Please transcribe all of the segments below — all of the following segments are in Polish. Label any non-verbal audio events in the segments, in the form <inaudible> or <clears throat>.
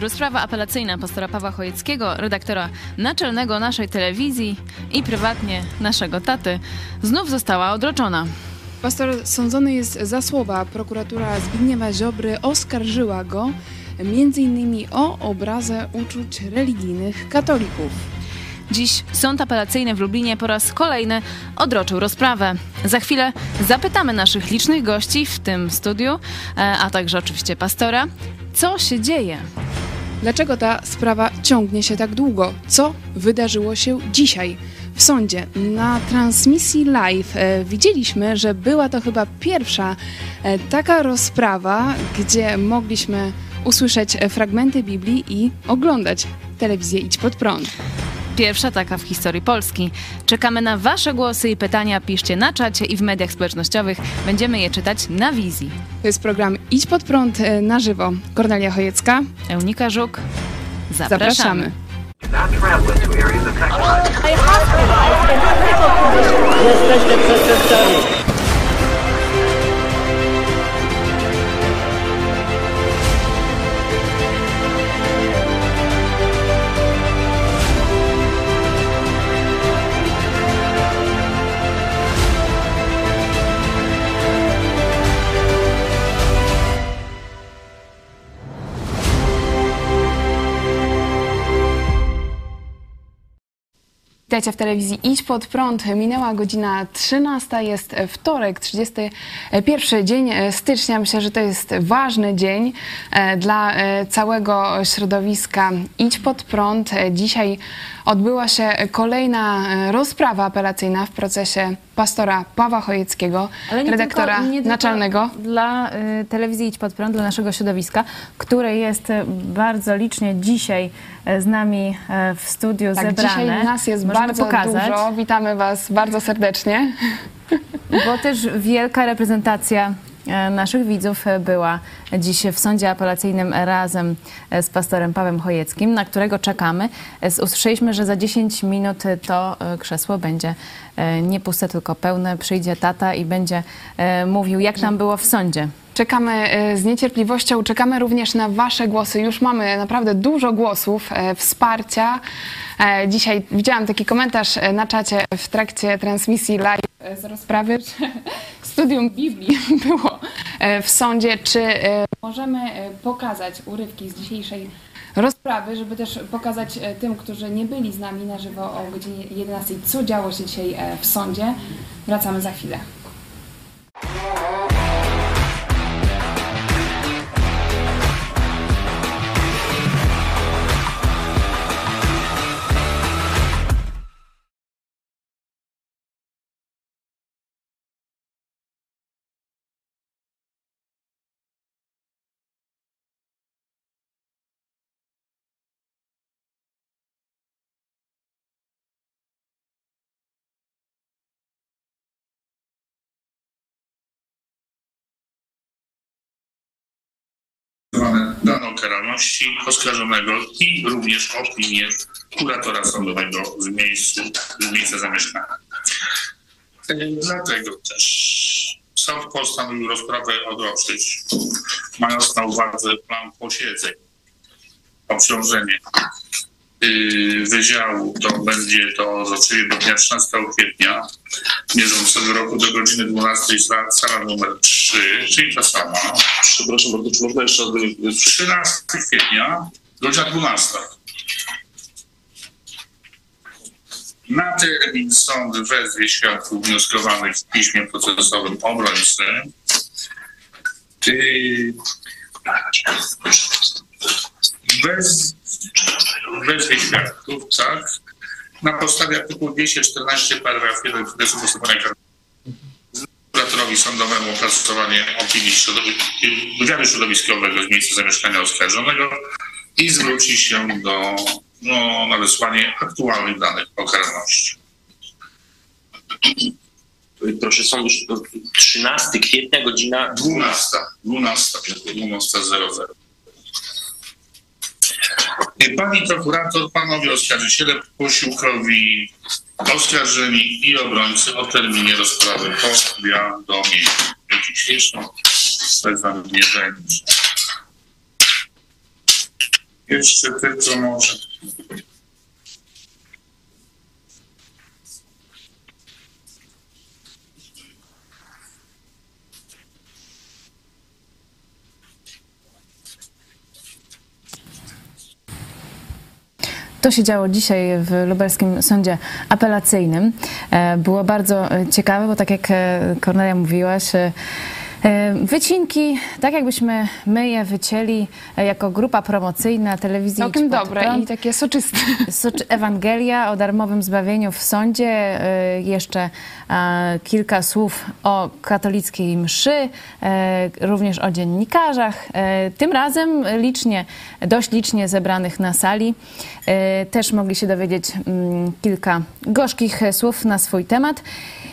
Rozprawa apelacyjna pastora Pawła Chojeckiego, redaktora naczelnego naszej telewizji i prywatnie naszego taty, znów została odroczona. Pastor sądzony jest za słowa. Prokuratura Zbigniewa Ziobry oskarżyła go m.in. o obrazę uczuć religijnych katolików. Dziś sąd apelacyjny w Lublinie po raz kolejny odroczył rozprawę. Za chwilę zapytamy naszych licznych gości w tym studiu, e, a także oczywiście pastora, co się dzieje. Dlaczego ta sprawa ciągnie się tak długo? Co wydarzyło się dzisiaj? W sądzie na transmisji live e, widzieliśmy, że była to chyba pierwsza e, taka rozprawa, gdzie mogliśmy usłyszeć e, fragmenty Biblii i oglądać telewizję Idź Pod Prąd. Pierwsza taka w historii Polski. Czekamy na Wasze głosy i pytania. Piszcie na czacie i w mediach społecznościowych. Będziemy je czytać na wizji. To jest program Idź Pod Prąd e, na żywo. Kornelia Chojecka. Eunika Żuk. Zapraszamy. Jesteście przestępcami. Witajcie w telewizji Idź Pod Prąd. Minęła godzina 13, jest wtorek, 31 dzień stycznia. Myślę, że to jest ważny dzień e, dla e, całego środowiska Idź Pod Prąd. E, Dzisiaj odbyła się kolejna rozprawa apelacyjna w procesie pastora Pawła Chojeckiego, redaktora tylko, tylko naczelnego. Dla y, telewizji Idź Pod Prąd, dla naszego środowiska, które jest y, bardzo licznie dzisiaj y, z nami y, w studiu Tak, zebrane. dzisiaj nas jest Możemy bardzo pokazać, dużo. Witamy Was bardzo serdecznie. Bo też wielka reprezentacja naszych widzów e, była dziś w sądzie apelacyjnym razem e, z pastorem Pawłem Chojeckim, na którego czekamy. E, Usłyszeliśmy, że za 10 minut e, to e, krzesło będzie e, nie puste, tylko pełne. Przyjdzie tata i będzie e, mówił, jak nam było w sądzie. Czekamy e, z niecierpliwością, czekamy również na Wasze głosy. Już mamy naprawdę dużo głosów, e, wsparcia. E, Dzisiaj widziałam taki komentarz na czacie w trakcie transmisji live z rozprawy, że <laughs> studium Biblii <laughs> było w sądzie. Czy możemy pokazać urywki z dzisiejszej rozprawy, żeby też pokazać tym, którzy nie byli z nami na żywo o godzinie 11, co działo się dzisiaj w sądzie. Wracamy za chwilę. Karalności oskarżonego i również opinię kuratora sądowego z, miejscu, miejsca zamieszkania. Dlatego też sąd postanowił rozprawę odroczyć, mając na uwadze plan posiedzeń. Obciążenie wydziału to będzie to odroczenie do dnia 13 kwietnia bieżącego roku do godziny 12 sala, numer 3, czyli ta sama. Przepraszam bardzo, czy można jeszcze raz do niej powiedzieć? 13 kwietnia, godzina 12. Na termin sąd wezwie świadków wnioskowanych w piśmie procesowym obrońcy. Ty... Bez... Wezwie świadków, tak? Na podstawie artykułu 214 paragraf 1 kodeksu postępowania karnego kuratorowi sądowemu opracowanie opinii wywiadu środowiskowego z miejsca zamieszkania oskarżonego i zwróci się do no, na wysłanie aktualnych danych o karalności. Proszę sądu, 13 kwietnia, godzina 12, 12, 12.00. Pani prokurator, panowie oskarżyciele, posiłkowi, oskarżeni i obrońcy o terminie rozprawy powiadomienia. Dzisiejszą wezwanie nie będzie. Jeszcze tylko może. To się działo dzisiaj w lubelskim sądzie apelacyjnym. E, Było bardzo e, ciekawe, bo tak jak e, Kornelia mówiłaś, wycinki, tak jakbyśmy my je wycięli e, jako grupa promocyjna telewizji Całkiem dobre Prąd. i takie soczyste. Soczy- Ewangelia o darmowym zbawieniu w sądzie, y, jeszcze e, kilka słów o katolickiej mszy, e, również o dziennikarzach. E, Tym razem licznie, dość licznie zebranych na sali. E, Też mogli się dowiedzieć mm, kilka gorzkich słów na swój temat.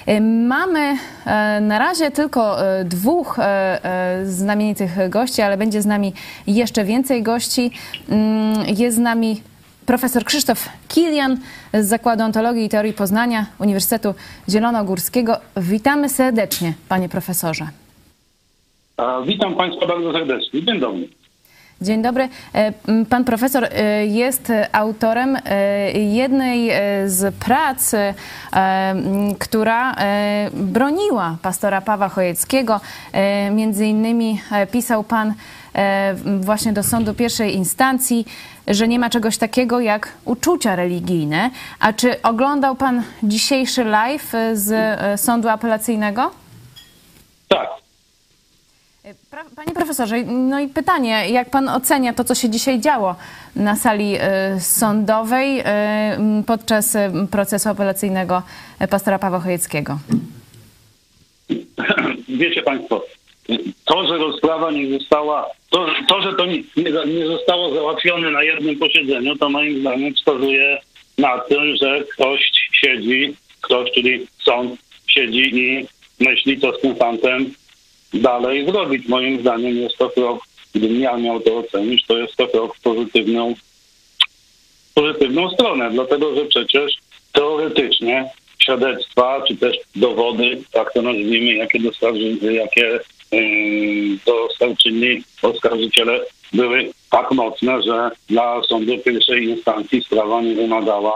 E, Mamy e, na razie tylko e, dwóch e, e, znamienitych gości, ale będzie z nami jeszcze więcej gości. Mm, Jest z nami Profesor Krzysztof Kilian z Zakładu Ontologii i Teorii Poznania Uniwersytetu Zielonogórskiego. Witamy serdecznie, panie profesorze. Witam Państwa bardzo serdecznie. Dzień dobry. Dzień dobry. E, Pan profesor e, jest autorem e, jednej z prac, która broniła pastora Pawła Chojeckiego. Między innymi pisał pan właśnie do sądu pierwszej instancji, że nie ma czegoś takiego jak uczucia religijne. A czy oglądał pan dzisiejszy live z sądu apelacyjnego? Tak. Pra- Panie profesorze, no i pytanie, jak pan ocenia to, co się dzisiaj działo na sali e, sądowej e, podczas e, procesu apelacyjnego e, pastora Pawła Chojeckiego? <clears throat> Wiecie Państwo, to, że rozprawa nie została, to, to że to nie, nie, zostało załatwione na jednym posiedzeniu, to moim zdaniem wskazuje na tym, że ktoś siedzi, ktoś, czyli sąd siedzi i myśli, co z tym dalej zrobić. Moim zdaniem jest to krok, gdybym ja miał to ocenić, to jest to krok w pozytywną, pozytywną stronę, dlatego że przecież teoretycznie świadectwa, czy też dowody, tak to nazwijmy, jakie, dostarczy, jakie yy, dostarczyli oskarżyciele, były tak mocne, że dla sądu pierwszej instancji sprawa nie wymagała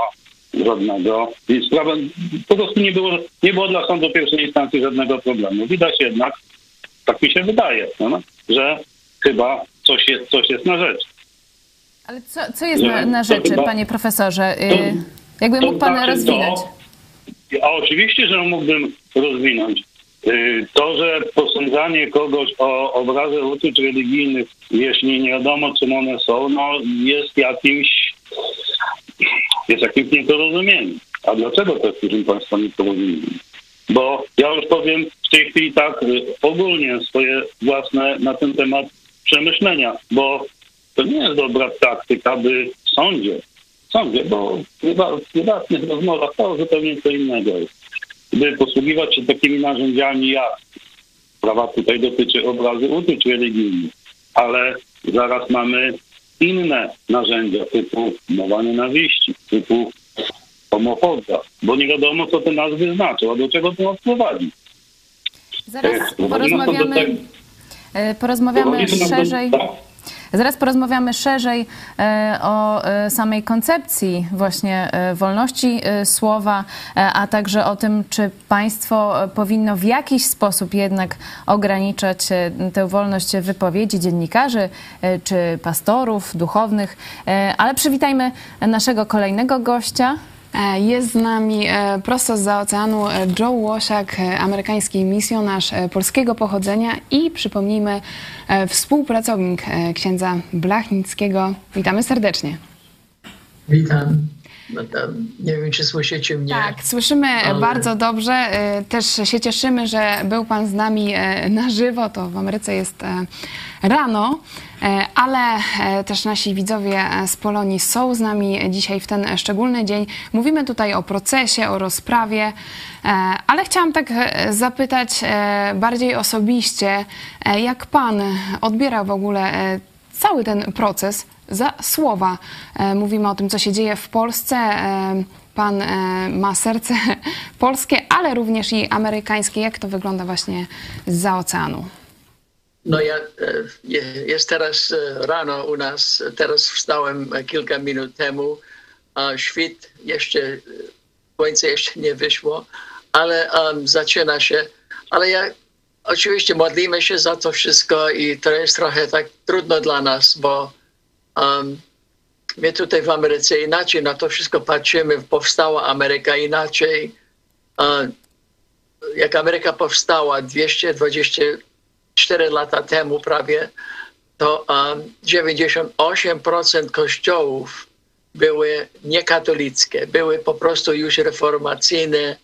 żadnego, i sprawa po prostu nie było, nie było dla sądu pierwszej instancji żadnego problemu. Widać jednak, tak mi się wydaje, no, że chyba coś jest, coś jest na rzecz. Ale co, co jest na, na rzeczy, chyba- panie profesorze? Y, to- Jakby to mógł pan znaczy rozwinąć? To, a oczywiście, że mógłbym rozwinąć. Y, To, że posądzanie kogoś o obrazę uczuć religijnych, jeśli nie wiadomo, czym one są, no jest jakimś jest jakimś nieporozumieniem. A dlaczego to jest, proszę Państwa, nieporozumienie? Bo ja już powiem w tej chwili tak y, ogólnie swoje własne na ten temat przemyślenia, bo to nie jest dobra taktyka, by w sądzie, w sądzie, bo w prywa- w prywatnych rozmowach to zupełnie co innego jest. By posługiwać się takimi narzędziami jak prawa tutaj dotyczy obrazy uczuć religijnych, ale zaraz mamy inne narzędzia typu mowa nienawiści, typu homofobia, bo nie wiadomo, co te nazwy znaczą, a do czego to nas prowadzi. Zaraz to do porozmawiamy, tego- y, porozmawiamy szerzej. tak. Zaraz porozmawiamy szerzej e, o e, samej koncepcji właśnie e, wolności e, słowa, e, a także o tym, czy państwo e, powinno w jakiś sposób jednak ograniczać e, tę wolność wypowiedzi dziennikarzy e, czy pastorów, duchownych. E, Ale przywitajmy naszego kolejnego gościa. E, Jest z nami e, prosto z oceanu e, Joe Łosiak, amerykański misjonarz polskiego pochodzenia i przypomnijmy współpracownik księdza Blachnickiego. Witamy serdecznie. Witam. No nie wiem, czy słyszycie mnie. Tak, słyszymy Ale- bardzo dobrze. E, Też się cieszymy, że był Pan z nami e, na żywo. To w Ameryce jest e, rano, e, ale e, też nasi widzowie z Polonii są z nami dzisiaj w ten szczególny dzień. Mówimy tutaj o procesie, o rozprawie, ale chciałam tak zapytać bardziej osobiście, jak Pan odbiera w ogóle cały ten proces za słowa. E, Mówimy o tym, co się dzieje w Polsce. E, Pan e, ma serce <laughs> polskie, ale również i amerykańskie. Jak to wygląda właśnie za oceanu? No ja, je- jest teraz rano u nas, teraz wstałem kilka minut temu, a świt jeszcze, słońce jeszcze nie wyszło, ale um, zaczyna się, ale ja oczywiście modlimy się za to wszystko i to jest trochę tak trudno dla nas, bo um, my tutaj w Ameryce inaczej na to wszystko patrzymy, powstała Ameryka inaczej. E, jak Ameryka powstała 224 lata temu prawie, to um, 98% kościołów były niekatolickie, były po prostu już reformacyjne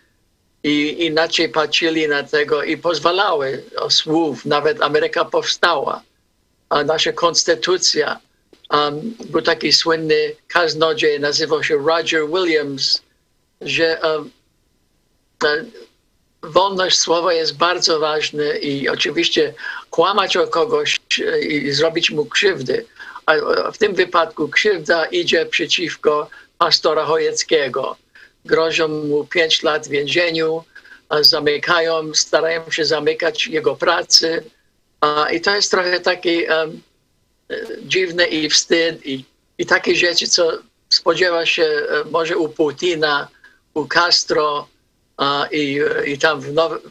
i inaczej patrzyli na tego i pozwalały słów, nawet Ameryka powstała, a nasza konstytucja. Um, był taki słynny kaznodziej, nazywał się Roger Williams, że um, wolność słowa jest bardzo ważna i oczywiście kłamać o kogoś e, i zrobić mu krzywdy. A w tym wypadku krzywda idzie przeciwko pastora Chojeckiego. Grożą mu pięć lat w więzieniu, zamykają, starają się zamykać jego pracy. I to jest trochę takie um, dziwne i wstyd i, i takie rzeczy, co spodziewa się e, może u Putina, u Castro, a, i, i tam w Now-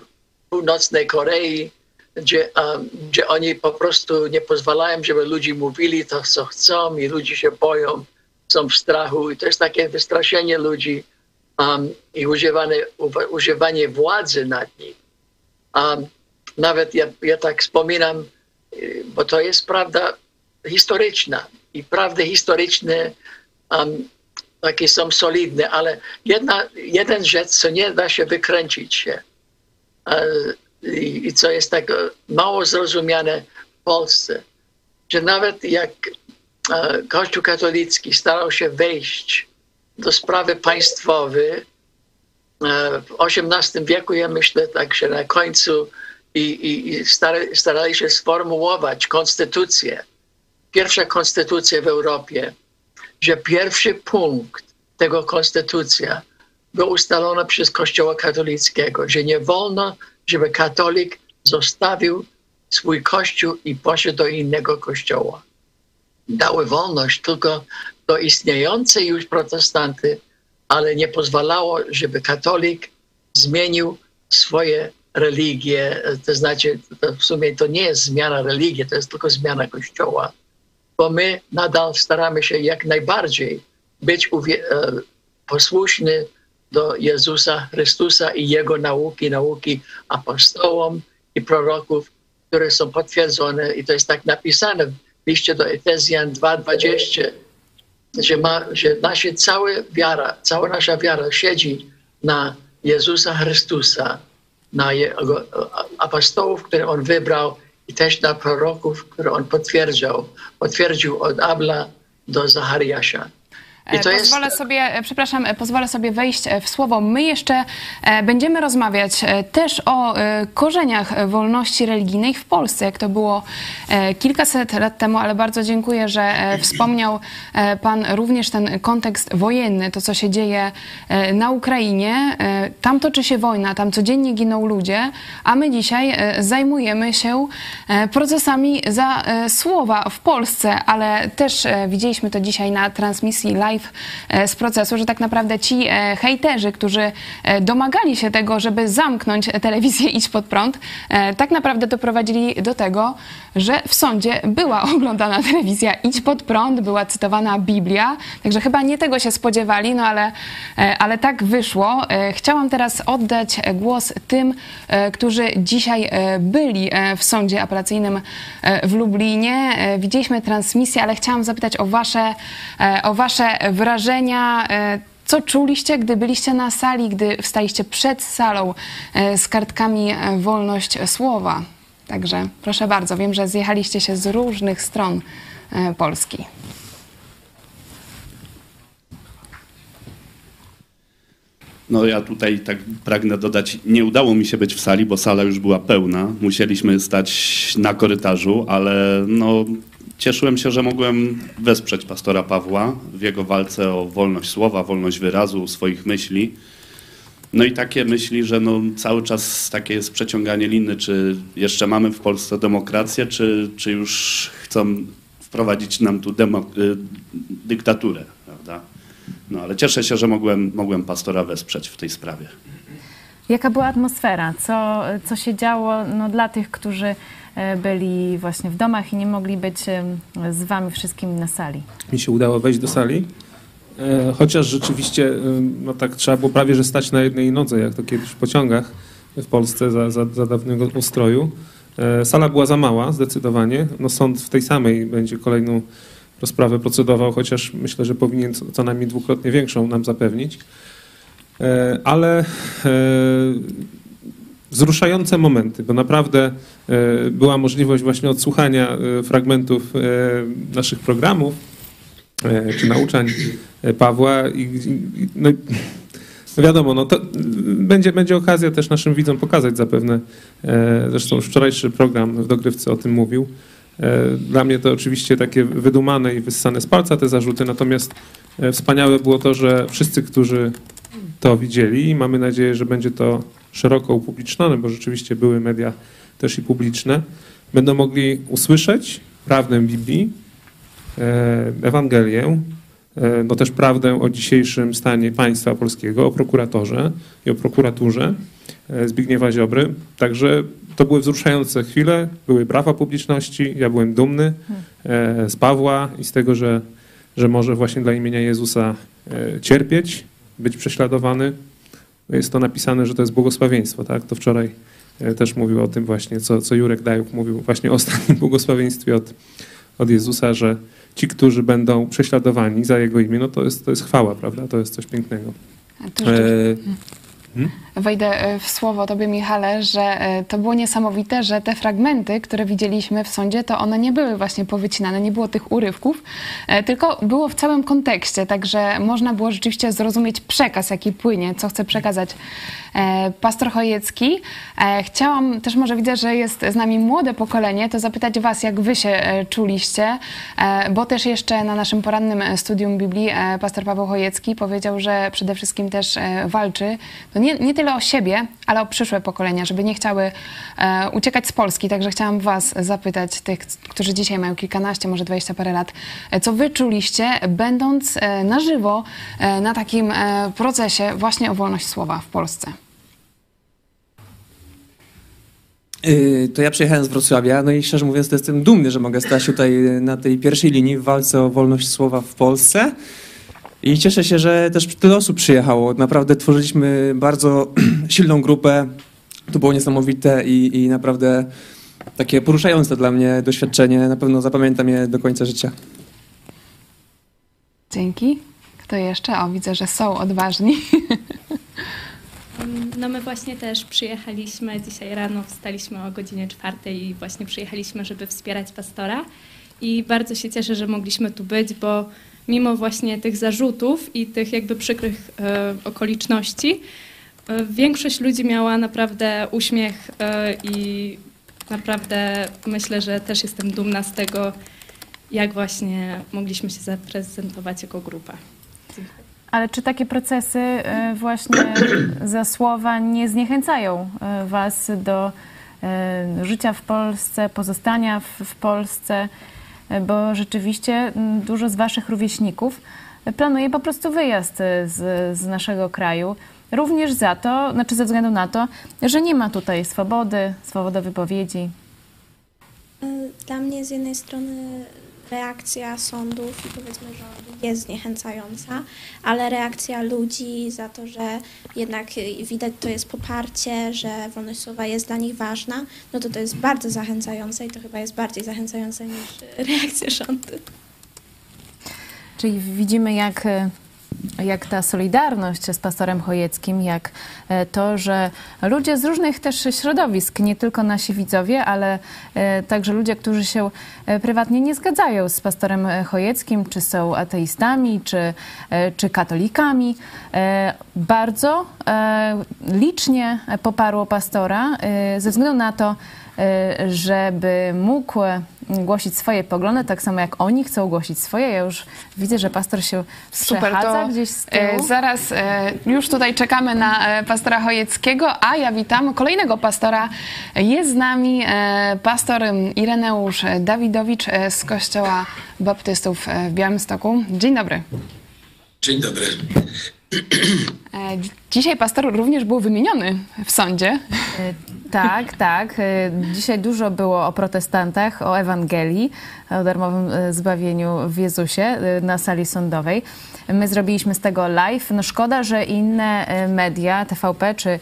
północnej Korei, gdzie, um, gdzie oni po prostu nie pozwalają, żeby ludzie mówili to, co chcą i ludzie się boją, są w strachu i to jest takie wystraszenie ludzi um, i używanie, uwa- używanie władzy nad nich. Um, nawet ja, ja tak wspominam, y, bo to jest prawda historyczna i prawdy historyczne um, takie są solidne, ale jedna, jeden rzecz, co nie da się wykręcić się e, i, i co jest tak mało zrozumiane w Polsce, że nawet jak e, Kościół katolicki starał się wejść do sprawy państwowej w XVIII wieku, ja myślę tak, że na końcu i, i, i starali się sformułować konstytucję, pierwsza konstytucja w Europie, że pierwszy punkt tego konstytucja był ustalony przez Kościoła katolickiego, że nie wolno, żeby katolik zostawił swój kościół i poszedł do innego kościoła. Dały wolność tylko do istniejącej już protestanty, ale nie pozwalało, żeby katolik zmienił swoje religie. To znaczy, to w sumie to nie jest zmiana religii, to jest tylko zmiana kościoła bo my nadal staramy się jak najbardziej być e, posłuszny do Jezusa Chrystusa i Jego nauki, nauki apostołom i proroków, które są potwierdzone. I to jest tak napisane w liście do Efezjan 2,20, że, że nasza cała wiara, cała nasza wiara siedzi na Jezusa Chrystusa, na Jego apostołów, które On wybrał i też na proroków, które On potwierdzał, potwierdził od Abla do Zachariasza. E, jest, Pozwolę sobie, e, przepraszam, e, pozwolę sobie wejść e, w słowo. My jeszcze będziemy rozmawiać też o korzeniach wolności religijnej w Polsce, jak to było kilkaset lat temu, ale bardzo dziękuję, że wspomniał Pan również ten kontekst wojenny, to co się dzieje na Ukrainie. Tam toczy się wojna, tam codziennie giną ludzie, a my dzisiaj zajmujemy się procesami za słowa w Polsce, ale też widzieliśmy to dzisiaj na transmisji live e, z procesu, że tak naprawdę ci e, hejterzy, którzy e, domagali się tego, żeby zamknąć telewizję Idź Pod Prąd, tak naprawdę doprowadzili do tego, że w sądzie była <laughs> oglądana telewizja Idź Pod Prąd, była cytowana Biblia, także chyba nie tego się spodziewali, no ale, ale tak wyszło. Chciałam teraz oddać głos tym, którzy dzisiaj byli w sądzie apelacyjnym w Lublinie. Widzieliśmy transmisję, ale chciałam zapytać o wasze, o wasze wrażenia. e, Co czuliście, gdy byliście na sali, gdy wstaliście przed salą e, z kartkami e, Wolność Słowa? Także proszę bardzo, wiem, że zjechaliście się z różnych stron Polski. No ja tutaj tak pragnę dodać, nie udało mi się być w sali, bo sala już była pełna. Musieliśmy stać na korytarzu, ale no, cieszyłem się, że mogłem wesprzeć pastora Pawła w jego walce o wolność słowa, wolność wyrazu, swoich myśli. No i takie myśli, że no cały czas takie jest przeciąganie liny, czy jeszcze mamy w Polsce demokrację, czy, czy już chcą wprowadzić nam tu y, dyktaturę, prawda? No ale cieszę się, że mogłem, mogłem pastora wesprzeć w tej sprawie. Jaka była atmosfera? Co, co się działo no, dla tych, którzy byli właśnie w domach i nie mogli być e, z wami wszystkimi na sali? Mi się udało wejść do sali, e, chociaż rzeczywiście no tak trzeba było prawie że stać na jednej nodze, jak to kiedyś w pociągach w Polsce za, za, za dawnego ustroju. Sala była za mała, zdecydowanie. No sąd w tej samej będzie kolejną rozprawę procedował, chociaż myślę, że powinien co najmniej dwukrotnie większą nam zapewnić. E, ale e, wzruszające momenty, bo naprawdę e, była możliwość właśnie odsłuchania fragmentów naszych programów czy nauczań Pawła i, no, no wiadomo, no to będzie, będzie okazja też naszym widzom pokazać zapewne, zresztą już wczorajszy program w Dogrywce o tym mówił, dla mnie to oczywiście takie wydumane i wyssane z palca te zarzuty, natomiast wspaniałe było to, że wszyscy, którzy to widzieli i mamy nadzieję, że będzie to szeroko upublicznione, bo rzeczywiście były media też i publiczne, będą mogli usłyszeć prawdę Biblii, e, Ewangelię, e, no też prawdę o dzisiejszym stanie państwa polskiego, o prokuratorze i o prokuraturze e, Zbigniewa Ziobry. Także to były wzruszające chwile, były brawa publiczności, ja byłem dumny z Pawła i z tego, że, że może właśnie dla imienia Jezusa cierpieć, być prześladowany. Jest to napisane, że to jest błogosławieństwo, tak? To wczoraj e, też mówił o tym właśnie, co, co Jurek Dajuk mówił właśnie o ostatnim <laughs> błogosławieństwie od, od Jezusa, że ci, którzy będą prześladowani za Jego imię, no to jest, to jest chwała, prawda? To jest coś pięknego. E, Hmm? Wejdę e, w słowo Tobie, Michale, że e, to było niesamowite, że te fragmenty, które widzieliśmy w sądzie, to one nie były właśnie powycinane, nie było tych urywków, e, tylko było w całym kontekście, także można było rzeczywiście zrozumieć przekaz, jaki płynie, co chce przekazać pastor Chojecki. Chciałam też, może widzę, że jest z nami młode pokolenie, to zapytać Was, jak Wy się czuliście, bo też jeszcze na naszym porannym studium Biblii pastor Paweł Chojecki powiedział, że przede wszystkim też walczy, to nie, nie tyle o siebie, ale o przyszłe pokolenia, żeby nie chciały e, uciekać z Polski. Także chciałam Was zapytać, tych, którzy dzisiaj mają kilkanaście, może dwadzieścia parę lat, e, co Wy czuliście, będąc e, na żywo e, na takim e, procesie właśnie o wolność słowa w Polsce? Y, to ja przyjechałem z Wrocławia, no i szczerze mówiąc, to jestem dumny, że mogę stać tutaj na tej pierwszej linii w walce o wolność słowa w Polsce. I cieszę się, że też tyle osób przyjechało. Naprawdę tworzyliśmy bardzo <clears throat> silną grupę. To było niesamowite i, i naprawdę takie poruszające dla mnie doświadczenie. Na pewno zapamiętam je do końca życia. Dzięki. Kto jeszcze? O, widzę, że są odważni. <laughs> No my właśnie też przyjechaliśmy dzisiaj rano, wstaliśmy o godzinie czwartej i właśnie przyjechaliśmy, żeby wspierać pastora. I bardzo się cieszę, że mogliśmy tu być, bo mimo właśnie tych zarzutów i tych jakby przykrych e, okoliczności, e, większość ludzi miała naprawdę uśmiech e, i naprawdę myślę, że też jestem dumna z tego, jak właśnie mogliśmy się zaprezentować jako grupa. Ale czy takie procesy właśnie <clears throat> za słowa nie zniechęcają Was do życia w Polsce, pozostania w Polsce? Bo rzeczywiście mm, dużo z Waszych rówieśników planuje po prostu wyjazd z, z naszego kraju. Również za to, znaczy ze względu na to, że nie ma tutaj swobody, swobody wypowiedzi. Dla mnie z jednej strony reakcja sądów i powiedzmy rządu jest zniechęcająca, ale reakcja ludzi za to, że jednak widać to jest poparcie, że wolność słowa jest dla nich ważna, no to to jest bardzo zachęcające i to chyba jest bardziej zachęcające niż reakcja rządu. Czyli widzimy, jak jak ta solidarność z pastorem Chojeckim, jak e, to, że ludzie z różnych też środowisk, nie tylko nasi widzowie, ale e, także ludzie, którzy się e, prywatnie nie zgadzają z pastorem Chojeckim, czy są ateistami, czy, czy katolikami, bardzo licznie poparło pastora ze względu na to, żeby mógł głosić swoje poglądy, tak samo jak oni chcą głosić swoje. Ja już widzę, że pastor się Super, to gdzieś z e, tyłu. zaraz e, już tutaj czekamy na e, pastora Chojeckiego, a ja witam kolejnego pastora. Jest z nami e, pastor Ireneusz Dawidowicz e, z Kościoła Baptystów e, w Białymstoku. Dzień dobry. Dzień dobry. E, dzi- Dzisiaj pastor również był wymieniony w sądzie. E, Tak, tak. E, Dzisiaj dużo było o protestantach, o Ewangelii, o darmowym zbawieniu w Jezusie na sali sądowej. My zrobiliśmy z tego live. No szkoda, że inne media, TVP czy,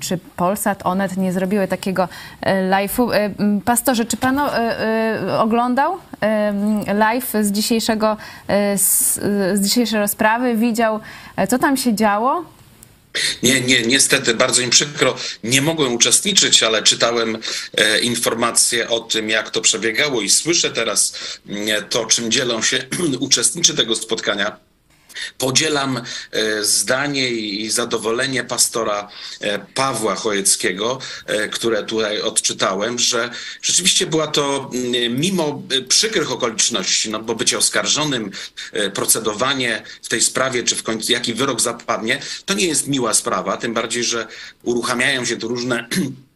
czy Polsat, Onet nie zrobiły takiego live'u. Pastorze, czy pan oglądał live z dzisiejszego, e, z, dzisiejszej rozprawy? Widział, e, co tam się działo? Nie, nie, niestety, bardzo mi przykro. Nie mogłem uczestniczyć, ale czytałem e, informacje o tym, jak to przebiegało i słyszę teraz mm, to, czym dzielą się <clears throat> uczestnicy tego spotkania. Podzielam e, zdanie i zadowolenie pastora e, Pawła Chojeckiego, e, które tutaj odczytałem, że rzeczywiście była to mm, mimo przykrych okoliczności, no bo bycie oskarżonym, procedowanie w tej sprawie, czy w końcu jaki wyrok zapadnie, to nie jest miła sprawa, tym bardziej, że uruchamiają się tu różne <clears throat>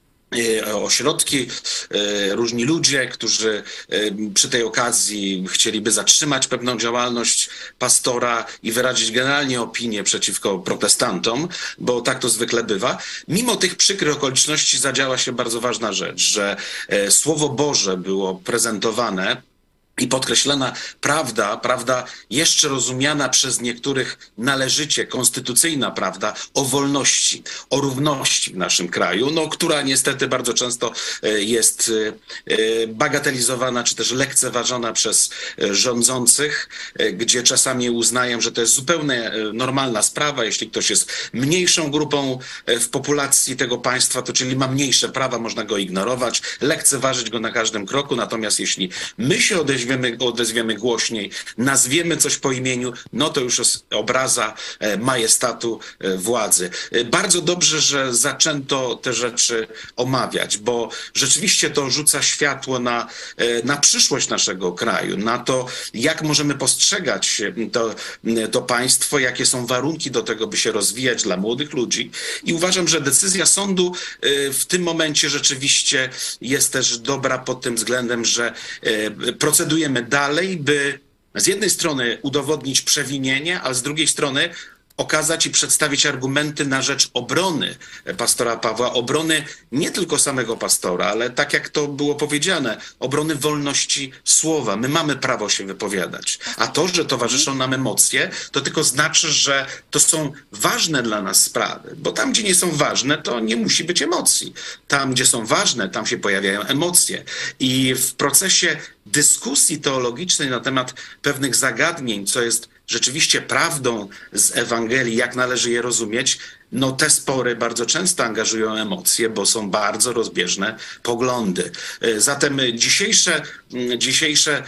ośrodki, e, różni ludzie, którzy e, przy tej okazji chcieliby zatrzymać pewną działalność pastora i wyrazić generalnie opinię przeciwko protestantom, bo tak to zwykle bywa. Mimo tych przykrych okoliczności zadziała się bardzo ważna rzecz, że e, Słowo Boże było prezentowane i podkreślana prawda, prawda jeszcze rozumiana przez niektórych należycie, konstytucyjna prawda o wolności, o równości w naszym kraju, no, która niestety bardzo często e, jest e, e, bagatelizowana czy też lekceważona przez rządzących, gdzie czasami uznają, że to jest zupełnie normalna sprawa, jeśli ktoś jest mniejszą grupą w populacji tego państwa, to czyli ma mniejsze prawa, można go ignorować, lekceważyć go na każdym kroku, natomiast jeśli my się odezwiemy, odezwiemy głośniej, nazwiemy coś po imieniu, no to już jest obraza e, majestatu e, władzy. E, Bardzo dobrze, że zaczęto te rzeczy omawiać, bo rzeczywiście to rzuca światło na, na przyszłość naszego kraju, na to, jak możemy postrzegać to, to państwo, jakie są warunki do tego, by się rozwijać dla młodych ludzi. I uważam, że decyzja sądu w tym momencie rzeczywiście jest też dobra pod tym względem, że e, procedujemy dalej, by z jednej strony udowodnić przewinienie, a z drugiej strony okazać i przedstawić argumenty na rzecz obrony pastora Pawła, obrony nie tylko samego pastora, ale tak jak to było powiedziane, obrony wolności słowa. My mamy prawo się wypowiadać. A to, że towarzyszą nam emocje, to tylko znaczy, że to są ważne dla nas sprawy. Bo tam, gdzie nie są ważne, to nie musi być emocji. Tam, gdzie są ważne, tam się pojawiają emocje. I w procesie dyskusji teologicznej na temat pewnych zagadnień, co jest rzeczywiście prawdą z Ewangelii, jak należy je rozumieć, no te spory bardzo często angażują emocje, bo są bardzo rozbieżne poglądy. E, Zatem dzisiejsze, dzisiejsze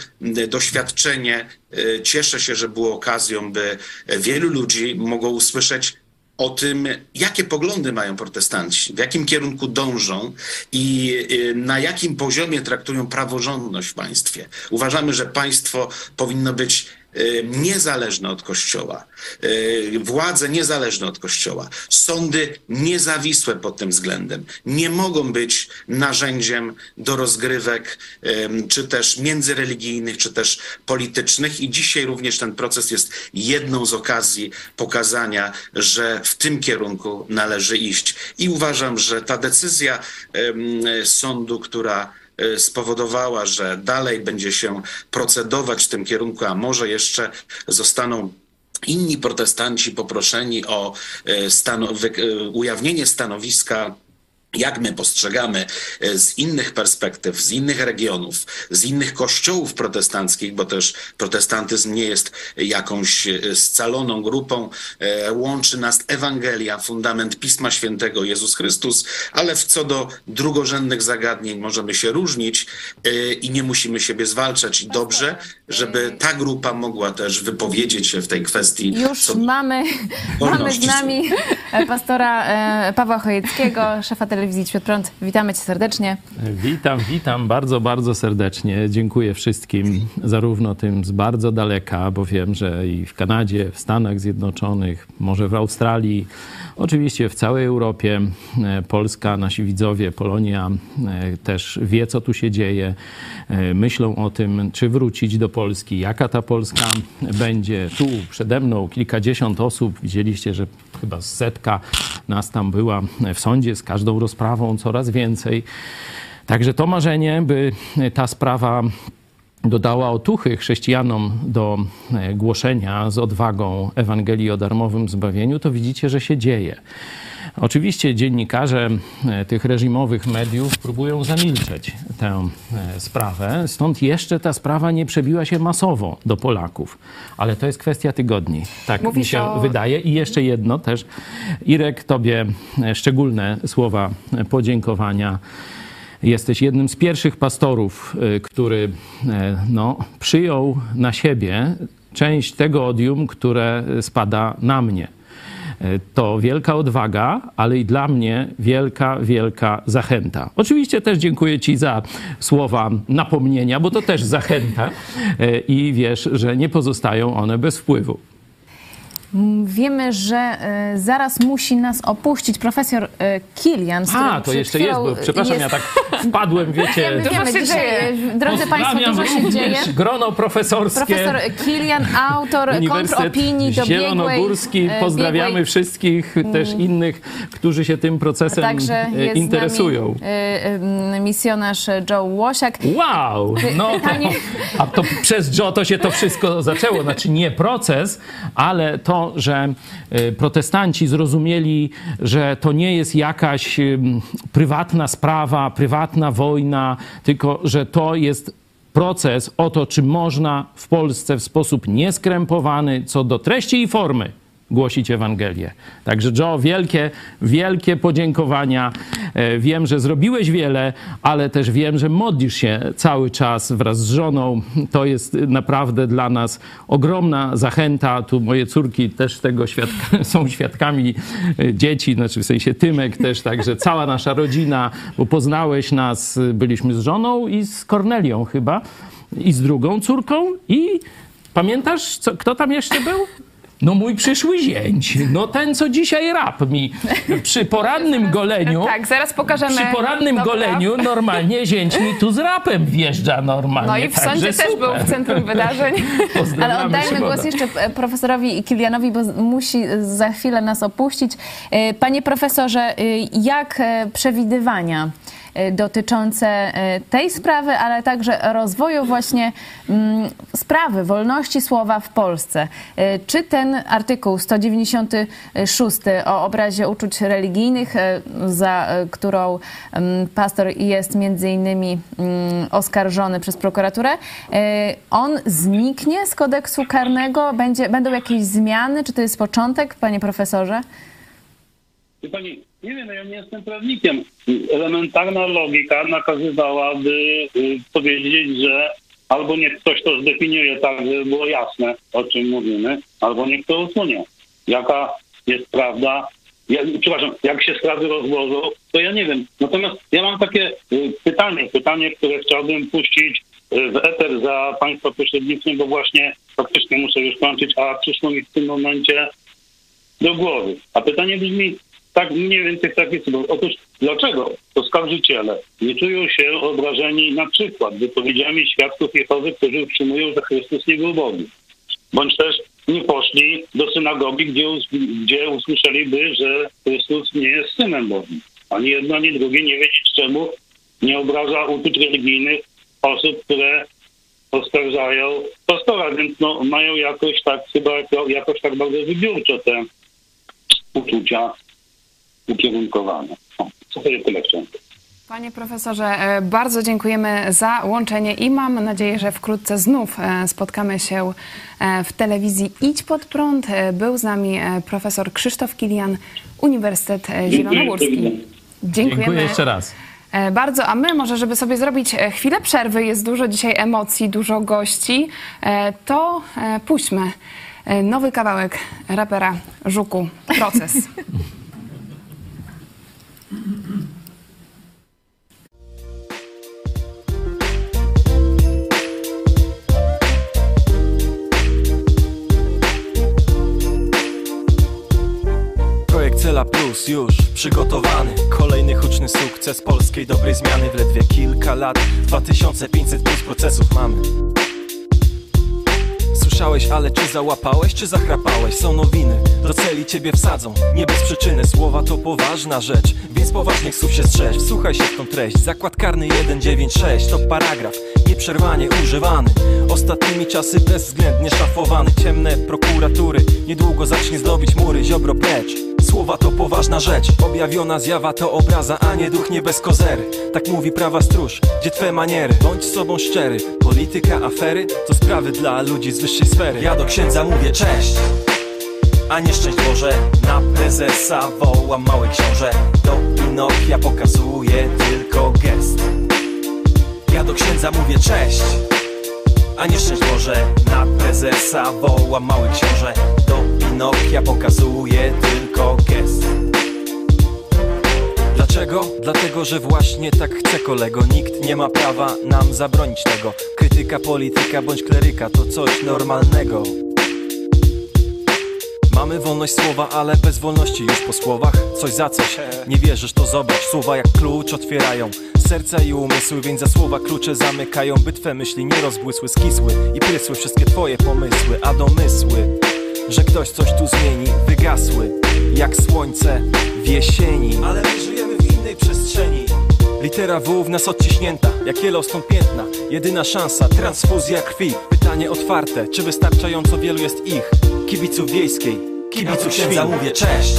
doświadczenie e, cieszę się, że było okazją, by wielu ludzi mogło usłyszeć o tym, jakie poglądy mają protestanci, w jakim kierunku dążą i y, na jakim poziomie traktują praworządność w państwie. Uważamy, że państwo powinno być niezależne od Kościoła, y, władze niezależne od Kościoła, sądy niezawisłe pod tym względem. Nie mogą być narzędziem do rozgrywek, czy też międzyreligijnych, czy też politycznych. I dzisiaj również ten proces jest jedną z okazji pokazania, że w tym kierunku należy iść. I uważam, że ta decyzja sądu, która spowodowała, że dalej będzie się procedować w tym kierunku, a może jeszcze zostaną inni protestanci poproszeni o wy- e, ujawnienie stanowiska jak my postrzegamy e, z innych perspektyw, z innych regionów, z innych kościołów protestanckich, bo też protestantyzm nie jest jakąś e, scaloną grupą, e, łączy nas Ewangelia, fundament Pisma Świętego Jezus Chrystus, ale w co do drugorzędnych zagadnień możemy się różnić i nie musimy siebie zwalczać. I dobrze, żeby ta grupa mogła też wypowiedzieć się w tej kwestii. Już mamy, mamy z nami pastora Pawła Chojeckiego, szefa telewizji telewizji Świat Prąd. Witamy cię serdecznie. Witam, witam bardzo, bardzo serdecznie. Dziękuję wszystkim, zarówno tym z bardzo daleka, bo wiem, że i w Kanadzie, w Stanach Zjednoczonych, może w Australii, oczywiście w całej Europie, e, Polska, nasi widzowie, Polonia e, też wie, co tu się dzieje. E, myślą o tym, czy wrócić do Polski, jaka ta Polska będzie. Tu przede mną kilkadziesiąt osób, widzieliście, że chyba setka nas tam była w sądzie z każdą rozprawą, coraz więcej. Także to marzenie, by ta sprawa dodała otuchy chrześcijanom do e, głoszenia z odwagą Ewangelii o darmowym zbawieniu, to widzicie, że się dzieje. Oczywiście dziennikarze e, tych reżimowych mediów próbują zamilczeć tę e, sprawę, stąd jeszcze ta sprawa nie przebiła się masowo do Polaków. Ale to jest kwestia tygodni. Tak Mówisz mi się o- wydaje. I jeszcze jedno też. Irek, tobie szczególne słowa podziękowania. Jesteś jednym z pierwszych pastorów, y, który e, no, przyjął na siebie część tego odium, które spada na mnie. E, To wielka odwaga, ale i dla mnie wielka, wielka zachęta. Oczywiście też dziękuję Ci za słowa napomnienia, bo to też zachęta i wiesz, że nie pozostają one bez wpływu. Mm, Wiemy, że e, zaraz musi nas opuścić profesor e, Kilian. z A, to jeszcze jest, bo przepraszam, jest- ja tak wpadłem, wiecie. <laughs> Wiemy, wiemy, się dzisiaj, dzieje. Drodzy Państwo, dużo się dzieje. grono profesorskie. Profesor Kilian, autor <laughs> kontropinii dobiegłej. Zielonogórski. e, Pozdrawiamy biegłej. wszystkich też innych, którzy się tym procesem Także e, jest interesują. z nami e, e, misjonarz Joe Łosiak. Wow! No to, a to przez Joe to się to wszystko zaczęło. Znaczy nie proces, ale to, że e, protestanci zrozumieli, że to nie jest jakaś prywatna sprawa, prywatna wojna, tylko że to jest proces o to, czy można w Polsce w sposób nieskrępowany co do treści i formy głosić Ewangelię. Także Joe, wielkie, wielkie podziękowania. E, Wiem, że zrobiłeś wiele, ale też wiem, że modlisz się cały czas wraz z żoną. To jest naprawdę dla nas ogromna zachęta. Tu moje córki też tego świadka, <laughs> są świadkami e, dzieci, znaczy w sensie Tymek też, także cała nasza rodzina, bo poznałeś nas, e, byliśmy z żoną i z Kornelią chyba, i z drugą córką i pamiętasz, co, kto tam jeszcze był? No mój przyszły zięć. No ten, co dzisiaj rap mi przy porannym goleniu. Tak, zaraz pokażemy. Przy porannym Dobra. goleniu normalnie zięć mi tu z rapem wjeżdża normalnie. No i w Także sądzie też super. był w centrum wydarzeń. Ale oddajmy Szymona. głos jeszcze e, profesorowi Kilianowi, bo musi za chwilę nas opuścić. E, Panie profesorze, e, jak przewidywania dotyczące e, tej sprawy, ale także rozwoju właśnie mm, sprawy wolności słowa w Polsce. E, Czy ten artykuł 196 o obrazie uczuć religijnych, za którą mm, pastor jest między innymi mm, oskarżony przez prokuraturę, on zniknie z kodeksu karnego? Będzie, będą jakieś zmiany? Czy to jest początek, panie profesorze? Pani, nie wiem, no ja nie jestem prawnikiem. Elementarna logika nakazywałaby y, powiedzieć, że albo niech ktoś to zdefiniuje tak, żeby było jasne, o czym mówimy, albo niech to usunie. Jaka jest prawda? Ja, przepraszam, jak się sprawy rozłożą, to ja nie wiem. Natomiast ja mam takie y, pytanie, pytanie, które chciałbym puścić y, w eter za Państwa pośrednictwem, bo właśnie faktycznie muszę już kończyć, a przyszło mi w tym momencie do głowy. A pytanie brzmi tak mniej więcej w taki sposób. Otóż dlaczego oskarżyciele nie czują się obrażeni na przykład wypowiedziami świadków Jehowy, którzy utrzymują, że Chrystus nie był Bogiem? Bądź też nie poszli do synagogi, gdzie, gdzie usłyszeliby, że Chrystus nie jest Synem Bogiem. Ani jedno, ani drugie nie wiedzieć czemu nie obraża uczuć religijnych osób, które oskarżają pastora, więc no, mają jakoś tak chyba jako, jakoś tak bardzo wybiórczo te uczucia ukierunkowane. O, co to jest tyle chciałem. Panie profesorze, e, bardzo dziękujemy za łączenie i mam nadzieję, że wkrótce znów e, spotkamy się e, w telewizji Idź Pod Prąd. Był z nami profesor Krzysztof Kilian, Uniwersytet Zielonogórski. Dziękujemy. Dziękuję jeszcze raz. Bardzo, a my może, żeby sobie zrobić chwilę przerwy, jest dużo dzisiaj emocji, dużo gości, to puśćmy nowy kawałek rapera Żuku, Proces. <laughs> Projekt Cela Plus już przygotowany. Kolejny huczny sukces polskiej dobrej zmiany. W ledwie kilka lat. 2500 plus procesów mamy. Słyszałeś, ale czy załapałeś, czy zachrapałeś? Są nowiny, do celi ciebie wsadzą. Nie bez przyczyny, słowa to poważna rzecz. Więc poważnych słów się strzeż. Wsłuchaj się w tą treść. Zakład karny 196 to paragraf. Nieprzerwanie używany. Ostatnimi czasy bezwzględnie szafowany Ciemne prokuratury. Niedługo zacznie zdobić mury. Ziobro precz Słowa to poważna rzecz. Objawiona zjawa to obraza, a nie duch nie bez kozery. Tak mówi prawa stróż, gdzie twe maniery? Bądź sobą szczery. Polityka, afery To sprawy dla ludzi z wyższej sfery. Ja do księdza mówię cześć! A nie szczęść Boże Na prezesa wołam mały książę. Do Pinokia pokazuje tylko gest. Ja do księdza mówię cześć a nie szczęść Na prezesa wołam mały książę. Do Pinokia pokazuje tylko gest. Dlaczego? Dlatego, że właśnie tak chce kolego. Nikt nie ma prawa nam zabronić tego. Krytyka, polityka bądź kleryka to coś normalnego Mamy wolność słowa, ale bez wolności już po słowach. Coś za coś, nie wierzysz to zobacz. Słowa jak klucz otwierają serca i umysły Więc za słowa klucze zamykają By twe myśli nie rozbłysły, skisły I prysły wszystkie twoje pomysły A domysły, że ktoś coś tu zmieni Wygasły, jak słońce w jesieni. Ale my żyjemy w innej przestrzeni Litera W w nas odciśnięta, jak Yellowstone piętna. Jedyna szansa, transfuzja krwi. Pytanie otwarte, czy wystarczająco wielu jest ich? Kibiców wiejskiej, kibiców świn mówię cześć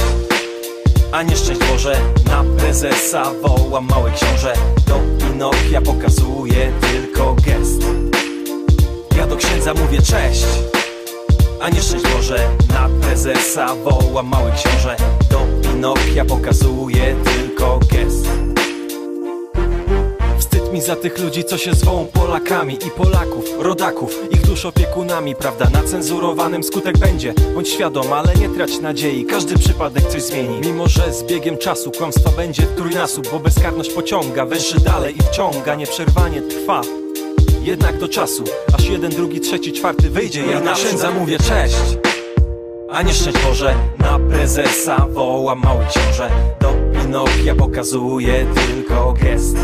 a nie szczęść Boże. Na prezesa wołam mały książę. Do Pinokia pokazuje tylko gest. Ja do księdza mówię cześć a nie szczęść Boże. Na prezesa wołam mały książę. Do Pinokia pokazuje tylko gest Wstyd mi za tych ludzi, co się zwą Polakami i Polaków, rodaków, ich dusz opiekunami, prawda? Na cenzurowanym skutek będzie, bądź świadom, ale nie trać nadziei, każdy przypadek coś zmieni. Mimo, że z biegiem czasu kłamstwa będzie trójnasób, bo bezkarność pociąga, węszy dalej i wciąga, nieprzerwanie trwa. Jednak do czasu, aż jeden, drugi, trzeci, czwarty wyjdzie, ja na księdza mówię cześć. A nie szczęść Boże, na prezesa wołam mały książę Do Pinokia pokazuje tylko gest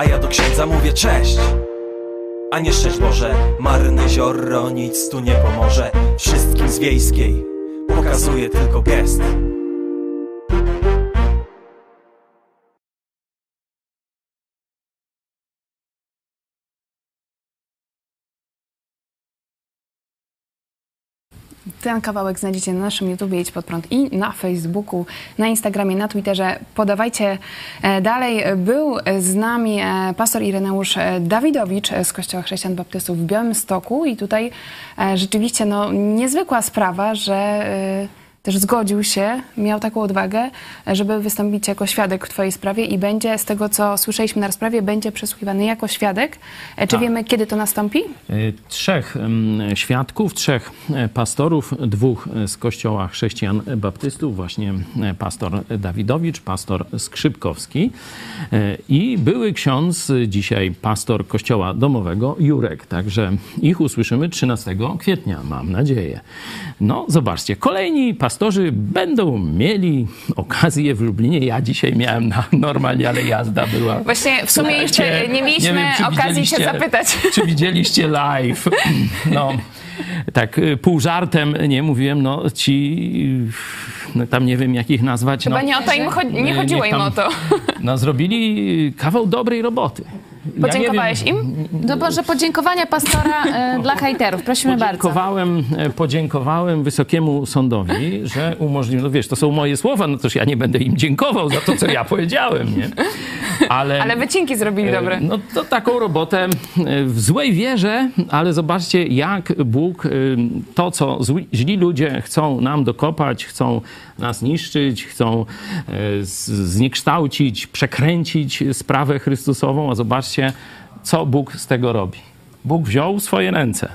a ja do księdza mówię cześć. A nie szczęść Boże, marne zioro nic tu nie pomoże. Wszystkim z wiejskiej pokazuje tylko gest Ten kawałek znajdziecie na naszym YouTubie Idź Pod Prąd i na Facebooku, na Instagramie, na Twitterze. Podawajcie e, dalej. Był z nami e, pastor Ireneusz e, Dawidowicz z Kościoła Chrześcijan Baptystów w Białymstoku i tutaj rzeczywiście no, niezwykła sprawa, że też zgodził się, miał taką odwagę, żeby wystąpić jako świadek w Twojej sprawie i będzie, z tego co słyszeliśmy na rozprawie, będzie przesłuchiwany jako świadek. Czy Tak. wiemy, kiedy to nastąpi? Y, Trzech mm, świadków, trzech e, pastorów, dwóch z kościoła chrześcijan baptystów, właśnie e, pastor Dawidowicz, pastor Skrzypkowski e, i były ksiądz, dzisiaj pastor kościoła domowego Jurek. Także ich usłyszymy 13 kwietnia, mam nadzieję. No, zobaczcie, kolejni pastorzy będą mieli okazję w Lublinie. Ja dzisiaj miałem na, normalnie, ale jazda była. Właśnie w sumie jeszcze nie mieliśmy czy okazji się zapytać. <laughs> Czy widzieliście live? No, tak y, pół żartem, nie, mówiłem, no ci, no, tam nie wiem jak ich nazwać. Chyba no, nie o to im chodzi, nie niech chodziło im o to. No zrobili kawał dobrej roboty. Ja Podziękowałeś wiem, im? To może podziękowania pastora e, <laughs> dla hejterów. Prosimy bardzo. Podziękowałem, e, podziękowałem Wysokiemu Sądowi, że umożliwił, no wiesz, to są moje słowa, no toż ja nie będę im dziękował za to, co ja <laughs> powiedziałem, nie? Ale, Ale wycinki zrobili E, dobre. No to taką robotę w złej wierze, ale zobaczcie, jak Bóg to, co zły, źli ludzie chcą nam dokopać, chcą nas niszczyć, chcą zniekształcić, przekręcić sprawę Chrystusową, a zobaczcie, co Bóg z tego robi. Bóg wziął swoje ręce.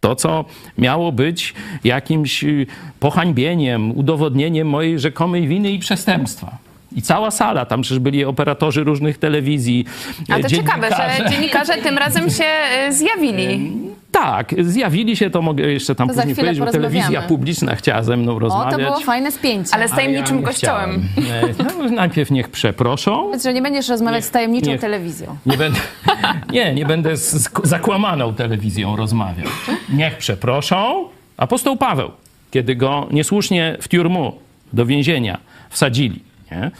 To, co miało być jakimś y, pohańbieniem, udowodnieniem mojej rzekomej winy i przestępstwa. I cała sala, tam przecież byli operatorzy różnych telewizji. A to ciekawe, że dziennikarze. tym razem się e, zjawili. Tak, zjawili się, to mogę jeszcze tam To później powiedzieć, bo telewizja publiczna chciała ze mną O, rozmawiać. to było fajne spięcie. Ale z tajemniczym nie kościołem. E, No, najpierw niech przeproszą. Powiedz, że nie będziesz rozmawiać z tajemniczą niech- telewizją. Nie będę, <laughs> nie, nie będę z zakłamaną telewizją rozmawiał. Niech przeproszą. Apostoł Paweł, kiedy go niesłusznie w tiurmu, do więzienia wsadzili, nie?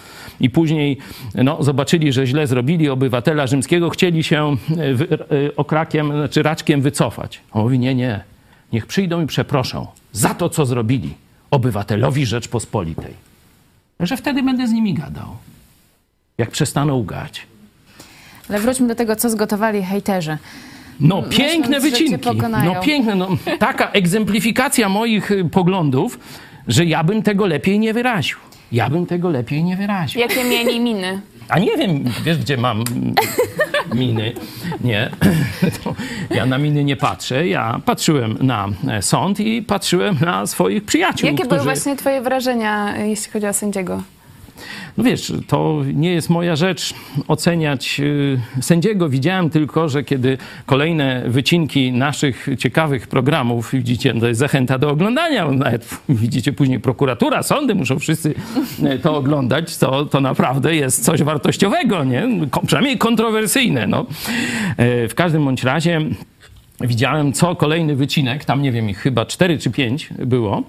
i później no, zobaczyli, że źle zrobili obywatela rzymskiego, chcieli się e, e, okrakiem, znaczy raczkiem wycofać. On mówi, nie, nie, niech przyjdą i przeproszą za to, co zrobili obywatelowi Rzeczpospolitej. Że wtedy będę z nimi gadał. Jak przestaną gać. Ale wróćmy do tego, co zgotowali hejterzy. No Myśląc, piękne cię wycinki. No piękne, no, taka egzemplifikacja moich y, poglądów, że ja bym tego lepiej nie wyraził. Ja bym tego lepiej nie wyraził. Jakie mieli miny? A nie wiem, wiesz gdzie mam miny? Nie. Ja na miny nie patrzę. Ja patrzyłem na e, sąd i patrzyłem na swoich przyjaciół, Jakie były którzy... właśnie twoje wrażenia, jeśli chodzi o sędziego? No wiesz, to nie jest moja rzecz oceniać y, sędziego. Widziałem tylko, że kiedy kolejne wycinki naszych ciekawych programów, widzicie, to jest zachęta do oglądania. Nawet <laughs> widzicie później prokuratura, sądy muszą wszyscy y, to oglądać. To, to naprawdę jest coś wartościowego, nie? Przynajmniej kontrowersyjne. No. Y, W każdym bądź razie widziałem co kolejny wycinek, tam nie wiem, ich chyba cztery czy pięć było,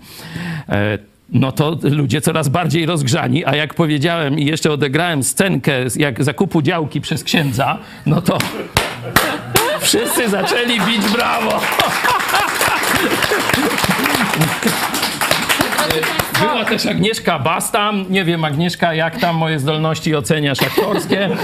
e, no to ludzie coraz bardziej rozgrzani, a jak powiedziałem i jeszcze odegrałem scenkę jak zakupu działki przez księdza, no to wszyscy zaczęli bić brawo. Była też Agnieszka Basta. Nie wiem, Agnieszka, jak tam moje zdolności oceniasz aktorskie? <laughs>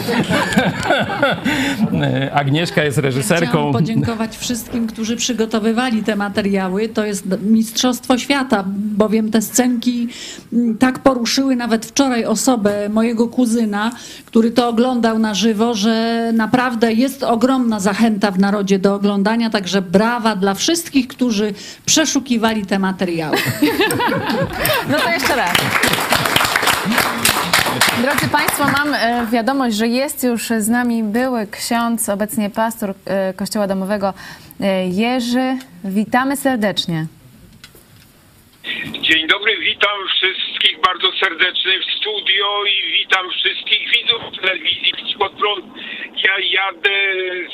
Agnieszka jest reżyserką. Chciałam podziękować wszystkim, którzy przygotowywali te materiały. To jest mistrzostwo świata, bowiem te scenki mm, tak poruszyły nawet wczoraj osobę mojego kuzyna, który to oglądał na żywo, że naprawdę jest ogromna zachęta w narodzie do oglądania, także brawa dla wszystkich, którzy przeszukiwali te materiały. <laughs> No to jeszcze raz. Drodzy Państwo, mam e, wiadomość, że jest już z nami były ksiądz, obecnie pastor e, Kościoła Domowego e, Jerzy. Witamy serdecznie. Dzień dobry, witam wszystkich bardzo serdecznie w studio i witam wszystkich widzów telewizji Prąd. Ja jadę z,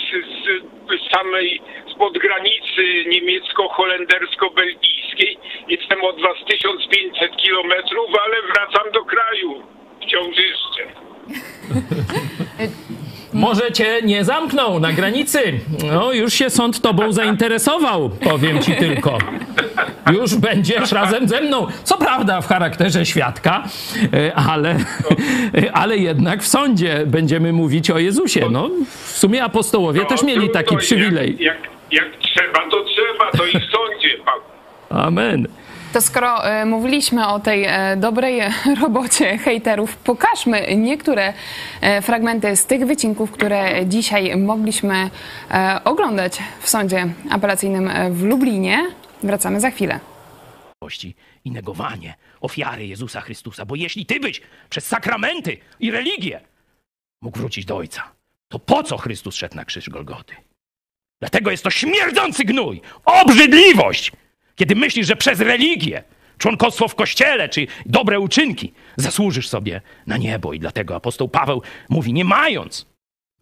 z samej, spod granicy niemiecko-holendersko-belgijskiej. Jestem od was 1500 kilometrów, ale wracam do kraju. Wciąż jeszcze. <laughs> Może cię nie zamknął na granicy. No, już się sąd tobą zainteresował, powiem ci tylko. Już będziesz razem ze mną. Co prawda w charakterze świadka, e, ale, ale jednak w sądzie będziemy mówić o Jezusie. No, w sumie apostołowie też mieli taki przywilej. Jak, jak trzeba, to trzeba, to ich sądzie. Pan. Amen. To skoro e, mówiliśmy o tej e, dobrej <laughs> robocie hejterów, pokażmy niektóre e, fragmenty z tych wycinków, które dzisiaj mogliśmy oglądać w sądzie apelacyjnym w Lublinie. Wracamy za chwilę. i negowanie ofiary Jezusa Chrystusa. Bo jeśli ty byś przez sakramenty i religię mógł wrócić do Ojca, to po co Chrystus szedł na krzyż Golgoty? Dlatego jest to śmierdzący gnój, obrzydliwość, kiedy myślisz, że przez religię, członkostwo w kościele czy dobre uczynki zasłużysz sobie na niebo. I dlatego apostoł Paweł mówi, nie mając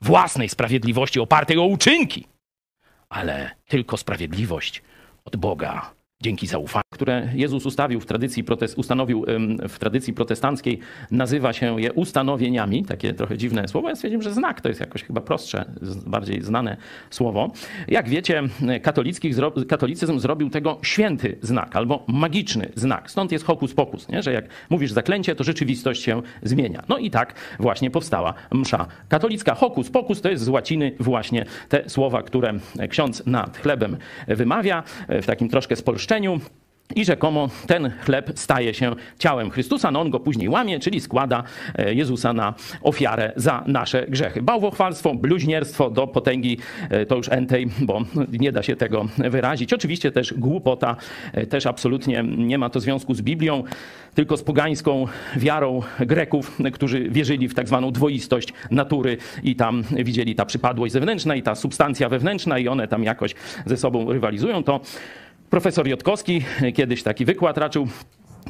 własnej sprawiedliwości opartej o uczynki, ale tylko sprawiedliwość od Boga dzięki zaufaniu, które Jezus ustawił w tradycji, protest, ustanowił w tradycji protestanckiej, nazywa się je ustanowieniami, takie trochę dziwne słowo. Ja stwierdziłem, że znak to jest jakoś chyba prostsze, bardziej znane słowo. Jak wiecie, katolickich, katolicyzm zrobił tego święty znak albo magiczny znak. Stąd jest hokus pokus, nie? że jak mówisz zaklęcie, to rzeczywistość się zmienia. No i tak właśnie powstała msza katolicka. Hokus pokus to jest z łaciny właśnie te słowa, które ksiądz nad chlebem wymawia w takim troszkę spolszczeniu. I rzekomo ten chleb staje się ciałem Chrystusa, no on go później łamie, czyli składa e, Jezusa na ofiarę za nasze grzechy. Bałwochwalstwo, bluźnierstwo do potęgi e, to już entej, bo nie da się tego wyrazić. Oczywiście też głupota, e, też absolutnie nie ma to związku z Biblią, tylko z pogańską wiarą Greków, którzy wierzyli w tak zwaną dwoistość natury i tam widzieli ta przypadłość zewnętrzna i ta substancja wewnętrzna i one tam jakoś ze sobą rywalizują. To Profesor Jotkowski kiedyś taki wykład raczył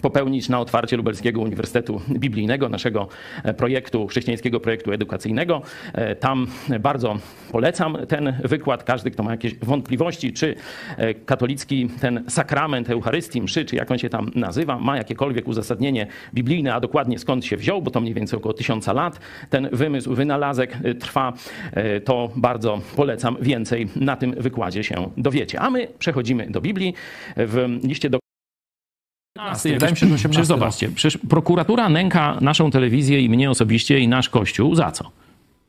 popełnić na otwarcie Lubelskiego Uniwersytetu Biblijnego, naszego e, projektu, chrześcijańskiego projektu edukacyjnego. E, tam bardzo polecam ten wykład. Każdy, kto ma jakieś wątpliwości, czy e, katolicki ten sakrament Eucharystii, mszy, czy jak on się tam nazywa, ma jakiekolwiek uzasadnienie biblijne, a dokładnie skąd się wziął, bo to mniej więcej około tysiąca lat ten wymysł, wynalazek trwa, to bardzo polecam. Więcej na tym wykładzie się dowiecie. A my przechodzimy do Biblii. W liście do Wydaje mi się, że przecież zobaczcie, przecież prokuratura nęka naszą telewizję i mnie osobiście i nasz kościół za co?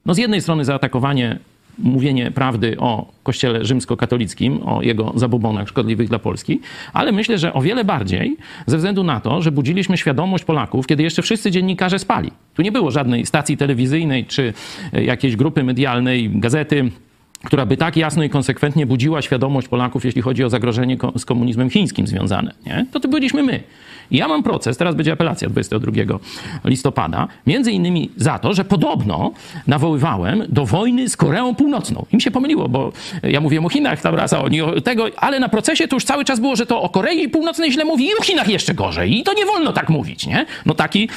No z jednej strony za atakowanie, mówienie prawdy o kościele rzymskokatolickim, o jego zabobonach szkodliwych dla Polski, ale myślę, że o wiele bardziej ze względu na to, że budziliśmy świadomość Polaków, kiedy jeszcze wszyscy dziennikarze spali. Tu nie było żadnej stacji telewizyjnej czy jakiejś grupy medialnej, gazety, która by tak jasno i konsekwentnie budziła świadomość Polaków, jeśli chodzi o zagrożenie z komunizmem chińskim związane, nie? to to byliśmy my. Ja mam proces, teraz będzie apelacja 22 listopada, między innymi za to, że podobno nawoływałem do wojny z Koreą Północną. Im się pomyliło, bo ja mówiłem o Chinach tam raz, a oni o tego, ale na procesie to już cały czas było, że to o Korei Północnej źle mówi i o Chinach jeszcze gorzej. I to nie wolno tak mówić, nie? No taki,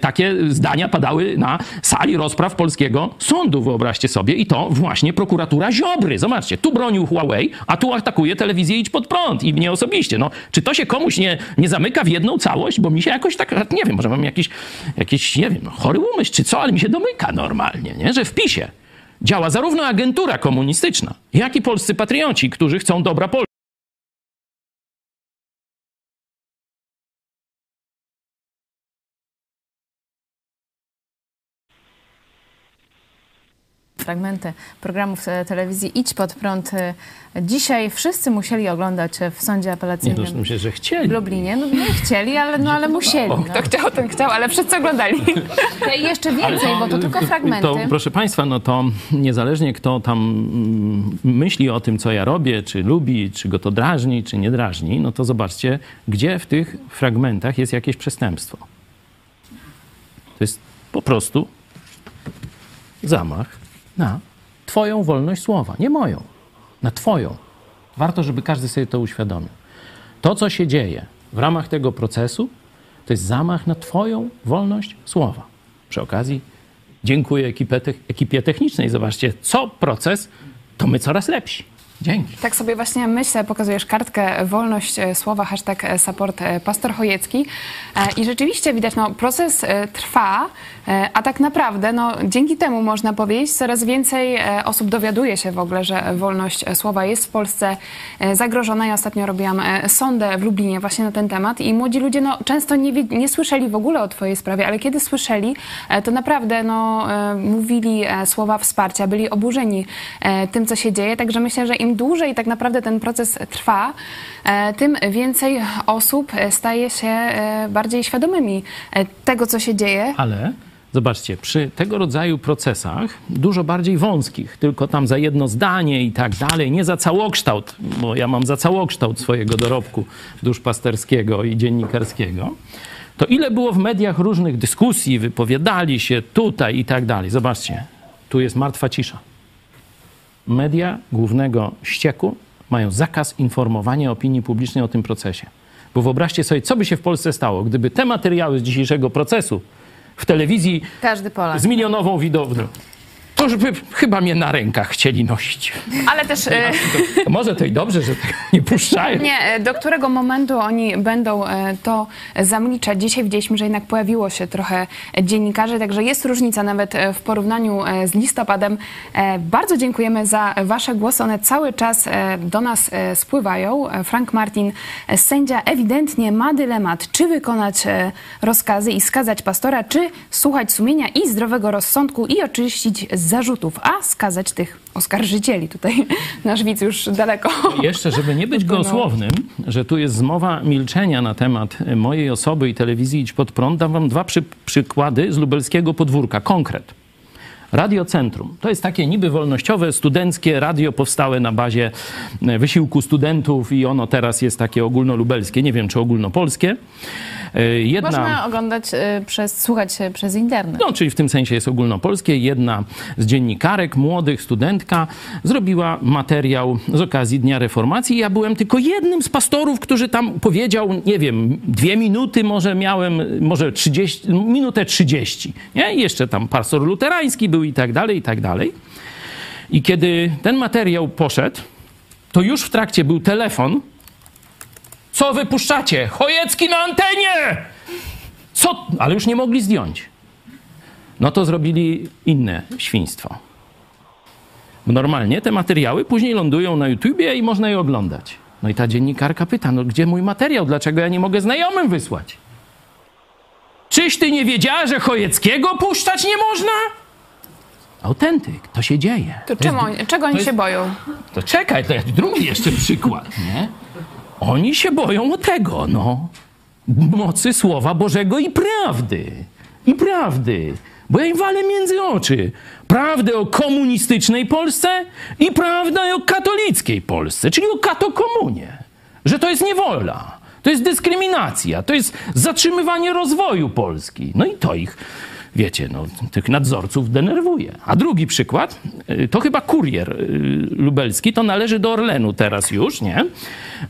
takie zdania padały na sali rozpraw polskiego sądu, wyobraźcie sobie. I to właśnie prokuratura Ziobry. Zobaczcie, tu bronił Huawei, a tu atakuje telewizję Idź Pod Prąd i mnie osobiście. No, czy to się komuś nie, nie zamyka w jedną całość? Bo mi się jakoś tak, nie wiem, może mam jakiś, jakiś nie wiem, chory umysł czy co, ale mi się domyka normalnie, nie? że w PiSie działa zarówno agentura komunistyczna, jak i polscy patrioci, którzy chcą dobra Polski. Fragmenty programów e, telewizji Idź Pod Prąd. E, Dzisiaj wszyscy musieli oglądać w sądzie apelacyjnym nie, no, myślę, że chcieli. w Lublinie. No nie chcieli, ale, no, ale musieli. No. Kto chciał, ten chciał, ale wszyscy oglądali. I jeszcze więcej, to, bo to tylko fragmenty. To, proszę Państwa, no to niezależnie kto tam mm, myśli o tym, co ja robię, czy lubi, czy go to drażni, czy nie drażni, no to zobaczcie, gdzie w tych fragmentach jest jakieś przestępstwo. To jest po prostu zamach na Twoją wolność słowa, nie moją, na Twoją. Warto, żeby każdy sobie to uświadomił. To, co się dzieje w ramach tego procesu, to jest zamach na Twoją wolność słowa. Przy okazji dziękuję ekipie, ekipie technicznej. Zobaczcie, co proces, to my coraz lepsi. Dzięki. Tak sobie właśnie myślę, pokazujesz kartkę wolność e, słowa, hashtag e, support e, pastor i rzeczywiście widać, no proces trwa, a tak naprawdę no, dzięki temu można powiedzieć, coraz więcej osób dowiaduje się w ogóle, że wolność słowa jest w Polsce zagrożona. Ja ostatnio robiłam sondę w Lublinie właśnie na ten temat i młodzi ludzie no, często nie, nie słyszeli w ogóle o twojej sprawie, ale kiedy słyszeli, to naprawdę no, mówili słowa wsparcia, byli oburzeni tym, co się dzieje, także myślę, że im dłużej tak naprawdę ten proces trwa, e, tym więcej osób staje się e, bardziej świadomymi e, tego, co się dzieje. Ale Zobaczcie, przy tego rodzaju procesach, dużo bardziej wąskich, tylko tam za jedno zdanie i tak dalej, nie za całokształt, bo ja mam za całokształt swojego dorobku duszpasterskiego i dziennikarskiego, to ile było w mediach różnych dyskusji, wypowiadali się tutaj i tak dalej. Zobaczcie, tu jest martwa cisza media głównego ścieku mają zakaz informowania opinii publicznej o tym procesie. Bo wyobraźcie sobie, co by się w Polsce stało, gdyby te materiały z dzisiejszego procesu w telewizji Każdy Polak. z milionową widownią już by chyba mnie na rękach chcieli nosić. Ale też... E, to może to i dobrze, że tak nie puszczają. Nie, e, do którego momentu oni będą e, to zamliczać. Dzisiaj widzieliśmy, że jednak pojawiło się trochę dziennikarzy, także jest różnica nawet w porównaniu z listopadem. Bardzo dziękujemy za wasze głosy. One cały czas do nas spływają. Frank Martin, sędzia, ewidentnie ma dylemat, czy wykonać rozkazy i skazać pastora, czy słuchać sumienia i zdrowego rozsądku i oczyścić za zarzutów, a skazać tych oskarżycieli. Tutaj <laughs> nasz widz już daleko. Jeszcze, żeby nie być <laughs> gołosłownym, że tu jest zmowa milczenia na temat mojej osoby i telewizji Idź Pod Prąd, dam wam dwa przy, przykłady z lubelskiego podwórka. Konkret. Radio Centrum. To jest takie niby wolnościowe, studenckie radio powstałe na bazie e, wysiłku studentów i ono teraz jest takie ogólnolubelskie, nie wiem czy ogólnopolskie. E, Jedna... Można oglądać e, przez, słuchać przez internet. No, czyli w tym sensie jest ogólnopolskie. Jedna z dziennikarek, młodych, studentka, zrobiła materiał z okazji Dnia Reformacji. Ja byłem tylko jednym z pastorów, który tam powiedział, nie wiem, dwie minuty może miałem, może 30, minutę 30. Nie? Jeszcze tam pastor luterański był i tak dalej, i tak dalej. I kiedy ten materiał poszedł, to już w trakcie był telefon. Co wypuszczacie? Chojecki na antenie! Co? Ale już nie mogli zdjąć. No to zrobili inne świństwo. Normalnie te materiały później lądują na YouTubie i można je oglądać. No i ta dziennikarka pyta, no gdzie mój materiał? Dlaczego ja nie mogę znajomym wysłać? Czyś ty nie wiedziała, że Chojeckiego puszczać nie można? Autentyk, to się dzieje. To To czemu, jest- czego oni jest- się boją? To czekaj, to jest drugi jeszcze przykład, nie? Oni się boją o tego, no. Mocy Słowa Bożego i prawdy. I prawdy. Bo ja im walę między oczy. Prawdę o komunistycznej Polsce i prawdę o katolickiej Polsce, czyli o katokomunie. Że to jest niewola, to jest dyskryminacja, to jest zatrzymywanie rozwoju Polski. No i to ich, wiecie, no, tych nadzorców denerwuje. A drugi przykład, y, to chyba kurier y, lubelski, to należy do Orlenu teraz już, nie?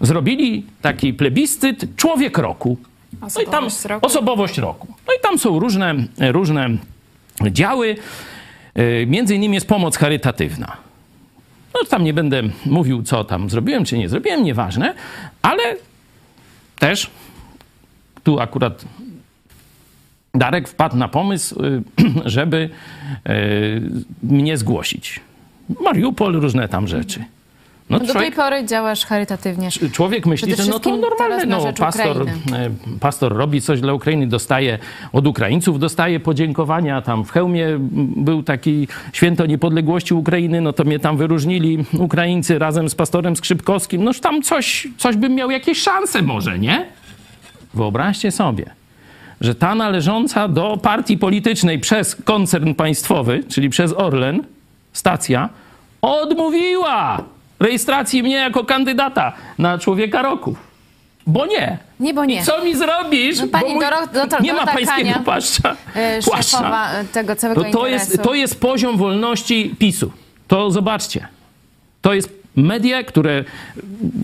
Zrobili taki plebiscyt Człowiek Roku. No i tam osobowość roku. No i tam są różne, różne działy. Y, Między innymi jest pomoc charytatywna. No tam nie będę mówił, co tam zrobiłem, czy nie zrobiłem, nieważne, ale też tu akurat Darek wpadł na pomysł, y, <clears throat> żeby y, mnie zgłosić. Mariupol, różne tam rzeczy. No Do tej człowiek, pory działasz charytatywnie. człowiek myśli, że no to normalne, no pastor, Ukrainy. e, pastor robi coś dla Ukrainy, dostaje od Ukraińców, dostaje podziękowania. Tam w Chełmie m, był taki święto niepodległości Ukrainy, no to mnie tam wyróżnili Ukraińcy razem z pastorem Skrzypkowskim. Noż tam coś, coś bym miał jakieś szanse może, nie? Wyobraźcie sobie, że ta należąca do partii politycznej przez koncern państwowy, czyli przez Orlen, stacja, odmówiła rejestracji mnie jako kandydata na człowieka roku. Bo nie. Nie, bo nie. I co mi zrobisz? No, pani mój- Doro- Dorota- nie ma Dorota pańskiego Kania, płaszcza. e, płaszcza. E, tego całego To, to, jest, to jest poziom wolności PiSu. To zobaczcie. To jest media, które,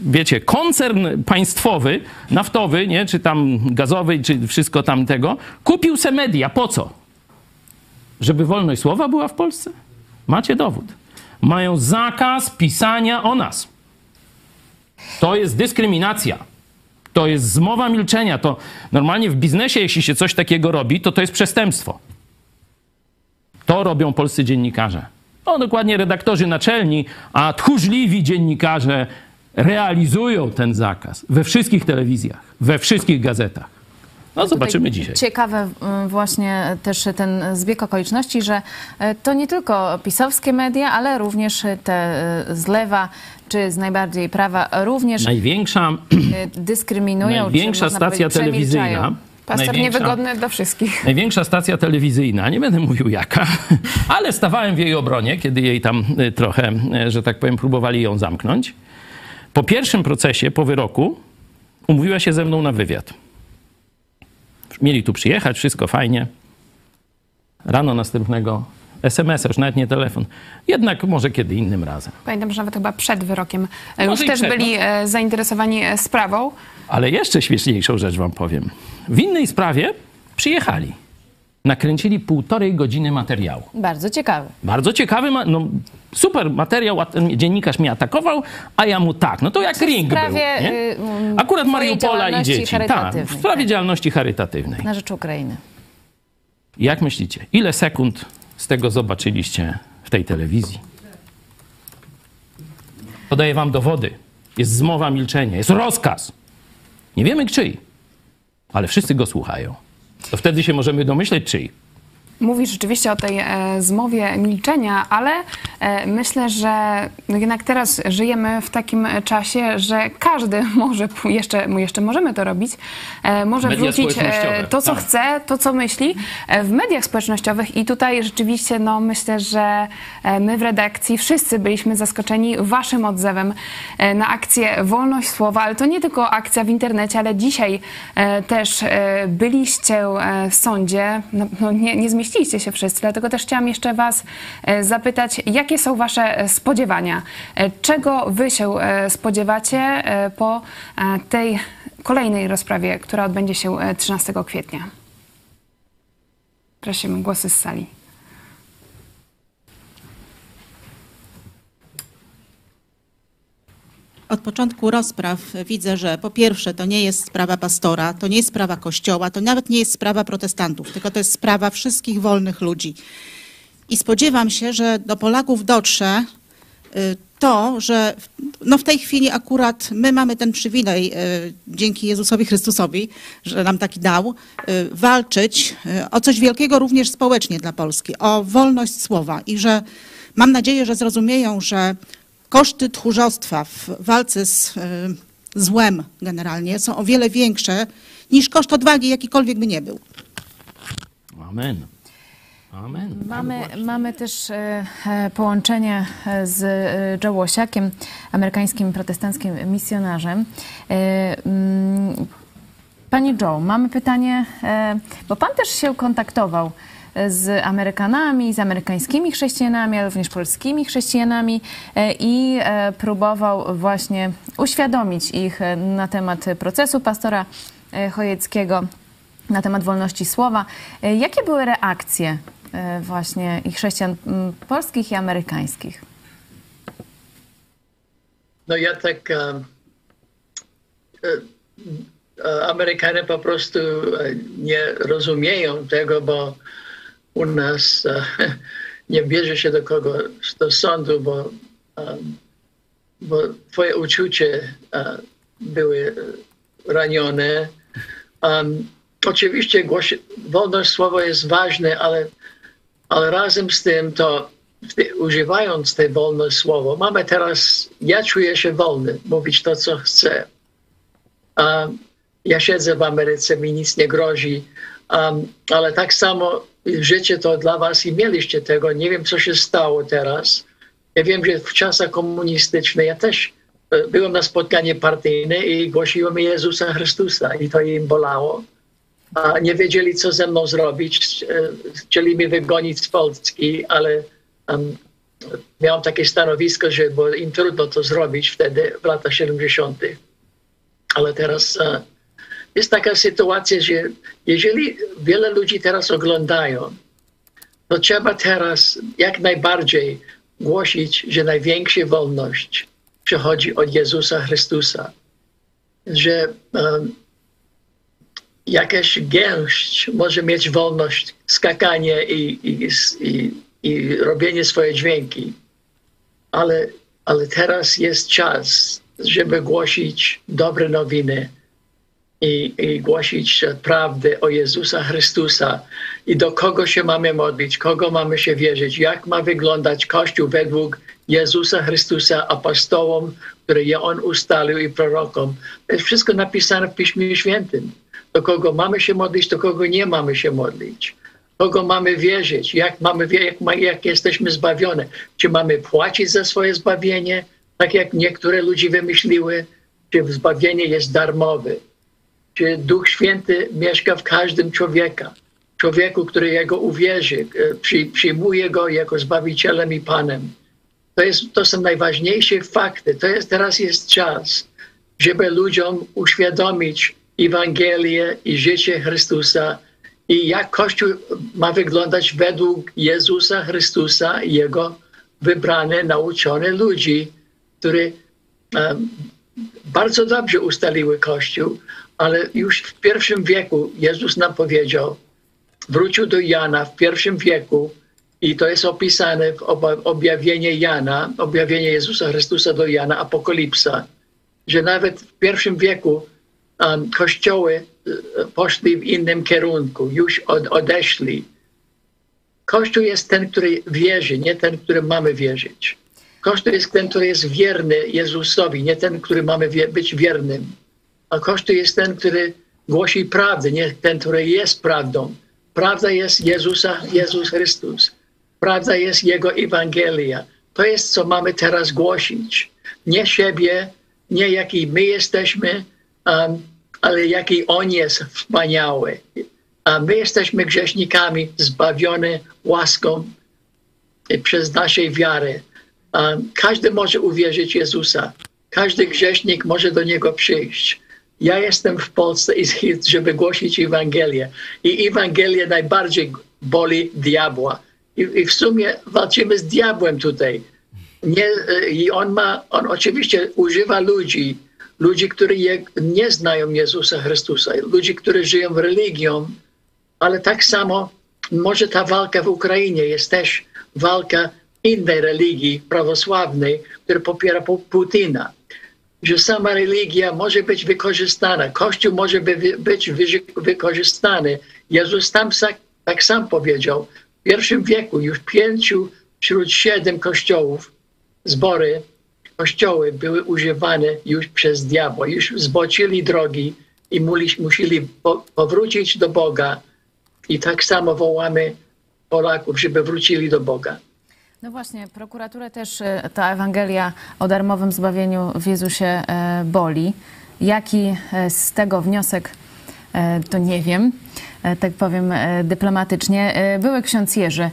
wiecie, koncern państwowy, naftowy, nie, czy tam gazowy, czy wszystko tamtego, kupił se media. Po co? Żeby wolność słowa była w Polsce? Macie dowód. Mają zakaz pisania o nas. To jest dyskryminacja. To jest zmowa milczenia. To normalnie w biznesie, jeśli się coś takiego robi, to to jest przestępstwo. To robią polscy dziennikarze. No dokładnie redaktorzy naczelni, a tchórzliwi dziennikarze realizują ten zakaz we wszystkich telewizjach, we wszystkich gazetach. No zobaczymy dzisiaj. Ciekawe właśnie też ten zbieg okoliczności, że y, to nie tylko pisowskie media, ale również te y, z lewa czy z najbardziej prawa również Największa, y, dyskryminują. największa stacja telewizyjna. Pastor niewygodny dla wszystkich. <laughs> Największa stacja telewizyjna, nie będę mówił jaka, <laughs> ale stawałem w jej obronie, kiedy jej tam y, trochę, y, że tak powiem, próbowali ją zamknąć. Po pierwszym procesie, po wyroku, umówiła się ze mną na wywiad. Mieli tu przyjechać, wszystko fajnie. Rano następnego SMS-a, już nawet nie telefon. Jednak może kiedy innym razem. Pamiętam, że nawet chyba przed wyrokiem e, Może już też przed, byli no. zainteresowani sprawą. Ale jeszcze śmieszniejszą rzecz wam powiem. W innej sprawie przyjechali. Nakręcili półtorej godziny materiału. Bardzo ciekawe. Bardzo ciekawy, ma- no, super materiał, a ten dziennikarz mnie atakował, a ja mu tak. No to jak ring był. Nie? y, mm, Akurat twojej Mariupola i działalności dzieci. Tak, w sprawie działalności charytatywnej. Na rzecz Ukrainy. Jak myślicie, ile sekund z tego zobaczyliście w tej telewizji? Podaję wam dowody. Jest zmowa milczenia, jest rozkaz. Nie wiemy czyj, ale wszyscy go słuchają. To wtedy się możemy domyśleć czyj. Mówisz rzeczywiście o tej e, zmowie milczenia, ale e, myślę, że no jednak teraz żyjemy w takim czasie, że każdy <laughs> może, jeszcze, jeszcze możemy to robić, e, może Media wrzucić e, to, co tak. chce, to, co myśli e, w mediach społecznościowych. I tutaj rzeczywiście, no myślę, że e, my w redakcji wszyscy byliśmy zaskoczeni waszym odzewem na akcję Wolność Słowa, ale to nie tylko akcja w internecie, ale dzisiaj też byliście w sądzie, no, no nie, nie zmieściliście się wszyscy, dlatego też chciałam jeszcze was e, zapytać, jakie są wasze e, spodziewania? E, Czego wy się spodziewacie po tej kolejnej rozprawie, która odbędzie się e, 13 kwietnia? Prosimy, głosy z sali. Od początku rozpraw widzę, że po pierwsze to nie jest sprawa pastora, to nie jest sprawa kościoła, to nawet nie jest sprawa protestantów, tylko to jest sprawa wszystkich wolnych ludzi. I spodziewam się, że do Polaków dotrze y, to, że no w tej chwili akurat my mamy ten przywilej y, dzięki Jezusowi Chrystusowi, że nam taki dał, y, walczyć o coś wielkiego również społecznie dla Polski, o wolność słowa i że mam nadzieję, że zrozumieją, że koszty tchórzostwa w walce z y, złem generalnie są o wiele większe niż koszt odwagi, jakikolwiek by nie był. Amen. Amen. Mamy, mamy też e, e, połączenie e, z e, Joe Łosiakiem, amerykańskim protestanckim misjonarzem. E, mm, Panie Joe, mamy pytanie, e, bo Pan też się kontaktował z Amerykanami, z amerykańskimi chrześcijanami, ale również polskimi chrześcijanami e, i e, próbował właśnie uświadomić ich e, na temat procesu pastora Chojeckiego, na temat wolności słowa. Jakie były reakcje właśnie i chrześcijan polskich i amerykańskich? No ja tak um, Amerykanie po prostu nie rozumieją tego, bo u nas e, <laughs> nie bierze się do kogo do sądu, bo, bo twoje uczucie e, były ranione. Oczywiście wolność słowa jest ważna, ale, ale razem z tym to używając tej wolność słowa, mamy teraz, ja czuję się wolny mówić to, co chcę. Um, ja siedzę w Ameryce, mi nic nie grozi, um, ale tak samo życie to dla was i mieliście tego. Nie wiem, co się stało teraz. Ja wiem, że w czasach komunistycznych ja też e, byłem na spotkaniu partyjne i głosiłem Jezusa Chrystusa i to im bolało. A nie wiedzieli, co ze mną zrobić. E, Chcieli mnie wygonić z Polski, ale um, miałem takie stanowisko, że było im trudno to zrobić wtedy, w latach 70. Ale teraz e, jest taka sytuacja, że jeżeli wiele ludzi teraz oglądają, to trzeba teraz jak najbardziej głosić, że największa wolność przychodzi od Jezusa Chrystusa. Że um, jakaś gęść może mieć wolność skakania i, i, i, i robienie swoje dźwięki, ale, ale teraz jest czas, żeby głosić dobre nowiny i, i głosić prawdę o Jezusa Chrystusa i do kogo się mamy modlić, kogo mamy się wierzyć, jak ma wyglądać Kościół według Jezusa Chrystusa apostołom, które je On ustalił i prorokom. To jest wszystko napisane w Piśmie Świętym. Do kogo mamy się modlić, do kogo nie mamy się modlić. Kogo mamy wierzyć, jak, mamy, jak, jak jesteśmy zbawione. Czy mamy płacić za swoje zbawienie, tak jak niektóre ludzie wymyśliły, czy zbawienie jest darmowe czy Duch Święty mieszka w każdym człowieka. Człowieku, który Jego uwierzy, e, przy, przyjmuje Go jako Zbawicielem i Panem. To, jest, to są najważniejsze fakty. To jest, teraz jest czas, żeby ludziom uświadomić Ewangelię i życie Chrystusa i jak Kościół ma wyglądać według Jezusa Chrystusa i Jego wybrane, nauczone ludzi, którzy em, bardzo dobrze ustaliły Kościół, ale już w pierwszym wieku Jezus nam powiedział, wrócił do Jana w pierwszym wieku i to jest opisane w objawienie Jana, objawienie Jezusa Chrystusa do Jana, Apokalipsa, że nawet w pierwszym wieku um, kościoły e, poszli w innym kierunku, już od, odeszli Kościół jest ten, który wierzy, nie ten, który mamy wierzyć. Kościół jest ten, który jest wierny Jezusowi, nie ten, który mamy wie- być wiernym. A Kościół jest ten, który głosi prawdę, nie ten, który jest prawdą. Prawda jest Jezusa, Jezus Chrystus. Prawda jest Jego Ewangelia. To jest, co mamy teraz głosić. Nie siebie, nie jaki my jesteśmy, um, ale jaki On jest wspaniały. A my jesteśmy grzesznikami zbawione łaską przez naszej wiary. Um, każdy może uwierzyć Jezusa. Każdy grzesznik może do Niego przyjść. Ja jestem w Polsce, żeby głosić Ewangelię. I Ewangelia najbardziej boli diabła. I, I w sumie walczymy z diabłem tutaj. Nie, e, I on ma, on oczywiście używa ludzi, ludzi, którzy nie znają Jezusa Chrystusa, ludzi, którzy żyją religią, ale tak samo może ta walka w Ukrainie jest też walka innej religii prawosławnej, która popiera Pu- Putina. Że sama religia może być wykorzystana, Kościół może być wy- wykorzystany. Jezus tam tak sam powiedział, w pierwszym wieku już pięciu wśród siedem kościołów, zbory, kościoły były używane już przez diabła, już zboczyli drogi i musieli po, powrócić do Boga. I tak samo wołamy Polaków, żeby wrócili do Boga. No właśnie, prokuraturę też e, ta Ewangelia o darmowym zbawieniu w Jezusie e, boli. Jaki e, z tego wniosek, to nie wiem, tak powiem dyplomatycznie. Były ksiądz Jerzy.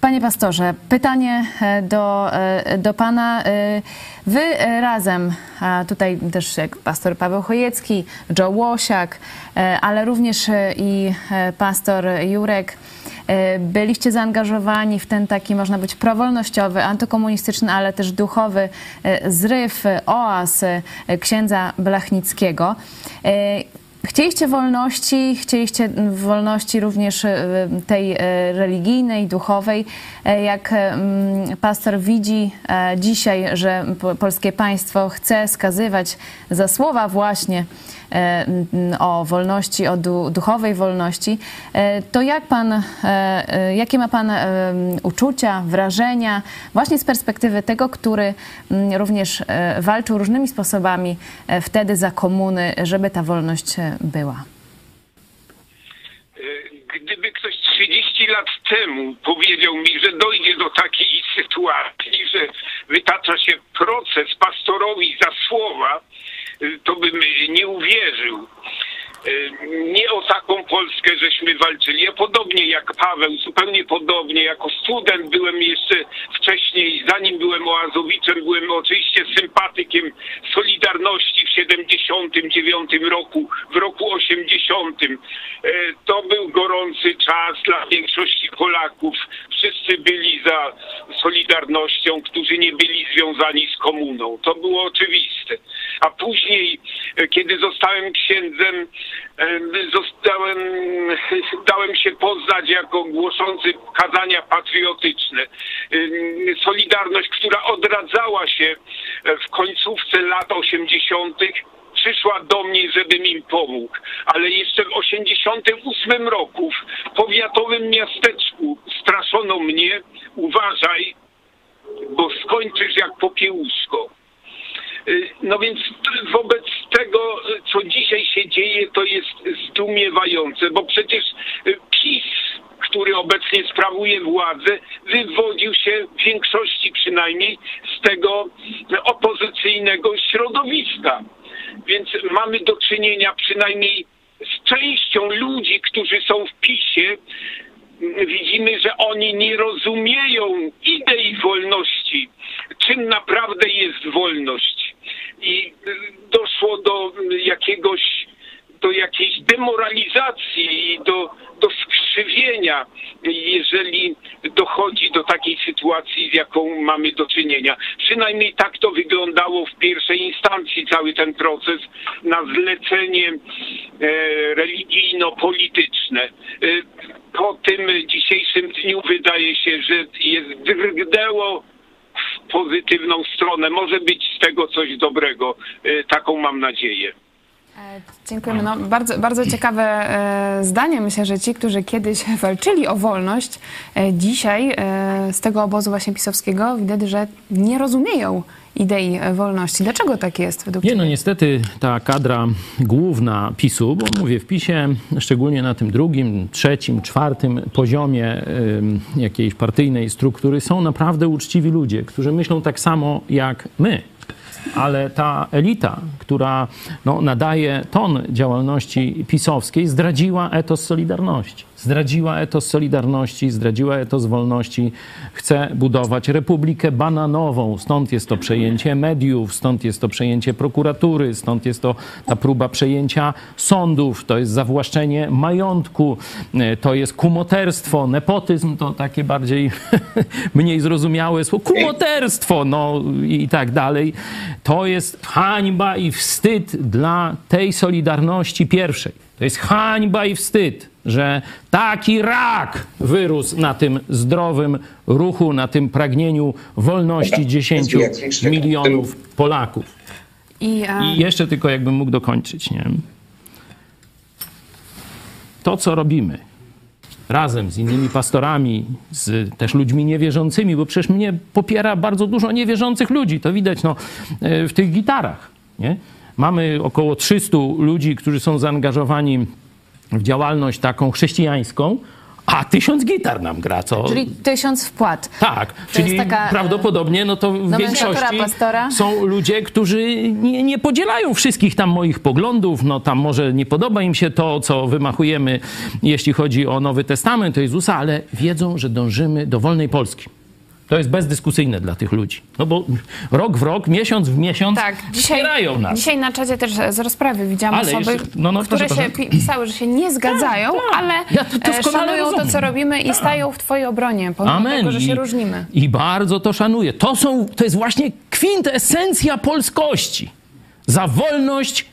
Panie pastorze, pytanie e, do, e, do pana. E, Wy razem, a tutaj też jak pastor Paweł Chojecki, Joe Łosiak, ale również i pastor Jurek, byliście zaangażowani w ten taki, można być, prowolnościowy, antykomunistyczny, ale też duchowy zryw, e, księdza Blachnickiego. Chcieliście wolności, chcieliście wolności również e, tej e, religijnej, duchowej. E, Jak mm, pastor widzi dzisiaj, że po- polskie państwo chce skazywać za słowa właśnie o wolności, o du- duchowej wolności, e, to jak pan, e, e, jakie ma pan e, uczucia, wrażenia właśnie z perspektywy tego, który mm, również e, walczył różnymi sposobami e, wtedy za komuny, żeby ta wolność e, była? Gdyby ktoś 30 lat temu powiedział mi, że dojdzie do takiej sytuacji, że wytacza się proces pastorowi za słowa, to bym nie uwierzył. Y, Nie o taką Polskę żeśmy walczyli. Ja podobnie jak Paweł, zupełnie podobnie. Jako student byłem jeszcze wcześniej, zanim byłem oazowiczem, byłem oczywiście sympatykiem Solidarności w 79 roku, w roku 80. E, To był gorący czas dla większości Polaków. Wszyscy byli za Solidarnością, którzy nie byli związani z komuną. To było oczywiste. A później, e, kiedy zostałem księdzem, e, zostałem, <laughs> dałem się poznać jako głoszący kazania patriotyczne. E, Solidarność, która odradzała się w końcówce lat 80 przyszła do mnie, żebym im pomógł. Ale jeszcze w 88 roku w powiatowym miasteczku straszono mnie, uważaj, bo skończysz jak popiełuszko. Y, No więc wobec tego, y, co dzisiaj się dzieje, to jest zdumiewające, bo przecież y, PiS, który obecnie sprawuje władzę, wywodził się w większości przynajmniej z tego opozycyjnego środowiska. Więc mamy do czynienia przynajmniej z częścią ludzi, którzy są w PiSie, widzimy, że oni nie rozumieją idei wolności, czym naprawdę jest wolność. I doszło do jakiegoś, do jakiejś demoralizacji i do, do skrzywienia, jeżeli dochodzi do takiej sytuacji, z jaką mamy do czynienia. Przynajmniej tak to wyglądało w pierwszej instancji, cały ten proces na zlecenie e, religijno-polityczne. E, po tym dzisiejszym dniu wydaje się, że jest drgnęło pozytywną stronę. Może być z tego coś dobrego. E, Taką mam nadzieję. Dziękujemy. No, bardzo, bardzo ciekawe e, zdanie. Myślę, że ci, którzy kiedyś <laughs> walczyli o wolność, e, dzisiaj e, z tego obozu właśnie pisowskiego widać, że nie rozumieją idei wolności. Dlaczego tak jest według Nie, no niestety ta kadra główna PiSu, bo mówię w PiSie, szczególnie na tym drugim, trzecim, czwartym poziomie jakiejś partyjnej struktury są naprawdę uczciwi ludzie, którzy myślą tak samo jak my. Ale ta elita, która no, nadaje ton działalności pisowskiej, zdradziła etos Solidarności. Zdradziła etos Solidarności, zdradziła etos wolności. Chce budować republikę bananową. Stąd jest to przejęcie mediów, stąd jest to przejęcie prokuratury, stąd jest to ta próba przejęcia sądów, to jest zawłaszczenie majątku, e, to jest kumoterstwo, nepotyzm to takie bardziej <laughs> mniej zrozumiałe słowo. Kumoterstwo, no i tak dalej. To jest hańba i wstyd dla tej Solidarności pierwszej. To jest hańba i wstyd, że taki rak wyrósł na tym zdrowym ruchu, na tym pragnieniu wolności 10 milionów Polaków. I, e, I jeszcze tylko jakbym mógł dokończyć, nie? To, co robimy razem z innymi pastorami, z też ludźmi niewierzącymi, bo przecież mnie popiera bardzo dużo niewierzących ludzi, to widać no, e, w tych gitarach, nie? Mamy około 300 ludzi, którzy są zaangażowani w działalność taką chrześcijańską, a tysiąc gitar nam gra, co... Czyli tysiąc wpłat. Tak, To czyli taka, e, prawdopodobnie no to w większości pastora? są ludzie, którzy nie, nie podzielają wszystkich tam moich poglądów, no tam może nie podoba im się to, co wymachujemy, jeśli chodzi o Nowy Testament, o Jezusa, ale wiedzą, że dążymy do wolnej Polski. To jest bezdyskusyjne dla tych ludzi. No bo rok w rok, miesiąc w miesiąc Tak, dzisiaj, wspierają nas. dzisiaj na czacie też z rozprawy widziałam Ale osoby, jeszcze- no, no, które proszę, się proszę. pi- pisały, że się nie zgadzają, ale Ja to e, doskonale szanują to, rozumiem. co robimy i stają w twojej obronie, pomimo Amen. tego, że się I- różnimy. I bardzo to szanuję. To, są, to jest właśnie kwintesencja polskości. Za wolność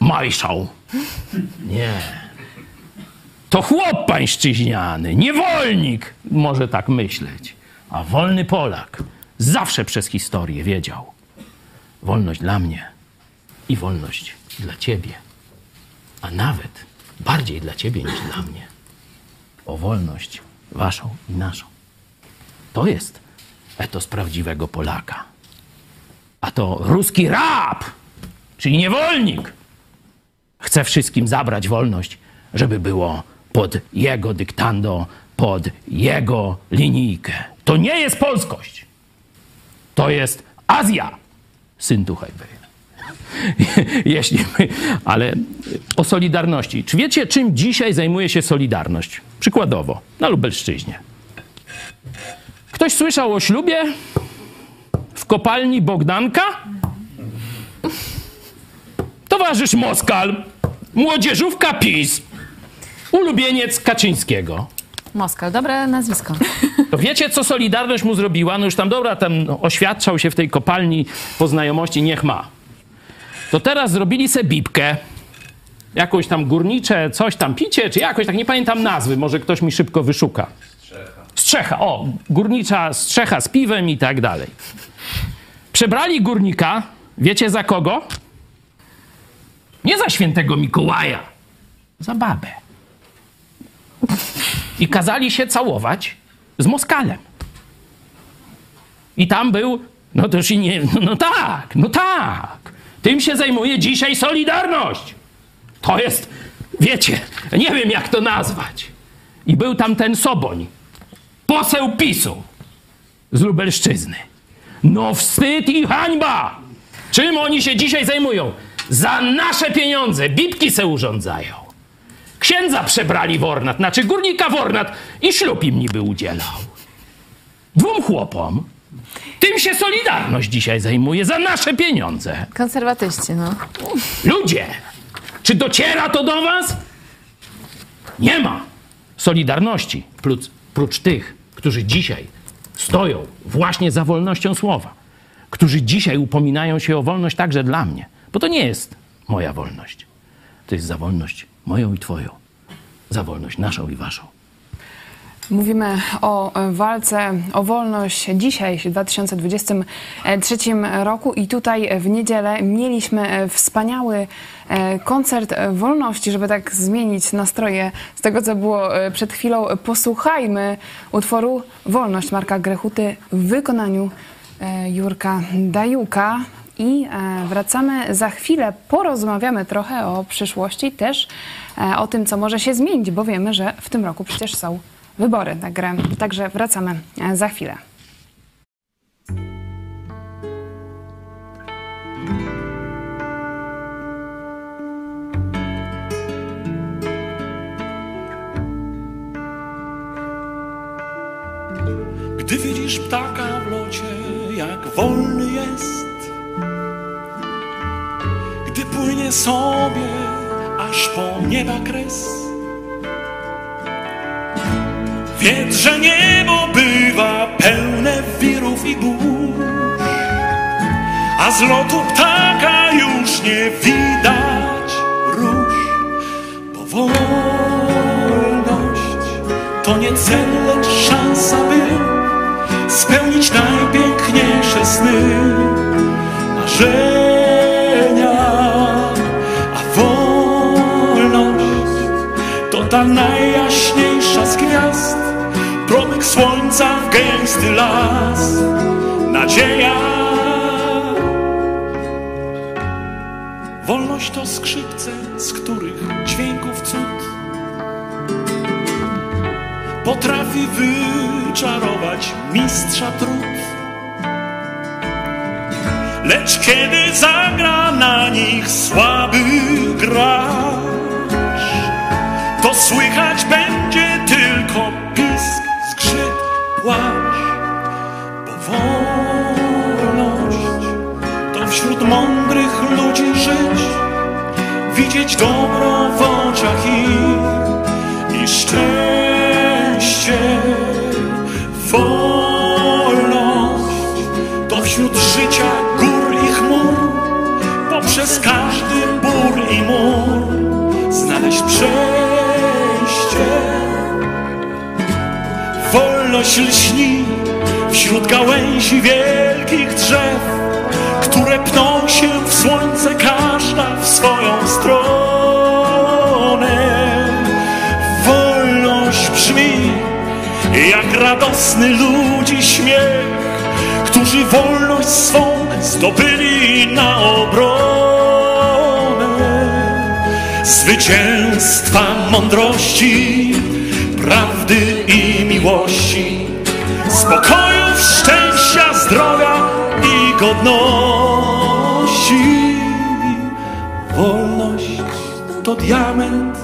majszał. Nie. To chłop pańszczyźniany, niewolnik może tak myśleć. A wolny Polak zawsze przez historię wiedział. Wolność dla mnie i wolność dla ciebie. A nawet bardziej dla ciebie niż dla mnie. O wolność waszą i naszą. To jest etos prawdziwego Polaka. A to ruski rab, czyli niewolnik, chce wszystkim zabrać wolność, żeby było pod jego dyktando, pod jego linijkę. To nie jest polskość. To jest Azja, syn Tuchajby. <laughs> Jeśli my, ale o Solidarności. Czy wiecie, czym dzisiaj zajmuje się Solidarność? Przykładowo, na Lubelszczyźnie. Ktoś słyszał o ślubie w kopalni Bogdanka? Towarzysz Moskal, młodzieżówka PiS, ulubieniec Kaczyńskiego. Moskal, dobre nazwisko. <laughs> To wiecie, co Solidarność mu zrobiła? No już tam, dobra, tam oświadczał się w tej kopalni po znajomości, niech ma. To teraz zrobili se bibkę, jakąś tam górnicze, coś tam picie, czy jakoś, tak nie pamiętam nazwy, może ktoś mi szybko wyszuka. Strzecha, o, górnicza strzecha z piwem i tak dalej. Przebrali górnika, wiecie za kogo? Nie za świętego Mikołaja, za babę. I kazali się całować z Moskalem. I tam był, no to już i nie, no, no tak, no tak. Tym się zajmuje dzisiaj Solidarność. To jest, wiecie, nie wiem jak to nazwać. I był tam ten Soboń, poseł PiSu z Lubelszczyzny. No wstyd i hańba! Czym oni się dzisiaj zajmują? Za nasze pieniądze bibki se urządzają. Księdza przebrali w ornat, znaczy górnika w ornat i ślub im niby udzielał. Dwóm chłopom. Tym się Solidarność dzisiaj zajmuje za nasze pieniądze. Konserwatyści, no. Ludzie, czy dociera to do was? Nie ma Solidarności, prócz, prócz tych, którzy dzisiaj stoją właśnie za wolnością słowa, którzy dzisiaj upominają się o wolność także dla mnie, bo to nie jest moja wolność. To jest za wolność moją i twoją, za wolność naszą i waszą. Mówimy o walce o wolność dzisiaj, w 2023 roku i tutaj w niedzielę mieliśmy wspaniały e, koncert wolności, żeby tak zmienić nastroje z tego, co było e, przed chwilą. Posłuchajmy utworu Wolność Marka Grechuty w wykonaniu e, Jurka Dajuka. I wracamy za chwilę, porozmawiamy trochę o przyszłości, też o tym, co może się zmienić, bo wiemy, że w tym roku przecież są wybory. Także wracamy e, za chwilę. Gdy widzisz ptaka w locie, jak wolny jest, płynie sobie aż po nieba kres Wiedz, że niebo bywa pełne wirów i burz, a z lotu ptaka już nie widać róż. Bo wolność to nie cel, lecz szansa, by spełnić najpiękniejsze sny, marzenia. Ta najjaśniejsza z gwiazd, promyk słońca w gęsty las, nadzieja. Wolność to skrzypce, z których dźwięków cud potrafi wyczarować mistrza trud. Lecz kiedy zagra na nich słaby gracz, słychać będzie tylko pisk płacz, bo wolność to wśród mądrych ludzi żyć, widzieć dobro w oczach ich i szczęście. Wolność to wśród życia gór i chmur, poprzez każdy bór i mur znaleźć przejście wolność lśni wśród gałęzi wielkich drzew, które pną się w słońce, każda w swoją stronę. Wolność brzmi jak radosny ludzi śmiech, którzy wolność swą zdobyli na obronę. Zwycięstwa mądrości prawdy i miłości, spokoju, szczęścia, zdrowia i godności. Wolność to diament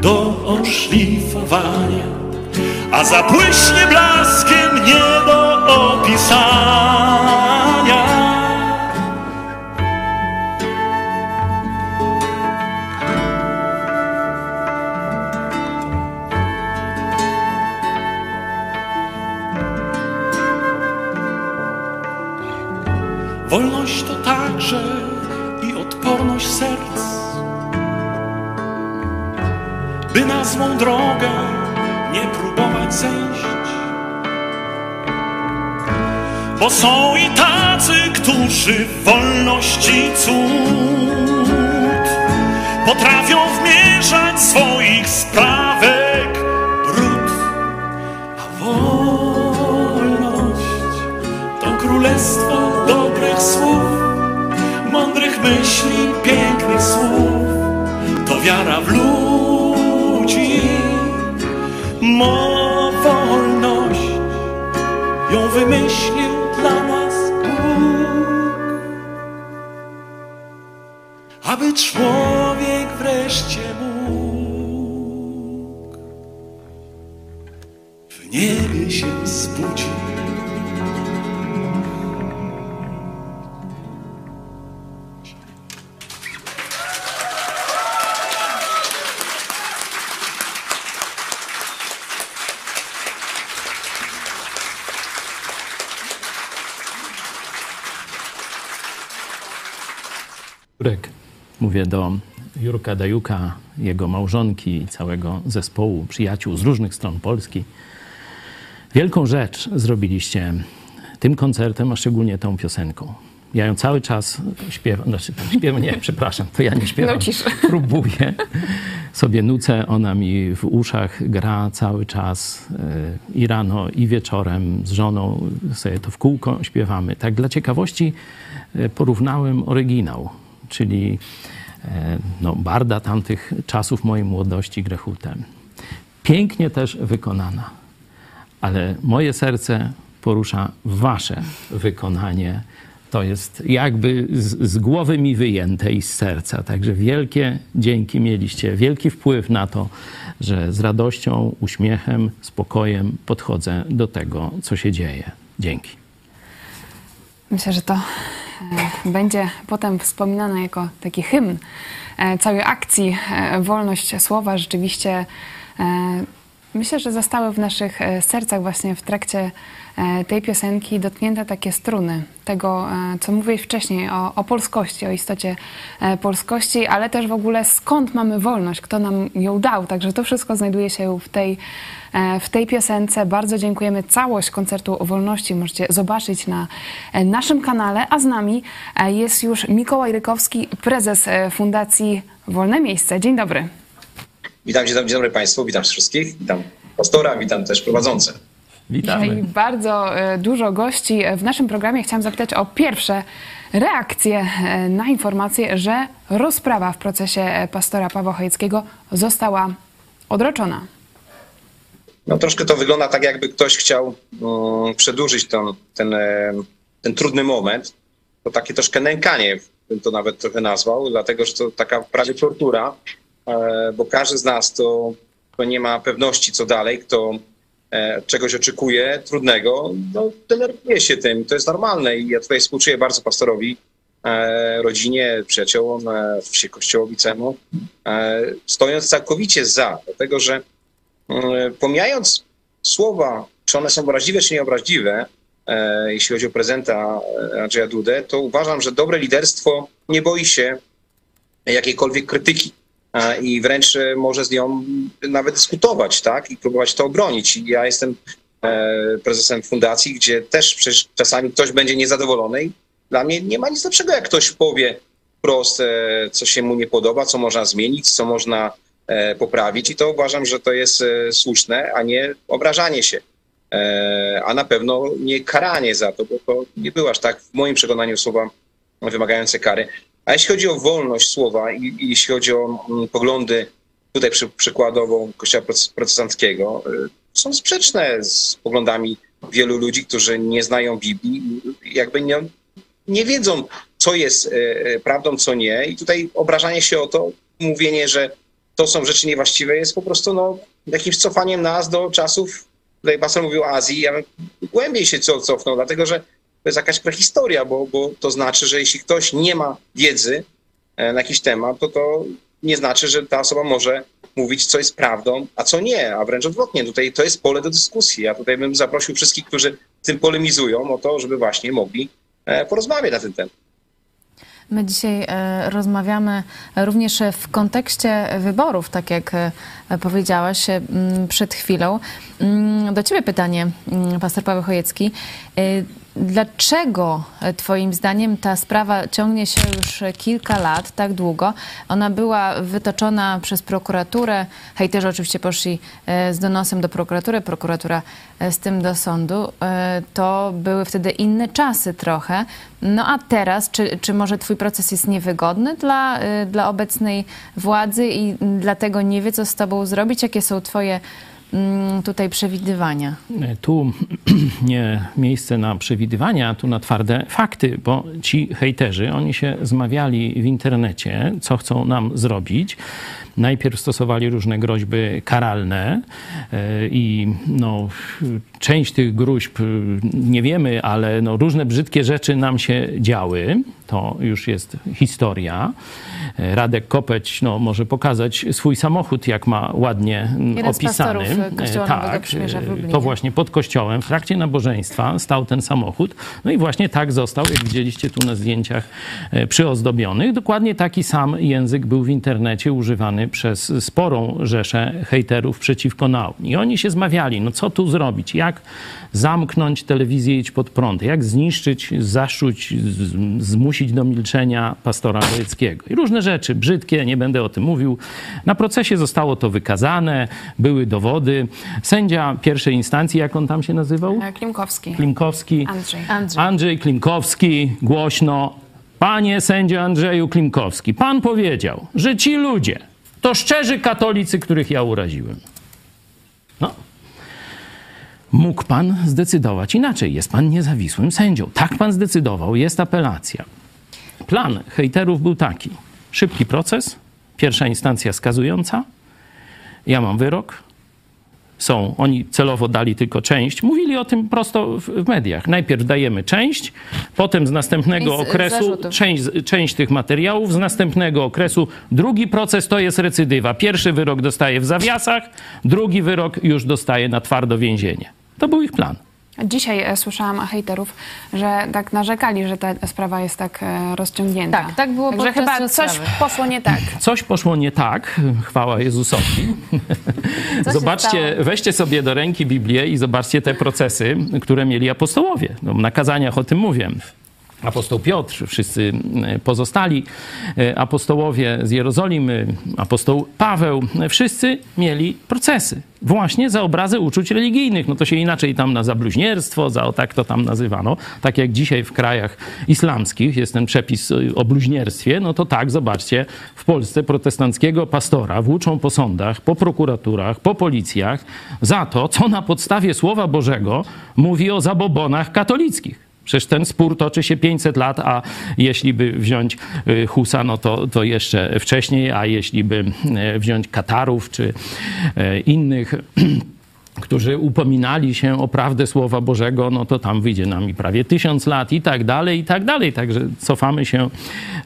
do oszlifowania, a zabłyśnie blaskiem nie do opisania. Drogę nie próbować zejść. Bo są i tacy, którzy wolności cud potrafią wmierzać swoich sprawek brud, a wolność to królestwo dobrych słów, mądrych myśli, pięknych słów, to wiara w ludzi, mo wolność, ją wymyślił dla nas Bóg. Aby człowiek do Jurka Dajuka, jego małżonki i całego zespołu przyjaciół z różnych stron Polski. Wielką rzecz zrobiliście tym koncertem, a szczególnie tą piosenką. Ja ją cały czas śpiewam, znaczy śpiewam, nie, <laughs> przepraszam, to ja nie śpiewam. Nucisz. <laughs> Próbuję, sobie nucę, ona mi w uszach gra cały czas e, i rano, i wieczorem z żoną sobie to w kółko śpiewamy. Tak dla ciekawości e, porównałem oryginał, czyli no, barda tamtych czasów mojej młodości Grechutem. Pięknie też wykonana, ale moje serce porusza wasze wykonanie. To jest jakby z, z głowy mi wyjęte i z serca. Także wielkie dzięki mieliście, wielki wpływ na to, że z radością, uśmiechem, spokojem podchodzę do tego, co się dzieje. Dzięki. Myślę, że to e, będzie potem wspominane jako taki hymn e, całej akcji e, Wolność Słowa. Rzeczywiście myślę, że zostały w naszych sercach właśnie w trakcie tej piosenki dotknięte takie struny tego, co mówiłeś wcześniej o, o polskości, o istocie polskości, ale też w ogóle skąd mamy wolność, kto nam ją dał. Także to wszystko znajduje się w tej w tej piosence. Bardzo dziękujemy. Całość koncertu o wolności możecie zobaczyć na naszym kanale, a z nami jest już Mikołaj Rykowski, prezes Fundacji Wolne Miejsce. Dzień dobry. Witam, dzień dobry, dzień dobry Państwu, witam wszystkich, witam pastora, witam też prowadzące. Dzisiaj bardzo e, dużo gości w naszym programie. Chciałam zapytać o pierwsze reakcje e, na informację, że rozprawa w procesie pastora Pawła Chojeckiego została odroczona. No troszkę to wygląda tak, jakby ktoś chciał um, przedłużyć ten, ten, ten trudny moment. To takie troszkę nękanie, bym to nawet trochę nazwał, dlatego że to taka prawie tortura, e, bo każdy z nas to, to nie ma pewności co dalej, kto e, czegoś oczekuje trudnego, no denerwuje się tym, to jest normalne i ja tutaj współczuję bardzo pastorowi, e, rodzinie, przyjaciołom, e, kościołowi cemu, e, stojąc całkowicie za, dlatego że E, pomijając słowa, czy one są obraźliwe, czy nieobraźliwe, e, jeśli chodzi o prezenta e, Andrzeja Dudę, to uważam, że dobre liderstwo nie boi się jakiejkolwiek krytyki i wręcz może z nią nawet dyskutować, tak, i próbować to obronić. I ja jestem prezesem fundacji, gdzie też przecież czasami ktoś będzie niezadowolony i dla mnie nie ma nic lepszego, jak ktoś powie wprost, co się mu nie podoba, co można zmienić, co można E, poprawić i to uważam, że to jest e, słuszne, a nie obrażanie się. E, a na pewno nie karanie za to, bo to nie było aż tak w moim przekonaniu słowa wymagające kary. A jeśli chodzi o wolność słowa i, i jeśli chodzi o mm, poglądy tutaj przy, przykładowo Kościoła protestanckiego, są sprzeczne z poglądami wielu ludzi, którzy nie znają Biblii, jakby nie, nie wiedzą, co jest prawdą, co nie. I tutaj obrażanie się o to, mówienie, że to są rzeczy niewłaściwe, jest po prostu no, jakimś cofaniem nas do czasów, tutaj pastor mówił o Azji, ja bym głębiej się cofnął, dlatego że to jest jakaś prehistoria, bo, bo to znaczy, że jeśli ktoś nie ma wiedzy e, na jakiś temat, to to nie znaczy, że ta osoba może mówić, co jest prawdą, a co nie, a wręcz odwrotnie. Tutaj to jest pole do dyskusji. Ja tutaj bym zaprosił wszystkich, którzy tym polemizują, o to, żeby właśnie mogli e, porozmawiać na ten temat. My dzisiaj e, rozmawiamy również w kontekście wyborów, tak jak e, powiedziałaś e, przed chwilą. Mm, do Ciebie pytanie, mm, pastor Paweł Chojecki. Dlaczego Twoim zdaniem ta sprawa ciągnie się już kilka lat, tak długo? Ona była wytoczona przez prokuraturę. Hejterzy oczywiście poszli z donosem do prokuratury, prokuratura z tym do sądu. To były wtedy inne czasy trochę. No a teraz, czy, czy może Twój proces jest niewygodny dla, dla obecnej władzy i dlatego nie wie, co z Tobą zrobić? Jakie są Twoje tutaj przewidywania? Tu <clears throat> nie miejsce na przewidywania, tu na twarde fakty, bo ci hejterzy, oni się zmawiali w internecie, co chcą nam zrobić. Najpierw stosowali różne groźby karalne e, i no, część tych gruźb y, nie wiemy, ale no, różne brzydkie rzeczy nam się działy. To już jest historia. E, Radek Kopeć no, może pokazać swój samochód, jak ma ładnie mm, Jeden opisany. E, Lublinie. to właśnie pod kościołem w trakcie nabożeństwa stał ten samochód. No i właśnie tak został, jak widzieliście tu na zdjęciach e, przyozdobionych. Dokładnie taki sam język był w internecie używany przez sporą rzeszę hejterów przeciwko nauki. I oni się zmawiali, no co tu zrobić, jak zamknąć telewizję Idź Pod Prąd, jak zniszczyć, zaszuć, zmusić do milczenia pastora Wojeckiego. I różne rzeczy, brzydkie, nie będę o tym mówił. Na procesie zostało to wykazane, były dowody. Sędzia pierwszej instancji, jak on tam się nazywał? E, Klimkowski. Klimkowski. Andrzej. Andrzej Klimkowski głośno. Panie sędzio Andrzeju Klimkowski, pan powiedział, że ci ludzie to szczerzy katolicy, których ja uraziłem. No. Mógł pan zdecydować inaczej. Jest pan niezawisłym sędzią. Tak pan zdecydował, jest apelacja. Plan hejterów był taki. Szybki proces, pierwsza instancja skazująca, ja mam wyrok, są, oni celowo dali tylko część. Mówili o tym prosto w, mediach. Najpierw dajemy część, potem z następnego z- okresu część, część tych materiałów, z następnego okresu drugi proces to jest recydywa. Pierwszy wyrok dostaje w zawiasach, drugi wyrok już dostaje na twardo więzienie. To był ich plan. Dzisiaj e, słyszałam hejterów, że tak narzekali, że ta sprawa jest tak e, rozciągnięta. Tak, tak było Także chyba coś poszło nie tak. <clears throat> Coś poszło nie tak, chwała Jezusowi. <laughs> zobaczcie, weźcie sobie do ręki Biblię i zobaczcie te procesy, które mieli apostołowie. No, na kazaniach o tym mówię. Apostoł Piotr, wszyscy e, pozostali e, apostołowie z Jerozolimy, apostoł Paweł, e, wszyscy mieli procesy właśnie za obrazy uczuć religijnych. No to się inaczej tam na zabluźnierstwo, za o tak to tam nazywano. Tak jak dzisiaj w krajach islamskich jest ten przepis o bluźnierstwie, no to tak, zobaczcie, w Polsce protestanckiego pastora włóczą po sądach, po prokuraturach, po policjach za to, co na podstawie Słowa Bożego mówi o zabobonach katolickich. Przecież ten spór toczy się 500 lat, a jeśli by wziąć y, Husa, no to, to jeszcze wcześniej, a jeśli by y, wziąć Katarów czy y, innych <clears throat> którzy upominali się o prawdę Słowa Bożego, no to tam wyjdzie nam i prawie tysiąc lat i tak dalej, i tak dalej. Także cofamy się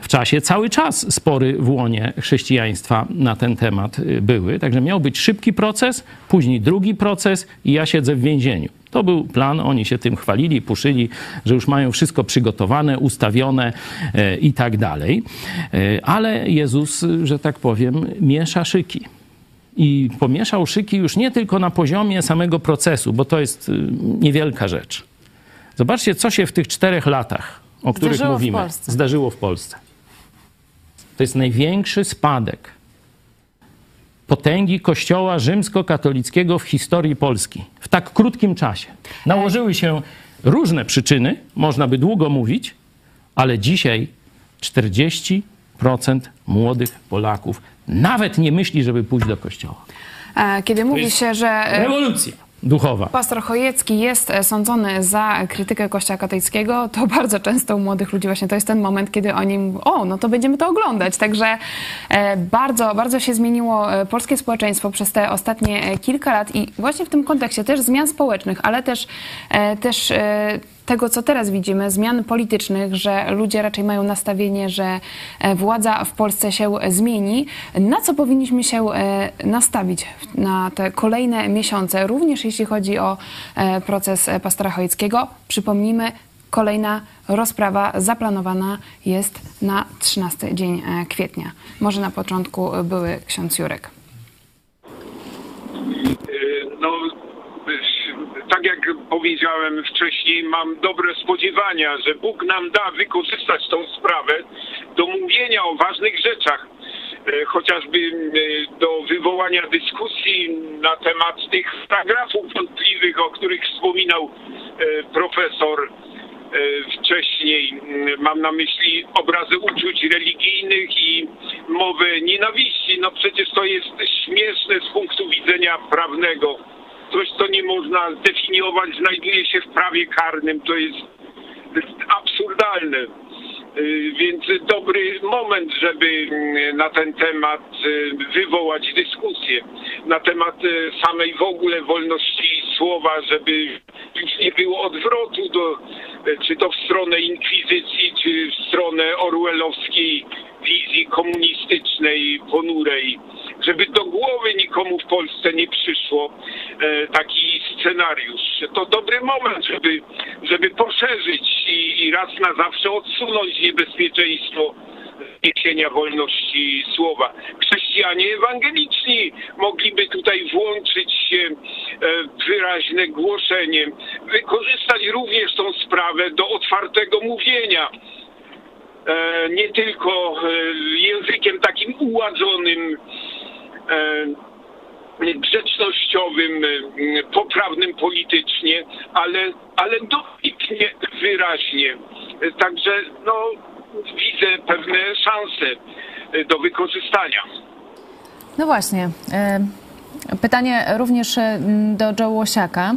w czasie. Cały czas spory w łonie chrześcijaństwa na ten temat y, były. Także miał być szybki proces, później drugi proces i ja siedzę w więzieniu. To był plan, oni się tym chwalili, puszyli, że już mają wszystko przygotowane, ustawione e, i tak dalej. E, Ale Jezus, y, że tak powiem, miesza szyki i pomieszał szyki już nie tylko na poziomie samego procesu, bo to jest y, niewielka rzecz. Zobaczcie, co się w tych czterech latach, o których Zdarzyło w mówimy, Polsce. zdarzyło w Polsce. To jest największy spadek potęgi Kościoła rzymskokatolickiego w historii Polski w tak krótkim czasie. Nałożyły się różne przyczyny, można by długo mówić, ale dzisiaj 40% młodych Polaków nawet nie myśli, żeby pójść do kościoła. E, Kiedy mówi się, że e, Rewolucja duchowa. pastor Chojecki jest e, sądzony za krytykę Kościoła katolickiego, to <laughs> bardzo często u młodych ludzi właśnie to jest ten moment, kiedy oni mówią, o, no to będziemy to oglądać. Także bardzo, bardzo się zmieniło polskie społeczeństwo przez te ostatnie kilka lat i właśnie w tym kontekście też zmian społecznych, ale też, też tego, co teraz widzimy, zmian politycznych, że ludzie raczej mają nastawienie, że e, władza w Polsce się zmieni. Na co powinniśmy się e, nastawić na te kolejne miesiące, również jeśli chodzi o e, proces e, pastora Chojeckiego? Przypomnijmy, kolejna rozprawa zaplanowana jest na 13 dzień e, kwietnia. Może na początku były ksiądz Jurek. Y, No, y, tak jak powiedziałem wcześniej, mam dobre spodziewania, że Bóg nam da wykorzystać tą sprawę do mówienia o ważnych rzeczach. Y, Chociażby y, do wywołania dyskusji na temat tych paragrafów wątpliwych, o których wspominał y, profesor wcześniej. Y, Mam na myśli obrazy uczuć religijnych i mowę nienawiści. No przecież to jest śmieszne z punktu widzenia prawnego. Coś, co nie można zdefiniować, znajduje się w prawie karnym. To jest, jest absurdalne. Y, Więc dobry moment, żeby mm, na ten temat y, wywołać dyskusję. Na temat y, samej w ogóle wolności słowa, żeby już nie było odwrotu, do, czy to w stronę inkwizycji, czy w stronę orwellowskiej wizji komunistycznej, ponurej. Żeby do głowy nikomu w Polsce nie przyszło e, taki scenariusz. To dobry moment, żeby, żeby poszerzyć i, i raz na zawsze odsunąć niebezpieczeństwo zniesienia wolności słowa. Chrześcijanie ewangeliczni mogliby tutaj włączyć się e, w wyraźne głoszenie, wykorzystać również tą sprawę do otwartego mówienia. E, Nie tylko językiem takim uładzonym, grzecznościowym, e, poprawnym politycznie, ale, ale dobitnie wyraźnie. E, Także no, widzę pewne szanse e, do wykorzystania. No właśnie. e, Pytanie również e, do Joe Łosiaka,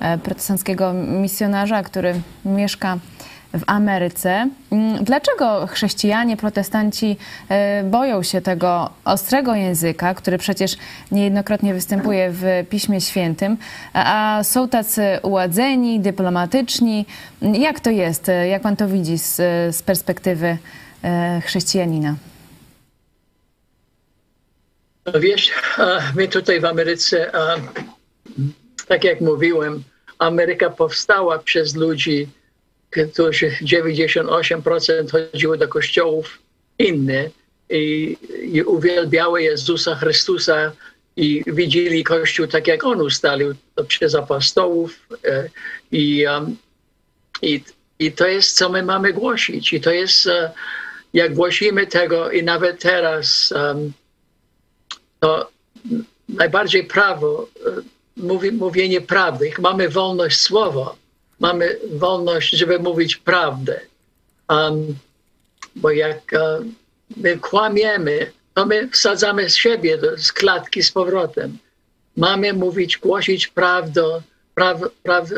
e, protestanckiego misjonarza, który mieszka w Ameryce. Mm, Dlaczego chrześcijanie, protestanci e, boją się tego ostrego języka, który przecież niejednokrotnie występuje w Piśmie Świętym, a są tacy uładzeni, dyplomatyczni? Jak to jest? Jak pan to widzi z, z perspektywy e, chrześcijanina? No Wiesz, my tutaj w Ameryce, tak jak mówiłem, Ameryka powstała przez ludzi, którzy 98% chodziło do kościołów inne i, i uwielbiały Jezusa Chrystusa i widzieli Kościół tak, jak On ustalił to przez apostołów. e, I, um, i, I to jest, co my mamy głosić. I to jest, e, jak głosimy tego i nawet teraz, um, to najbardziej prawo, e, mówi, mówienie prawdy. Mamy wolność słowa, mamy wolność, żeby mówić prawdę. Um, bo jak e, my kłamiemy, to my wsadzamy z siebie do, z klatki z powrotem. Mamy mówić, głosić prawdę, praw, praw,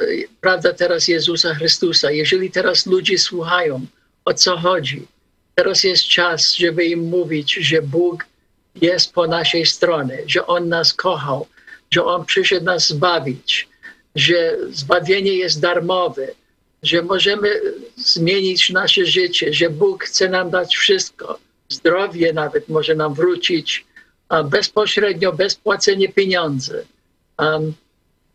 prawda teraz Jezusa Chrystusa. Jeżeli teraz ludzie słuchają, o co chodzi, teraz jest czas, żeby im mówić, że Bóg jest po naszej stronie, że On nas kochał, że On przyszedł nas zbawić, że zbawienie jest darmowe, że możemy zmienić nasze życie, że Bóg chce nam dać wszystko. Zdrowie nawet może nam wrócić bezpośrednio, bez płacenia pieniędzy.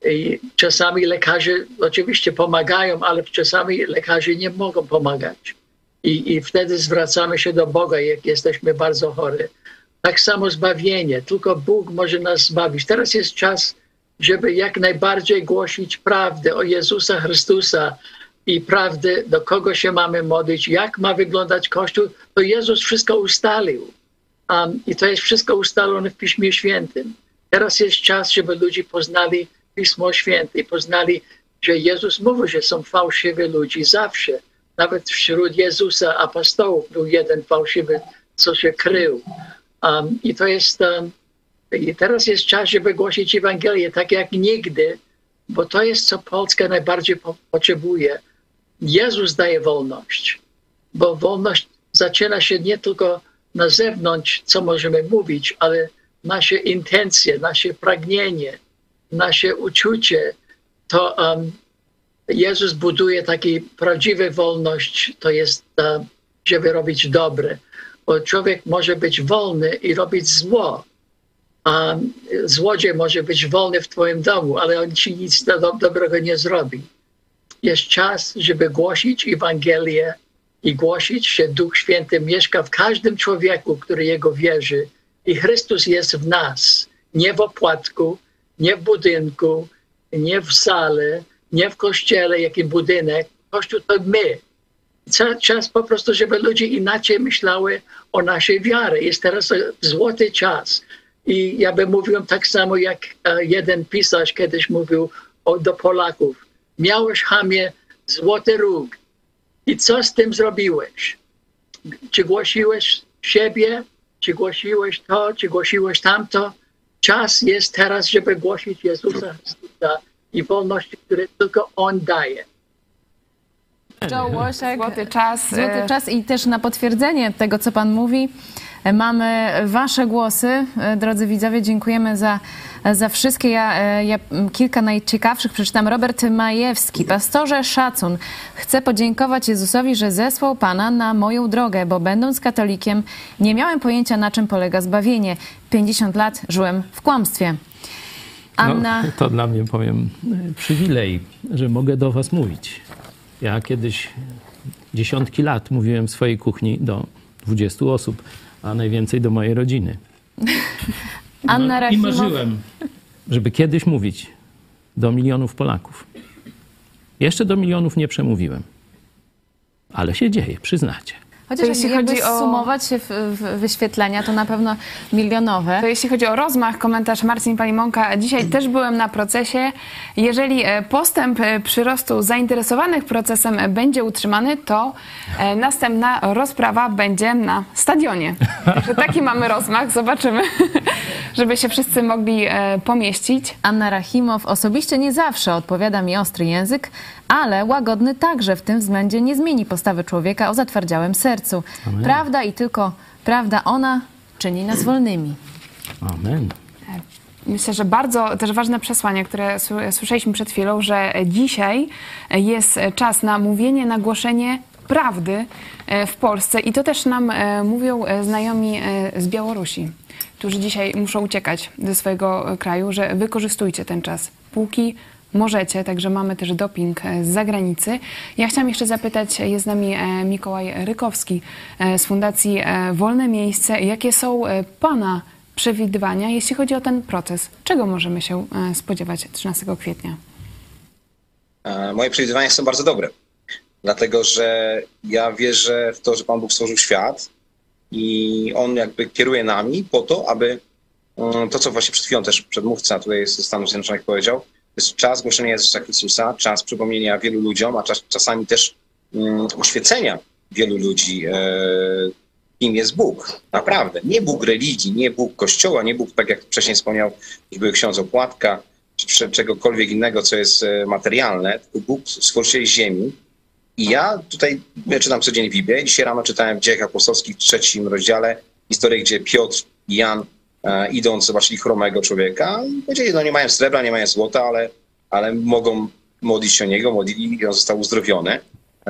I czasami lekarze oczywiście pomagają, ale czasami lekarze nie mogą pomagać. I, I wtedy zwracamy się do Boga, jak jesteśmy bardzo chorzy. Tak samo zbawienie, tylko Bóg może nas zbawić. Teraz jest czas, żeby jak najbardziej głosić prawdę o Jezusa Chrystusa i prawdę, do kogo się mamy modlić, jak ma wyglądać Kościół. To Jezus wszystko ustalił. Um, I to jest wszystko ustalone w Piśmie Świętym. Teraz jest czas, żeby ludzie poznali Pismo Święte i poznali, że Jezus mówił, że są fałszywi ludzie zawsze. Nawet wśród Jezusa apostołów był jeden fałszywy, co się krył. Um, I to jest, um, i teraz jest czas, żeby głosić Ewangelię tak jak nigdy, bo to jest, co Polska najbardziej po potrzebuje. Jezus daje wolność, bo wolność zaczyna się nie tylko na zewnątrz, co możemy mówić, ale nasze intencje, nasze pragnienie, nasze uczucie, to um, Jezus buduje taki prawdziwy wolność, to jest, um, żeby robić dobre. Bo człowiek może być wolny i robić zło. Um, złodziej może być wolny w twoim domu, ale on ci nic do, dobrego nie zrobi. Jest czas, żeby głosić Ewangelię i głosić, że Duch Święty mieszka w każdym człowieku, który Jego wierzy. I Chrystus jest w nas, nie w opłatku, nie w budynku, nie w sale, nie w kościele, jaki budynek. Kościół to my. Czas po prostu, żeby ludzie inaczej myślały o naszej wiarze. Jest teraz złoty czas. I ja bym mówił tak samo, jak e, jeden pisarz kiedyś mówił o, do Polaków. Miałeś, chamie, złoty róg. I co z tym zrobiłeś? Czy głosiłeś siebie? Czy głosiłeś to? Czy głosiłeś tamto? Czas jest teraz, żeby głosić Jezusa Chrystusa i wolności, które tylko On daje. Joe Łosiak. Złoty czas. Złoty e, czas i też na potwierdzenie tego, co pan mówi, mamy wasze głosy. E, Drodzy widzowie, dziękujemy za, za wszystkie. Ja, e, ja kilka najciekawszych przeczytam. Robert Majewski. Pastorze szacun. Chcę podziękować Jezusowi, że zesłał pana na moją drogę, bo będąc katolikiem nie miałem pojęcia, na czym polega zbawienie. 50 lat żyłem w kłamstwie. Anna... No, to dla mnie, powiem, przywilej, że mogę do was mówić. Ja kiedyś dziesiątki lat mówiłem w swojej kuchni do 20 osób, a najwięcej do mojej rodziny. <laughs> Anna I Rachimow. marzyłem, żeby kiedyś mówić do milionów Polaków. Jeszcze do milionów nie przemówiłem. Ale się dzieje, przyznacie. Chociaż To jeśli chodzi o- sumować się w, w wyświetlenia, to na pewno milionowe. To jeśli chodzi o rozmach, komentarz Marcin Palimonka. Dzisiaj też byłem na procesie. Jeżeli e, postęp e, przyrostu zainteresowanych procesem e, będzie utrzymany, to następna rozprawa będzie na stadionie. <laughs> Także taki mamy rozmach. Zobaczymy, <laughs> żeby się wszyscy mogli pomieścić. Anna Rachimow osobiście nie zawsze odpowiada mi ostry język, ale łagodny także w tym względzie nie zmieni postawy człowieka o zatwardziałym sercu. Amen. Prawda i tylko prawda ona czyni nas wolnymi. Amen. Myślę, że bardzo też ważne przesłanie, które słyszeliśmy przed chwilą, że dzisiaj jest czas na mówienie, na głoszenie prawdy e, w Polsce i to też nam e, mówią e, znajomi z Białorusi, którzy dzisiaj muszą uciekać ze swojego kraju, że wykorzystujcie ten czas, póki możecie, także mamy też doping e, z zagranicy. Ja chciałam jeszcze zapytać, jest z nami e, Mikołaj Rykowski e, z Fundacji e, Wolne Miejsce. Jakie są e, Pana przewidywania, jeśli chodzi o ten proces? Czego możemy się e, spodziewać 13 kwietnia? E, Moje przewidywania są bardzo dobre, dlatego że ja wierzę w to, że Pan Bóg stworzył świat i On jakby kieruje nami po to, aby mm, to, co właśnie przed chwilą też przedmówca tutaj ze Stanów Zjednoczonych powiedział, jest czas głoszenia Jezusa Chrystusa, czas przypomnienia wielu ludziom, a czas, czasami też mm, oświecenia wielu ludzi, e, kim jest Bóg. Naprawdę. Nie Bóg religii, nie Bóg kościoła, nie Bóg, tak jak wcześniej wspomniał, już był ksiądz Opłatka, czy czegokolwiek innego, co jest e, materialne, tylko Bóg stworzyciel ziemi. I ja tutaj ja czytam codziennie Biblię. Dzisiaj rano czytałem w Dziejach Apostolskich w trzecim rozdziale historię, gdzie Piotr i Jan idąc zobaczyli chromego człowieka i powiedzieli, no nie mają srebra, nie mają złota, ale, ale mogą modlić się o niego, modlili i on został uzdrowiony.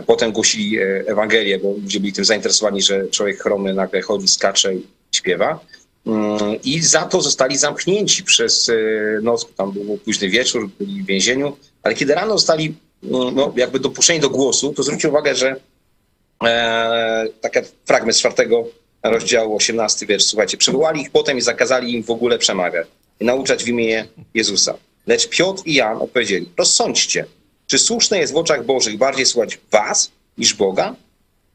Potem głosili e, Ewangelię, bo ludzie byli tym zainteresowani, że człowiek chromy nagle chodzi, skacze i śpiewa. Mm, I za to zostali zamknięci przez e, noc, tam był późny wieczór, byli w więzieniu, ale kiedy rano zostali mm, no, jakby dopuszczeni do głosu, to zwróćcie uwagę, że e, taki fragment z czwartego rozdziału, 18 wiersz, słuchajcie, przywołali ich potem i zakazali im w ogóle przemawiać i nauczać w imię Jezusa. Lecz Piotr i Jan odpowiedzieli, rozsądźcie, czy słuszne jest w oczach Bożych bardziej słuchać was niż Boga?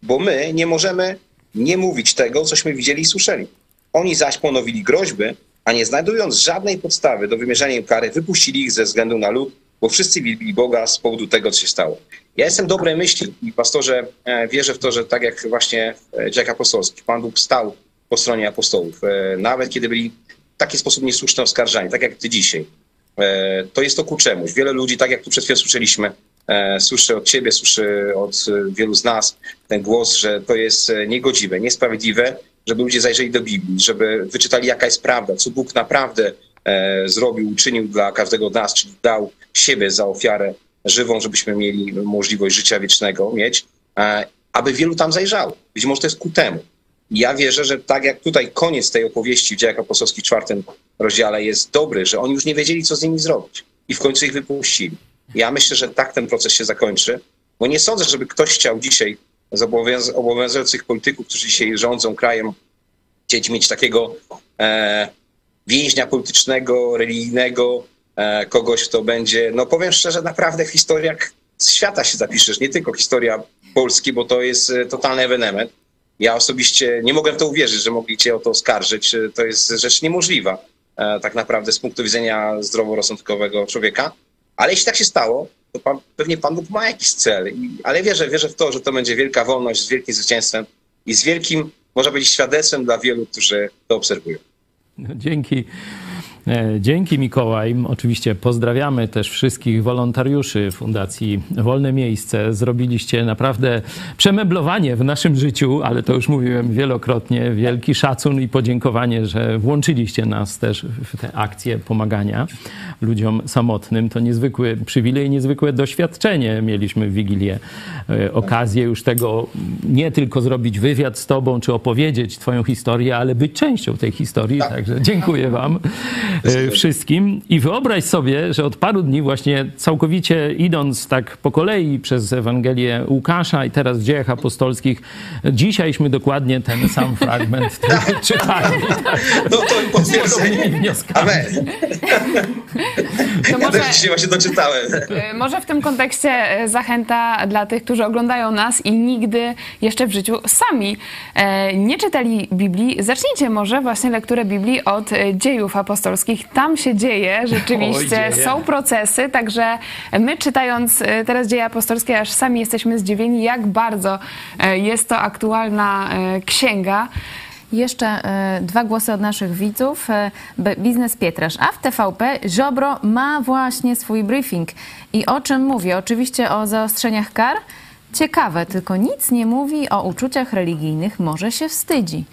Bo my nie możemy nie mówić tego, cośmy widzieli i słyszeli. Oni zaś ponowili groźby, a nie znajdując żadnej podstawy do wymierzenia kary, wypuścili ich ze względu na lud, bo wszyscy wielbili Boga z powodu tego, co się stało. Ja jestem dobrej myśli i pastorze e, wierzę w to, że tak jak właśnie w dziejach apostolskich, Pan Bóg stał po stronie apostołów, e, nawet kiedy byli w taki sposób niesłusznie oskarżani, tak jak ty dzisiaj. E, To jest to ku czemuś. Wiele ludzi, tak jak tu przed chwilą słyszeliśmy, e, słyszy od ciebie, słyszy od e, wielu z nas ten głos, że to jest e, niegodziwe, niesprawiedliwe, żeby ludzie zajrzeli do Biblii, żeby wyczytali jaka jest prawda, co Bóg naprawdę e, zrobił, uczynił dla każdego z nas, czyli dał siebie za ofiarę żywą, żebyśmy mieli możliwość życia wiecznego mieć, e, aby wielu tam zajrzało. Być może to jest ku temu. Ja wierzę, że tak jak tutaj koniec tej opowieści w dziejach apostolskich czwartym rozdziale jest dobry, że oni już nie wiedzieli, co z nimi zrobić i w końcu ich wypuścili. Ja myślę, że tak ten proces się zakończy, bo nie sądzę, żeby ktoś chciał dzisiaj z obowiąz- obowiązujących polityków, którzy dzisiaj rządzą krajem, chcieć mieć takiego e, więźnia politycznego, religijnego, kogoś, kto będzie, no powiem szczerze, naprawdę w historiach świata się zapiszesz, nie tylko historia Polski, bo to jest e, totalny ewenement. Ja osobiście nie mogłem w to uwierzyć, że mogli cię o to oskarżyć. E, To jest rzecz niemożliwa, e, tak naprawdę z punktu widzenia zdroworozsądkowego człowieka. Ale jeśli tak się stało, to pan, pewnie Pan Bóg ma jakiś cel. Ale wierzę, wierzę w to, że to będzie wielka wolność z wielkim zwycięstwem i z wielkim, można powiedzieć, świadectwem dla wielu, którzy to obserwują. No, Dzięki. E, Dzięki Mikołaj. Oczywiście pozdrawiamy też wszystkich wolontariuszy Fundacji Wolne Miejsce. Zrobiliście naprawdę przemeblowanie w naszym życiu, ale to już mówiłem wielokrotnie. Wielki szacun i podziękowanie, że włączyliście nas też w te akcje pomagania ludziom samotnym. To niezwykły przywilej, niezwykłe doświadczenie. Mieliśmy w Wigilię e, okazję już tego nie tylko zrobić wywiad z tobą, czy opowiedzieć twoją historię, ale być częścią tej historii. Także dziękuję wam wszystkim. I wyobraź sobie, że od paru dni właśnie całkowicie idąc tak po kolei przez Ewangelię Łukasza i teraz w dziejach apostolskich, dzisiajśmy dokładnie ten sam <laughs> fragment czytali. No to potwierdzenie. Amen. To Ja może- też dzisiaj właśnie doczytałem. Y, Może w tym kontekście y, zachęta dla tych, którzy oglądają nas i nigdy jeszcze w życiu sami e, nie czytali Biblii. Zacznijcie może właśnie lekturę Biblii od e, dziejów apostolskich. Tam się dzieje rzeczywiście, Oj, dzieje. są procesy, także my czytając e, teraz dzieje apostolskie, aż sami jesteśmy zdziwieni, jak bardzo e, jest to aktualna e, księga. Jeszcze e, dwa głosy od naszych widzów. E, Biznes Pietrasz. A w TVP Ziobro ma właśnie swój briefing. I o czym mówi? Oczywiście o zaostrzeniach kar. Ciekawe, tylko nic nie mówi o uczuciach religijnych. Może się wstydzi.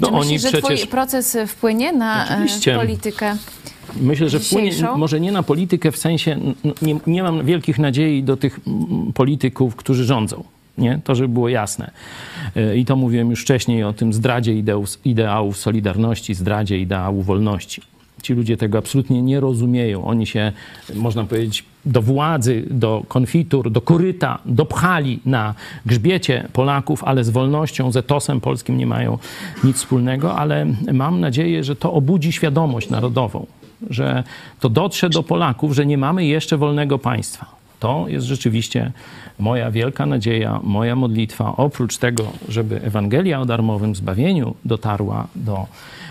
No Czy oni myślisz, że przecież- twój proces wpłynie na e, Oczywiście. politykę? Myślę, że wpłynie może nie na politykę w sensie, nie, nie mam wielkich nadziei do tych polityków, którzy rządzą. Nie? To, żeby było jasne. Y, I to mówiłem już wcześniej o tym zdradzie ideałów, ideałów solidarności, zdradzie ideału wolności. Ci ludzie tego absolutnie nie rozumieją. Oni się, można powiedzieć, do władzy, do konfitur, do koryta dopchali na grzbiecie Polaków, ale z wolnością, z etosem polskim nie mają nic wspólnego, ale mam nadzieję, że to obudzi świadomość narodową, że to dotrze do Polaków, że nie mamy jeszcze wolnego państwa. To jest rzeczywiście moja wielka nadzieja, moja modlitwa. Oprócz tego, żeby Ewangelia o darmowym zbawieniu dotarła do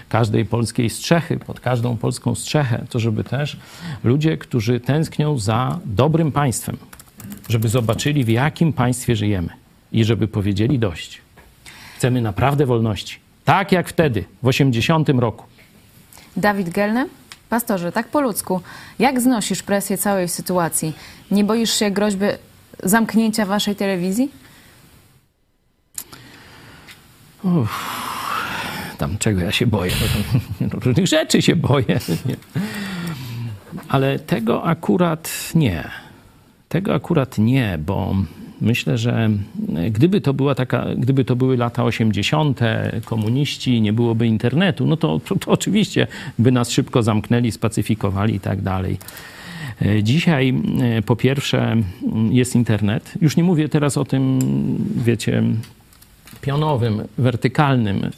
każdej polskiej strzechy, pod każdą polską strzechę, to żeby też ludzie, którzy tęsknią za dobrym państwem, żeby zobaczyli, w jakim państwie żyjemy i żeby powiedzieli dość. Chcemy naprawdę wolności. Tak jak wtedy, w 80 roku. Dawid Gelny? Pastorze, tak po ludzku, jak znosisz presję całej sytuacji? Nie boisz się groźby zamknięcia waszej telewizji? Uff, tam czego ja się boję? <laughs> Różnych rzeczy się boję. Nie. Ale tego akurat nie. Tego akurat nie, bo myślę, że gdyby to, była taka, gdyby to były lata 80., komuniści, nie byłoby internetu, no to, to, to oczywiście by nas szybko zamknęli, spacyfikowali i tak dalej. E, Dzisiaj e, po pierwsze jest internet. Już nie mówię teraz o tym, wiecie, pionowym, wertykalnym y,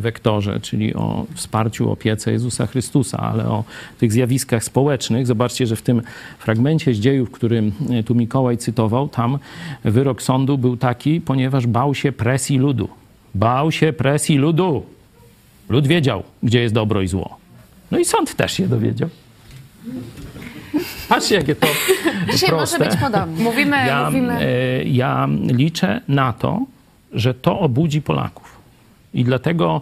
wektorze, czyli o wsparciu, opiece Jezusa Chrystusa, ale o tych zjawiskach społecznych. Zobaczcie, że w tym fragmencie z dziejów, który y, tu Mikołaj cytował, tam wyrok sądu był taki, ponieważ bał się presji ludu. Bał się presji ludu. Lud wiedział, gdzie jest dobro i zło. No i sąd też się dowiedział. Patrzcie, jakie to Dzisiaj proste. może być podobnie. Mówimy, Ja, mówimy. e, ja liczę na to, że to obudzi Polaków. I dlatego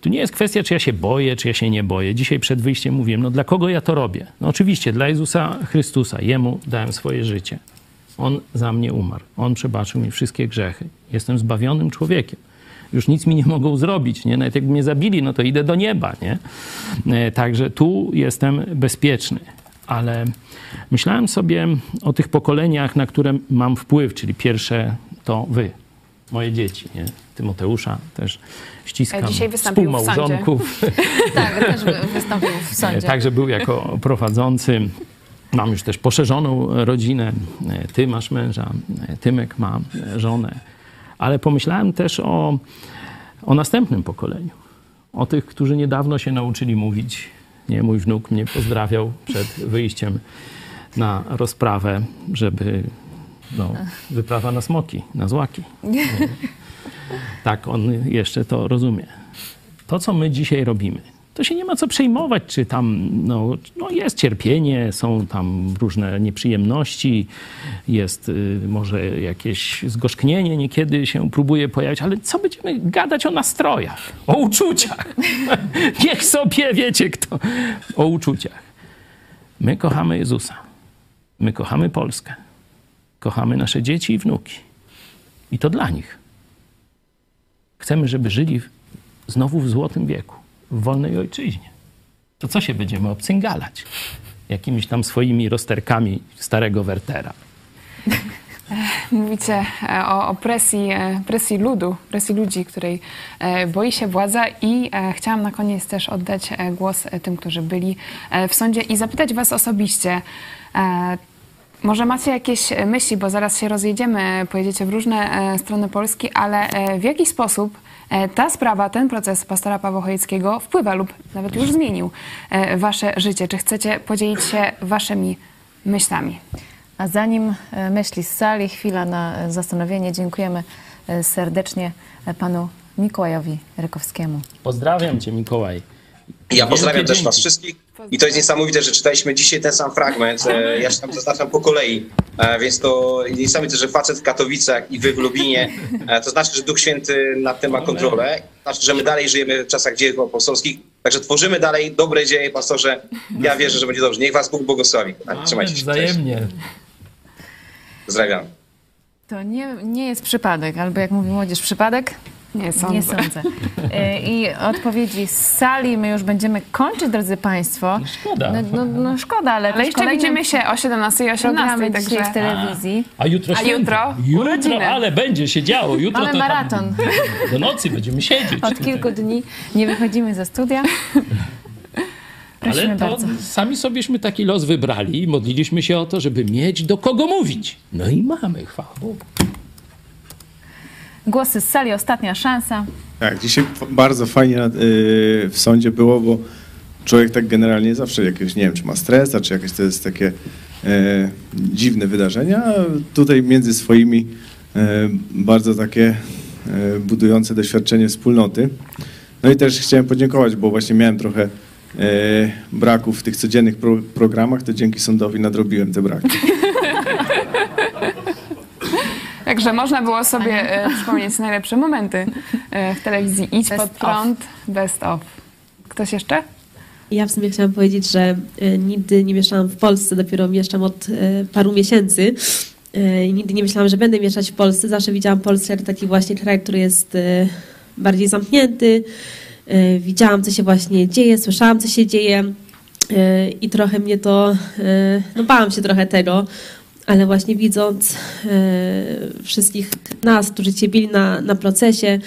tu nie jest kwestia, czy ja się boję, czy ja się nie boję. Dzisiaj przed wyjściem mówiłem, no dla kogo ja to robię? No oczywiście dla Jezusa Chrystusa. Jemu dałem swoje życie. On za mnie umarł. On przebaczył mi wszystkie grzechy. Jestem zbawionym człowiekiem. Już nic mi nie mogą zrobić, nie? Nawet jakby mnie zabili, no to idę do nieba, nie? E, Także tu jestem bezpieczny. Ale myślałem sobie o tych pokoleniach, na które mam wpływ, czyli pierwsze to wy, moje dzieci, nie? Tymoteusza też ściskam. E, Dzisiaj wystąpił w. Współmałżonków. <laughs> Tak, też wy- wystąpił w sądzie. Także był jako prowadzący. Mam już też poszerzoną rodzinę. Ty masz męża, Tymek ma żonę. Ale pomyślałem też o, o następnym pokoleniu. O tych, którzy niedawno się nauczyli mówić. Nie, mój wnuk mnie pozdrawiał przed wyjściem na rozprawę, żeby no, wyprawa na smoki, na złaki. <laughs> Tak, on jeszcze to rozumie. To, co my dzisiaj robimy, to się nie ma co przejmować, czy tam no, no jest cierpienie, są tam różne nieprzyjemności, jest y, może jakieś zgorzknienie niekiedy się próbuje pojawić, ale co będziemy gadać o nastrojach, o uczuciach? <laughs> Niech sobie wiecie kto. O uczuciach. My kochamy Jezusa. My kochamy Polskę. Kochamy nasze dzieci i wnuki. I to dla nich. Chcemy, żeby żyli znowu w złotym wieku, w wolnej ojczyźnie. To co się będziemy obcyngalać? Jakimiś tam swoimi rozterkami starego Wertera. <laughs> Mówicie e, o, o presji, e, presji ludu, presji ludzi, której e, boi się władza i chciałam na koniec też oddać głos tym, którzy byli w sądzie i zapytać was osobiście, może macie jakieś myśli, bo zaraz się rozjedziemy, pojedziecie w różne strony Polski, ale w jaki sposób ta sprawa, ten proces pastora Pawła Chojeckiego wpływa lub nawet już zmienił wasze życie? Czy chcecie podzielić się waszymi myślami? A zanim e, myśli z sali, chwila na e, zastanowienie. Dziękujemy e, serdecznie panu Mikołajowi Rykowskiemu. Pozdrawiam cię, Mikołaj. Ja pozdrawiam Wielkie też dzięki. was wszystkich. I to jest niesamowite, że czytaliśmy dzisiaj ten sam fragment. E, Ja się tam zaznaczam po kolei, E, więc to niesamowite, że facet w Katowicach i wy w Lubinie. e, To znaczy, że Duch Święty nad tym ma kontrolę. To znaczy, że my dalej żyjemy w czasach dziejów apostolskich. Także tworzymy dalej dobre dzieje, pastorze. Ja wierzę, że będzie dobrze. Niech was Bóg błogosławi. Tak, Trzymajcie się. Wzajemnie. Pozdrawiam. To nie, nie jest przypadek, albo jak mówi młodzież, przypadek? Nie sądzę. Nie sądzę. E, I odpowiedzi z sali my już będziemy kończyć, drodzy Państwo. Szkoda. No, no, no szkoda, ale, Ale jeszcze widzimy się o 17 i 18, programy także... dzisiaj w telewizji. A jutro A jutro Jutro, ale będzie się działo. Jutro Mamy to tam maraton. Do nocy będziemy siedzieć. Od kilku dni nie wychodzimy ze studia. <laughs> Prosimy Ale to bardzo. sami sobieśmy taki los wybrali i modliliśmy się o to, żeby mieć do kogo mówić. No i mamy, chwała Bogu. Głosy z sali, ostatnia szansa. Tak, dzisiaj bardzo fajnie y, w sądzie było, bo człowiek tak generalnie zawsze jakiegoś, nie wiem, czy ma stres, a czy jakieś to jest takie e, dziwne wydarzenia. Tutaj między swoimi e, bardzo takie e, budujące doświadczenie wspólnoty. No i też chciałem podziękować, bo właśnie miałem trochę e, braków w tych codziennych pro, programach, to dzięki sądowi nadrobiłem te braki. <laughs> Także można było sobie e, przypomnieć najlepsze momenty e, w telewizji. Idź Best pod prąd, best of. Ktoś jeszcze? Ja w sumie chciałam powiedzieć, że e, nigdy nie mieszkałam w Polsce, dopiero mieszkam od paru miesięcy. I Nigdy nie myślałam, że będę mieszkać w Polsce. Zawsze widziałam Polskę jako taki właśnie kraj, który jest bardziej zamknięty. Widziałam, co się właśnie dzieje, słyszałam, co się dzieje i trochę mnie to, no bałam się trochę tego, ale właśnie widząc e, wszystkich nas, którzy cierpieli na, na procesie,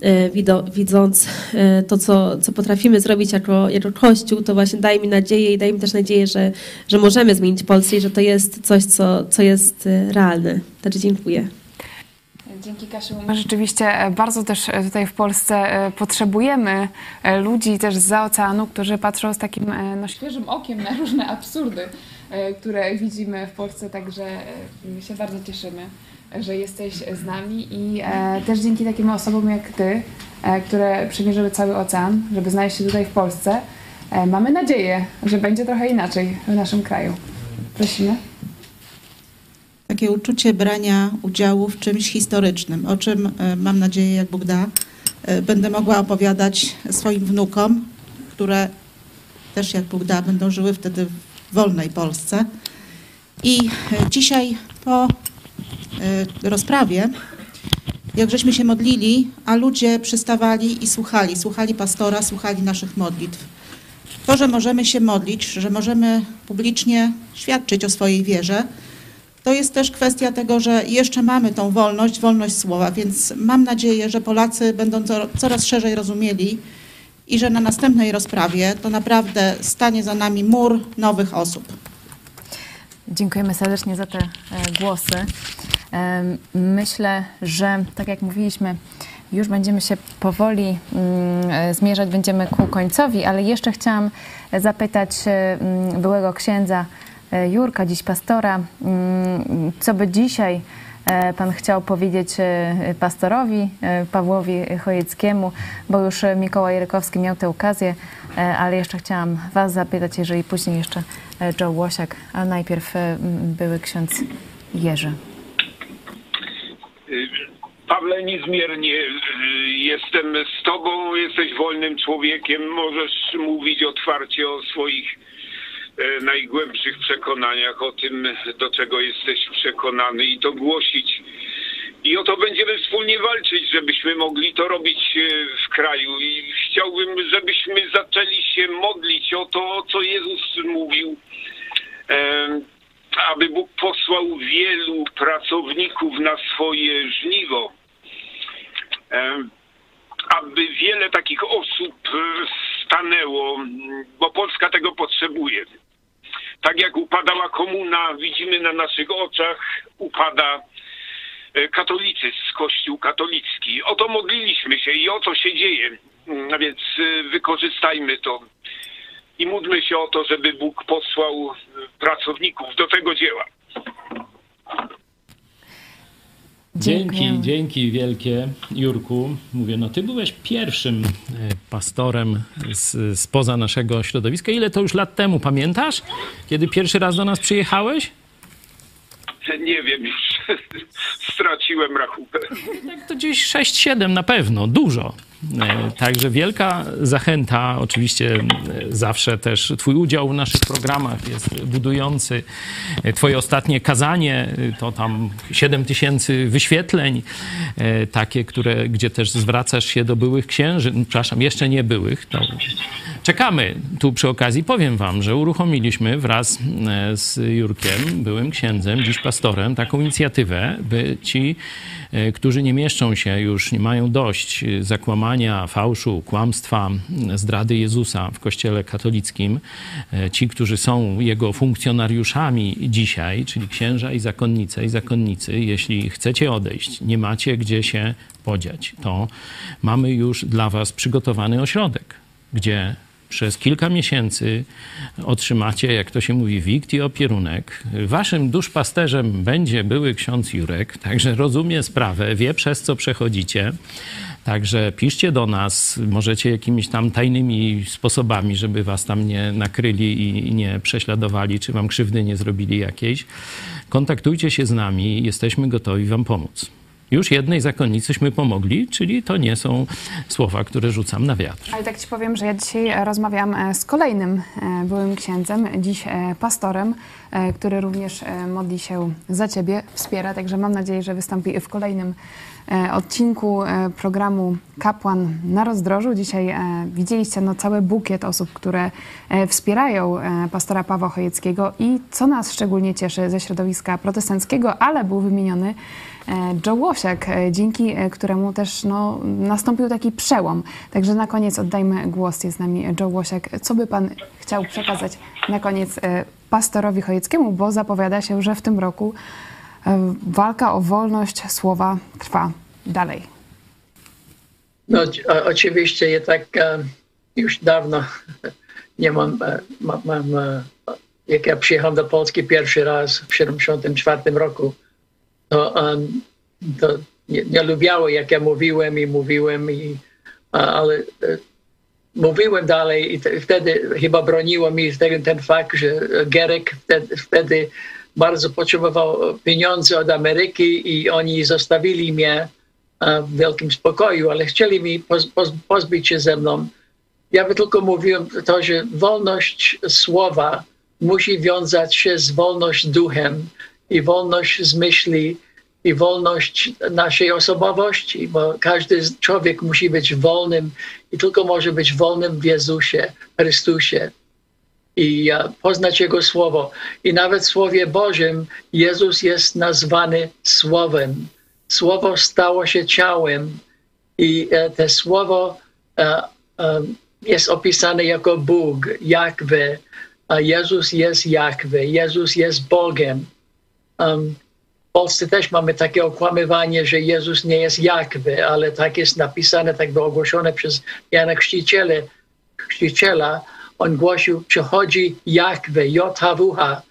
e, widząc e, to, co, co potrafimy zrobić jako, jako Kościół, to właśnie daje mi nadzieję i daje mi też nadzieję, że, że możemy zmienić Polskę i że to jest coś, co, co jest realne. Także dziękuję. Dzięki Kasiu. My rzeczywiście bardzo też tutaj w Polsce potrzebujemy ludzi też z oceanu, którzy patrzą z takim no, świeżym okiem na różne absurdy, które widzimy w Polsce, także e, się bardzo cieszymy, e, że jesteś z nami i e, też dzięki takim osobom jak ty, e, które przemierzyły cały ocean, żeby znaleźć się tutaj w Polsce, e, mamy nadzieję, że będzie trochę inaczej w naszym kraju. Prosimy. takie uczucie brania udziału w czymś historycznym, o czym e, mam nadzieję, jak Bóg da, e, będę mogła opowiadać swoim wnukom, które też, jak Bóg da, będą żyły wtedy wolnej Polsce. I e, dzisiaj po e, rozprawie, jak żeśmy się modlili, a ludzie przystawali i słuchali, słuchali pastora, słuchali naszych modlitw. To, że możemy się modlić, że możemy publicznie świadczyć o swojej wierze, to jest też kwestia tego, że jeszcze mamy tą wolność, wolność słowa, więc mam nadzieję, że Polacy będą coraz szerzej rozumieli i że na następnej rozprawie to naprawdę stanie za nami mur nowych osób. Dziękujemy serdecznie za te e, głosy. Myślę, że tak jak mówiliśmy, już będziemy się powoli mm, e, zmierzać, będziemy ku końcowi, ale jeszcze chciałam zapytać e, mm, byłego księdza Jurka, dziś pastora, mm, co by dzisiaj pan chciał powiedzieć e, pastorowi e, Pawłowi Chojeckiemu, bo już Mikołaj Rykowski miał tę okazję, ale jeszcze chciałam was zapytać, jeżeli później jeszcze Joe Łosiak, a najpierw były ksiądz Jerzy. Pawle, niezmiernie jestem z Tobą, jesteś wolnym człowiekiem, możesz mówić otwarcie o swoich E, najgłębszych przekonaniach, o tym, do czego jesteś przekonany i to głosić. I o to będziemy wspólnie walczyć, żebyśmy mogli to robić e, w kraju. I chciałbym, żebyśmy zaczęli się modlić o to, o co Jezus mówił, e, aby Bóg posłał wielu pracowników na swoje żniwo. Aby wiele takich osób stanęło, bo Polska tego potrzebuje tak jak upadała komuna, widzimy na naszych oczach, upada e, katolicyzm, Kościół katolicki. O to modliliśmy się i o to się dzieje. Mm, a więc e, wykorzystajmy to i módlmy się o to, żeby Bóg posłał e, pracowników do tego dzieła. Dzięki, dzięki wielkie, Jurku. Mówię, no ty byłeś pierwszym pastorem z, spoza naszego środowiska. Ile to już lat temu, pamiętasz? Kiedy pierwszy raz do nas przyjechałeś? Nie wiem, już <laughs> straciłem rachubę. Tak to gdzieś 6-7 na pewno, dużo. E, także wielka zachęta, oczywiście e, zawsze też Twój udział w naszych programach jest budujący. E, twoje ostatnie kazanie to tam 7 tysięcy wyświetleń, takie, które, gdzie też zwracasz się do byłych księży, przepraszam, jeszcze nie byłych. To czekamy. Tu przy okazji powiem Wam, że uruchomiliśmy wraz z Jurkiem, byłym księdzem, dziś pastorem, taką inicjatywę, by ci, którzy nie mieszczą się już, nie mają dość zakłamania, kłamania, fałszu, kłamstwa, zdrady Jezusa w Kościele katolickim, e, ci, którzy są jego funkcjonariuszami dzisiaj, czyli księża i zakonnice i zakonnicy, jeśli chcecie odejść, nie macie gdzie się podziać, to mamy już dla was przygotowany ośrodek, gdzie przez kilka miesięcy otrzymacie, jak to się mówi, wikt i opierunek. Waszym duszpasterzem będzie były ksiądz Jurek, także rozumie sprawę, wie przez co przechodzicie. Także piszcie do nas, możecie jakimiś tam tajnymi sposobami, żeby was tam nie nakryli i nie prześladowali, czy wam krzywdy nie zrobili jakiejś. Kontaktujcie się z nami, jesteśmy gotowi wam pomóc. Już jednej zakonnicyśmy pomogli, czyli to nie są słowa, które rzucam na wiatr. Ale tak ci powiem, że ja dzisiaj rozmawiam e, z kolejnym e, byłym księdzem, dziś e, pastorem, który również modli się za ciebie, wspiera, także mam nadzieję, że wystąpi w kolejnym E, odcinku e, programu Kapłan na rozdrożu. Dzisiaj e, widzieliście no, cały bukiet osób, które wspierają pastora Pawła Chojeckiego i co nas szczególnie cieszy ze środowiska protestanckiego, ale był wymieniony Joe Łosiak, dzięki któremu też no, nastąpił taki przełom. Także na koniec oddajmy głos, jest z nami Joe Łosiak. Co by Pan chciał przekazać na koniec pastorowi Chojeckiemu, bo zapowiada się, że w tym roku E, walka o wolność słowa trwa dalej. No, oczywiście ja tak e, już dawno <laughs> nie mam, e, mam, mam jak ja przyjechałem do Polski pierwszy raz w 1974 roku, to, to nie, nie lubiało, jak ja mówiłem i mówiłem, i, ale mówiłem dalej i wtedy chyba broniło mi ten, ten fakt, że Gerek wtedy, wtedy bardzo potrzebował pieniądze od Ameryki i oni zostawili mnie e, w wielkim spokoju, ale chcieli mi pozbyć się ze mną. Ja by tylko mówiłem to, że wolność słowa musi wiązać się z wolność duchem i wolność z myśli i wolność naszej osobowości, bo każdy człowiek musi być wolnym i tylko może być wolnym w Jezusie, Chrystusie i poznać Jego Słowo. I nawet w Słowie Bożym Jezus jest nazwany Słowem. Słowo stało się ciałem i e, to Słowo e, e, jest opisane jako Bóg, Jakwe. Jezus jest Jakwe, Jezus jest Bogiem. W Polsce też mamy takie okłamywanie, że Jezus nie jest Jakwe, ale tak jest napisane, tak było ogłoszone przez Jana Chrzciciela, Chrzciciela on głosił, przychodzi Jachwę, JHWH,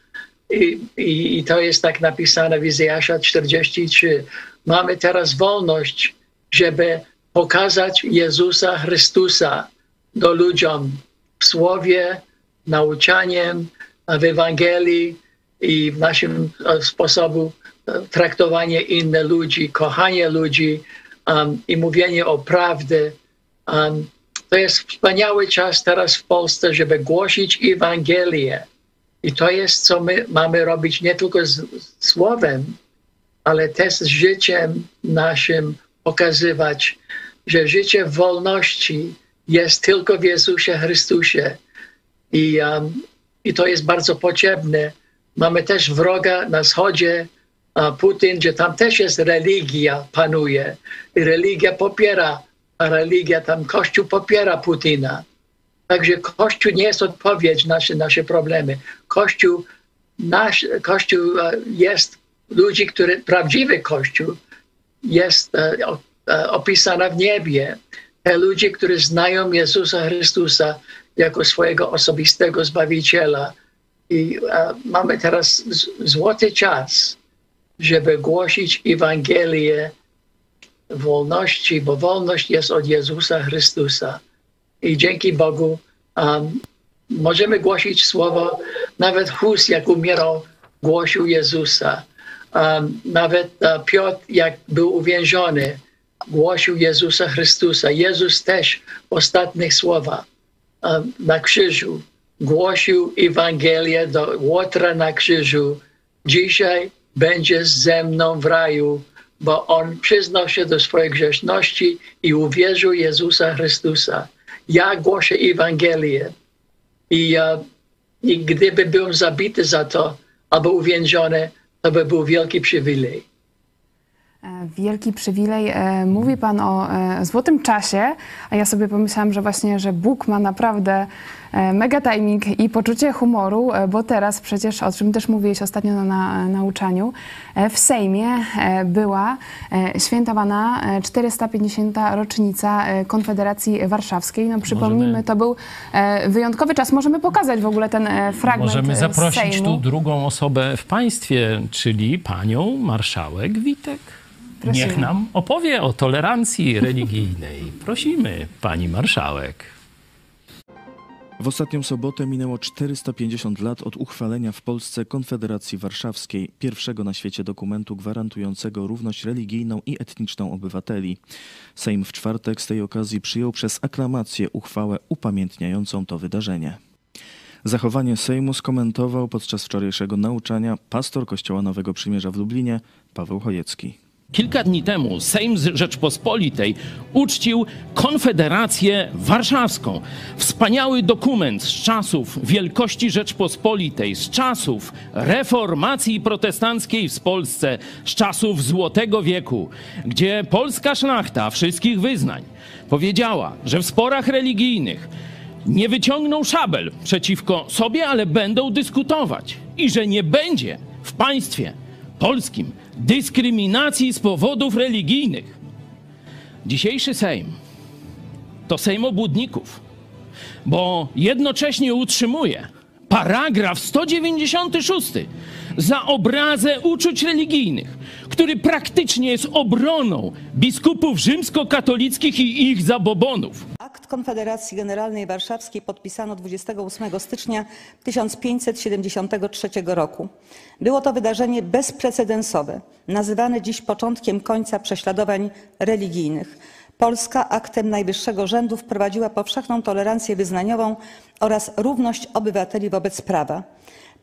I, i, I to jest tak napisane w Izajasza 43. Mamy teraz wolność, żeby pokazać Jezusa Chrystusa do ludziom w słowie, nauczaniem, w Ewangelii i w naszym e, sposobu e, traktowania innych ludzi, kochanie ludzi um, i mówienie o prawdzie. Um, to jest wspaniały czas teraz w Polsce, żeby głosić Ewangelię. I to jest, co my mamy robić nie tylko z słowem, ale też z życiem naszym pokazywać, że życie wolności jest tylko w Jezusie Chrystusie. I, um, i to jest bardzo potrzebne. Mamy też wroga na wschodzie, Putin, gdzie tam też jest religia, panuje. Religia popiera, a religia tam, Kościół popiera Putina. Także Kościół nie jest odpowiedź na nasze, nasze problemy. Kościół, nasz, Kościół e, jest ludzi, który, prawdziwy Kościół jest e, e, opisana w niebie. Te ludzie, którzy znają Jezusa Chrystusa jako swojego osobistego Zbawiciela. I mamy teraz złoty czas, żeby głosić Ewangelię wolności, bo wolność jest od Jezusa Chrystusa. I dzięki Bogu możemy głosić słowo. Nawet Hus, jak umierał, głosił Jezusa. Nawet uh, Piotr, jak był uwięziony, głosił Jezusa Chrystusa. Jezus też w ostatnich słowach na krzyżu głosił Ewangelię do Łotra na krzyżu. Dzisiaj będziesz ze mną w raju, bo on przyznał się do swojej grzeszności i uwierzył Jezusa Chrystusa. Ja głoszę Ewangelię. I, I gdyby był zabity za to albo uwięziony, to by był wielki przywilej. Wielki przywilej. E, mówi Pan o e, złotym czasie, a ja sobie pomyślałam, że właśnie, że Bóg ma naprawdę e, mega timing i poczucie humoru, bo teraz przecież, o czym też mówiłeś ostatnio na, na nauczaniu, w Sejmie była świętowana 450. rocznica Konfederacji Warszawskiej. No przypomnijmy, Możemy- to był wyjątkowy czas. Możemy pokazać w ogóle ten fragment Możemy zaprosić Sejmu. tu drugą osobę w państwie, czyli panią marszałek Witek. Prosimy. Niech nam opowie o tolerancji religijnej. Prosimy, pani marszałek. W ostatnią sobotę minęło 450 lat od uchwalenia w Polsce Konfederacji Warszawskiej, pierwszego na świecie dokumentu gwarantującego równość religijną i etniczną obywateli. Sejm w czwartek z tej okazji przyjął przez aklamację uchwałę upamiętniającą to wydarzenie. Zachowanie Sejmu skomentował podczas wczorajszego nauczania pastor Kościoła Nowego Przymierza w Lublinie Paweł Chojecki. Kilka dni temu Sejm Rzeczpospolitej uczcił Konfederację Warszawską. Wspaniały dokument z czasów wielkości Rzeczpospolitej, z czasów reformacji protestanckiej w Polsce, z czasów Złotego Wieku, gdzie polska szlachta wszystkich wyznań powiedziała, że w sporach religijnych nie wyciągną szabel przeciwko sobie, ale będą dyskutować i że nie będzie w państwie polskim dyskryminacji z powodów religijnych. Dzisiejszy Sejm to Sejm obłudników, bo jednocześnie utrzymuje paragraf 196 za obrazę uczuć religijnych, który praktycznie jest obroną biskupów rzymskokatolickich i ich zabobonów. Akt Konfederacji Generalnej Warszawskiej podpisano 28 stycznia 1573 roku. Było to wydarzenie bezprecedensowe, nazywane dziś początkiem końca prześladowań religijnych. Polska aktem najwyższego rzędu wprowadziła powszechną tolerancję wyznaniową oraz równość obywateli wobec prawa.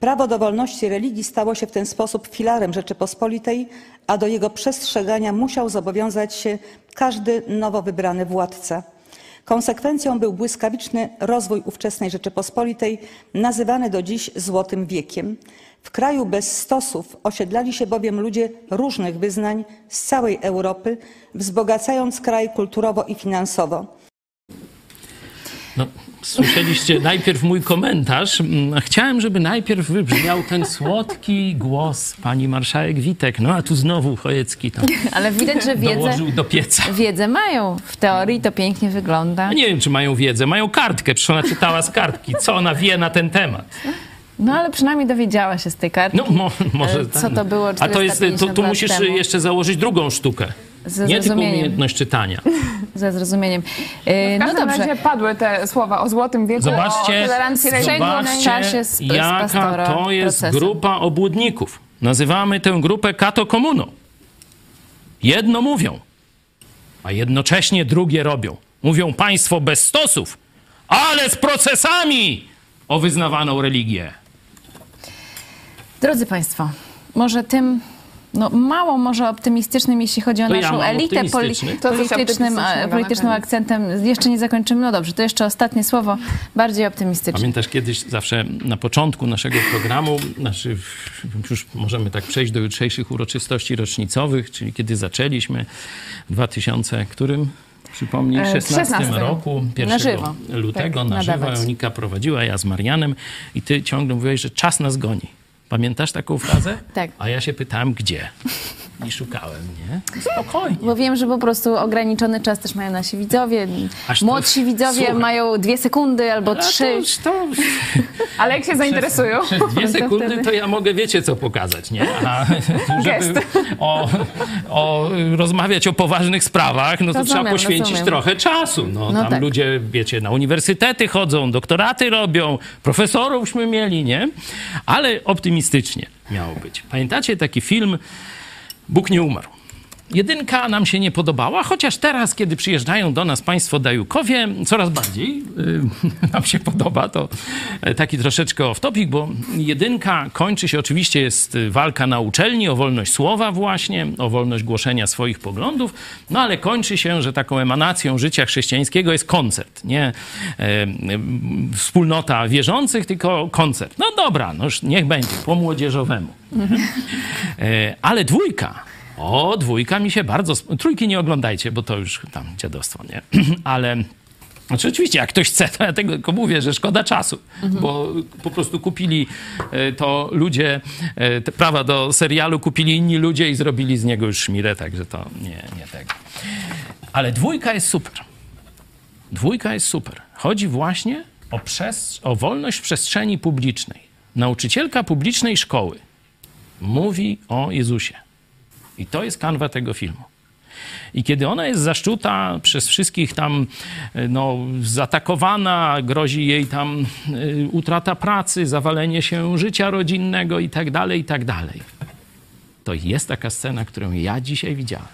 Prawo do wolności religii stało się w ten sposób filarem Rzeczypospolitej, a do jego przestrzegania musiał zobowiązać się każdy nowo wybrany władca. Konsekwencją był błyskawiczny rozwój ówczesnej Rzeczypospolitej, nazywany do dziś Złotym Wiekiem. W kraju bez stosów osiedlali się bowiem ludzie różnych wyznań z całej Europy, wzbogacając kraj kulturowo i finansowo. No, słyszeliście najpierw mój komentarz. Mm, Chciałem, żeby najpierw wybrzmiał ten słodki głos pani marszałek Witek. No a tu znowu Chojecki tam <laughs> Ale widać, że wiedzę, do pieca. wiedzę mają. W teorii to pięknie wygląda. Ja nie wiem, czy mają wiedzę. Mają kartkę, przecież ona czytała z kartki. Co ona wie na ten temat? No ale przynajmniej dowiedziała się z tej kartki, No mo, może e, co tak. to było A to jest, tu, 450 tu musisz temu. jeszcze założyć drugą sztukę. Ze Nie tylko umiejętność czytania. <laughs> Ze zrozumieniem. E, W No każdym dobrze. razie padły te słowa o złotym wieku, o Zobaczcie, tolerancji religijnej. zobaczcie z- z jaka pastora to jest procesem. grupa obłudników. Nazywamy tę grupę kato komuną. Jedno mówią, a jednocześnie drugie robią. Mówią państwo bez stosów, ale z procesami o wyznawaną religię. Drodzy Państwo, może tym no, mało może optymistycznym, jeśli chodzi o To ja naszą mam elitę poli-. To politycznym, e, politycznym akcentem. Jeszcze nie zakończymy. No dobrze, to jeszcze ostatnie słowo, bardziej optymistyczne. Pamiętasz kiedyś zawsze na początku naszego programu, znaczy już możemy tak przejść do jutrzejszych uroczystości rocznicowych, czyli kiedy zaczęliśmy w 2000, którym? Przypomnij, E, 16 16. roku, 1 Na żywo. lutego Tak, na żywo. Monika prowadziła, ja z Marianem i ty ciągle mówiłeś, że czas nas goni. Pamiętasz taką frazę? Tak. A ja się pytałem, gdzie? I szukałem, nie? Spokojnie. Bo wiem, że po prostu ograniczony czas też mają nasi widzowie. Aż to- Młodsi widzowie Słuchaj. mają dwie sekundy albo Ale trzy. to już- to już- <laughs> Ale jak się zainteresują, Przez dwie To sekundy wtedy- to ja mogę, wiecie, co pokazać, nie? A <laughs> żeby o, o, rozmawiać o poważnych sprawach, no to Rozumiem, trzeba poświęcić rozumiem. trochę czasu. No, No tam tak. ludzie, wiecie, na uniwersytety chodzą, doktoraty robią, profesorówśmy mieli, nie? Ale optymistycznie miało być. Pamiętacie taki film Bóg nie umarł? Jedynka nam się nie podobała, chociaż teraz, kiedy przyjeżdżają do nas państwo Dajukowie, coraz bardziej y, <laughs> nam się podoba. To e, taki troszeczkę off-topic, bo jedynka kończy się, oczywiście jest walka na uczelni o wolność słowa właśnie, o wolność głoszenia swoich poglądów, no ale kończy się, że taką emanacją życia chrześcijańskiego jest koncert, nie e, wspólnota wierzących, tylko koncert. No dobra, no już niech będzie, po młodzieżowemu. <laughs> E, Ale dwójka. O, dwójka mi się bardzo. Trójki nie oglądajcie, bo to już tam dziadostwo, nie? <clears throat> Ale. Znaczy, oczywiście, jak ktoś chce, to ja tego mówię, że szkoda czasu, bo po prostu kupili e, to ludzie, e, te prawa do serialu kupili inni ludzie i zrobili z niego już szmirę, także to nie, nie tego. Ale dwójka jest super. Dwójka jest super. Chodzi właśnie o, przes- o wolność w przestrzeni publicznej. Nauczycielka publicznej szkoły mówi o Jezusie. I to jest kanwa tego filmu. I kiedy ona jest zaszczuta przez wszystkich tam, e, no, zaatakowana, grozi jej tam y, utrata pracy, zawalenie się życia rodzinnego i tak dalej, i tak dalej. To jest taka scena, którą ja dzisiaj widziałem.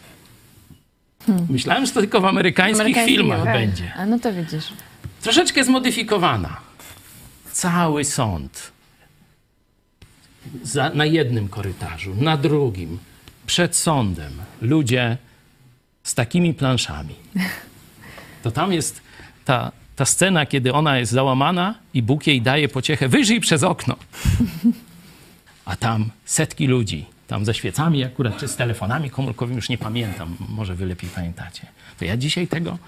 Myślałem, że to tylko w amerykańskich Amerykański filmach film. będzie. A no to widzisz. Troszeczkę zmodyfikowana. Cały sąd. Za, na jednym korytarzu, na drugim, przed sądem. Ludzie z takimi planszami. To tam jest ta, ta scena, kiedy ona jest załamana i Bóg jej daje pociechę. Wyżyj przez okno. A tam setki ludzi, tam ze świecami akurat, czy z telefonami komórkowymi, już nie pamiętam, może wy lepiej pamiętacie. To ja dzisiaj tego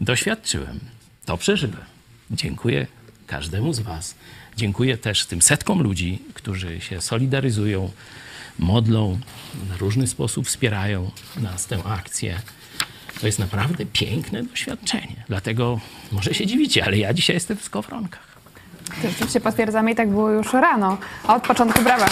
doświadczyłem. To przeżyłem. Dziękuję każdemu z was. Dziękuję też tym setkom ludzi, którzy się solidaryzują, modlą, na różny sposób wspierają nas tę akcję. To jest naprawdę piękne doświadczenie. Dlatego może się dziwicie, ale ja dzisiaj jestem w skowronkach. to rzeczywiście potwierdzamy i tak było już rano. Od początku brawa.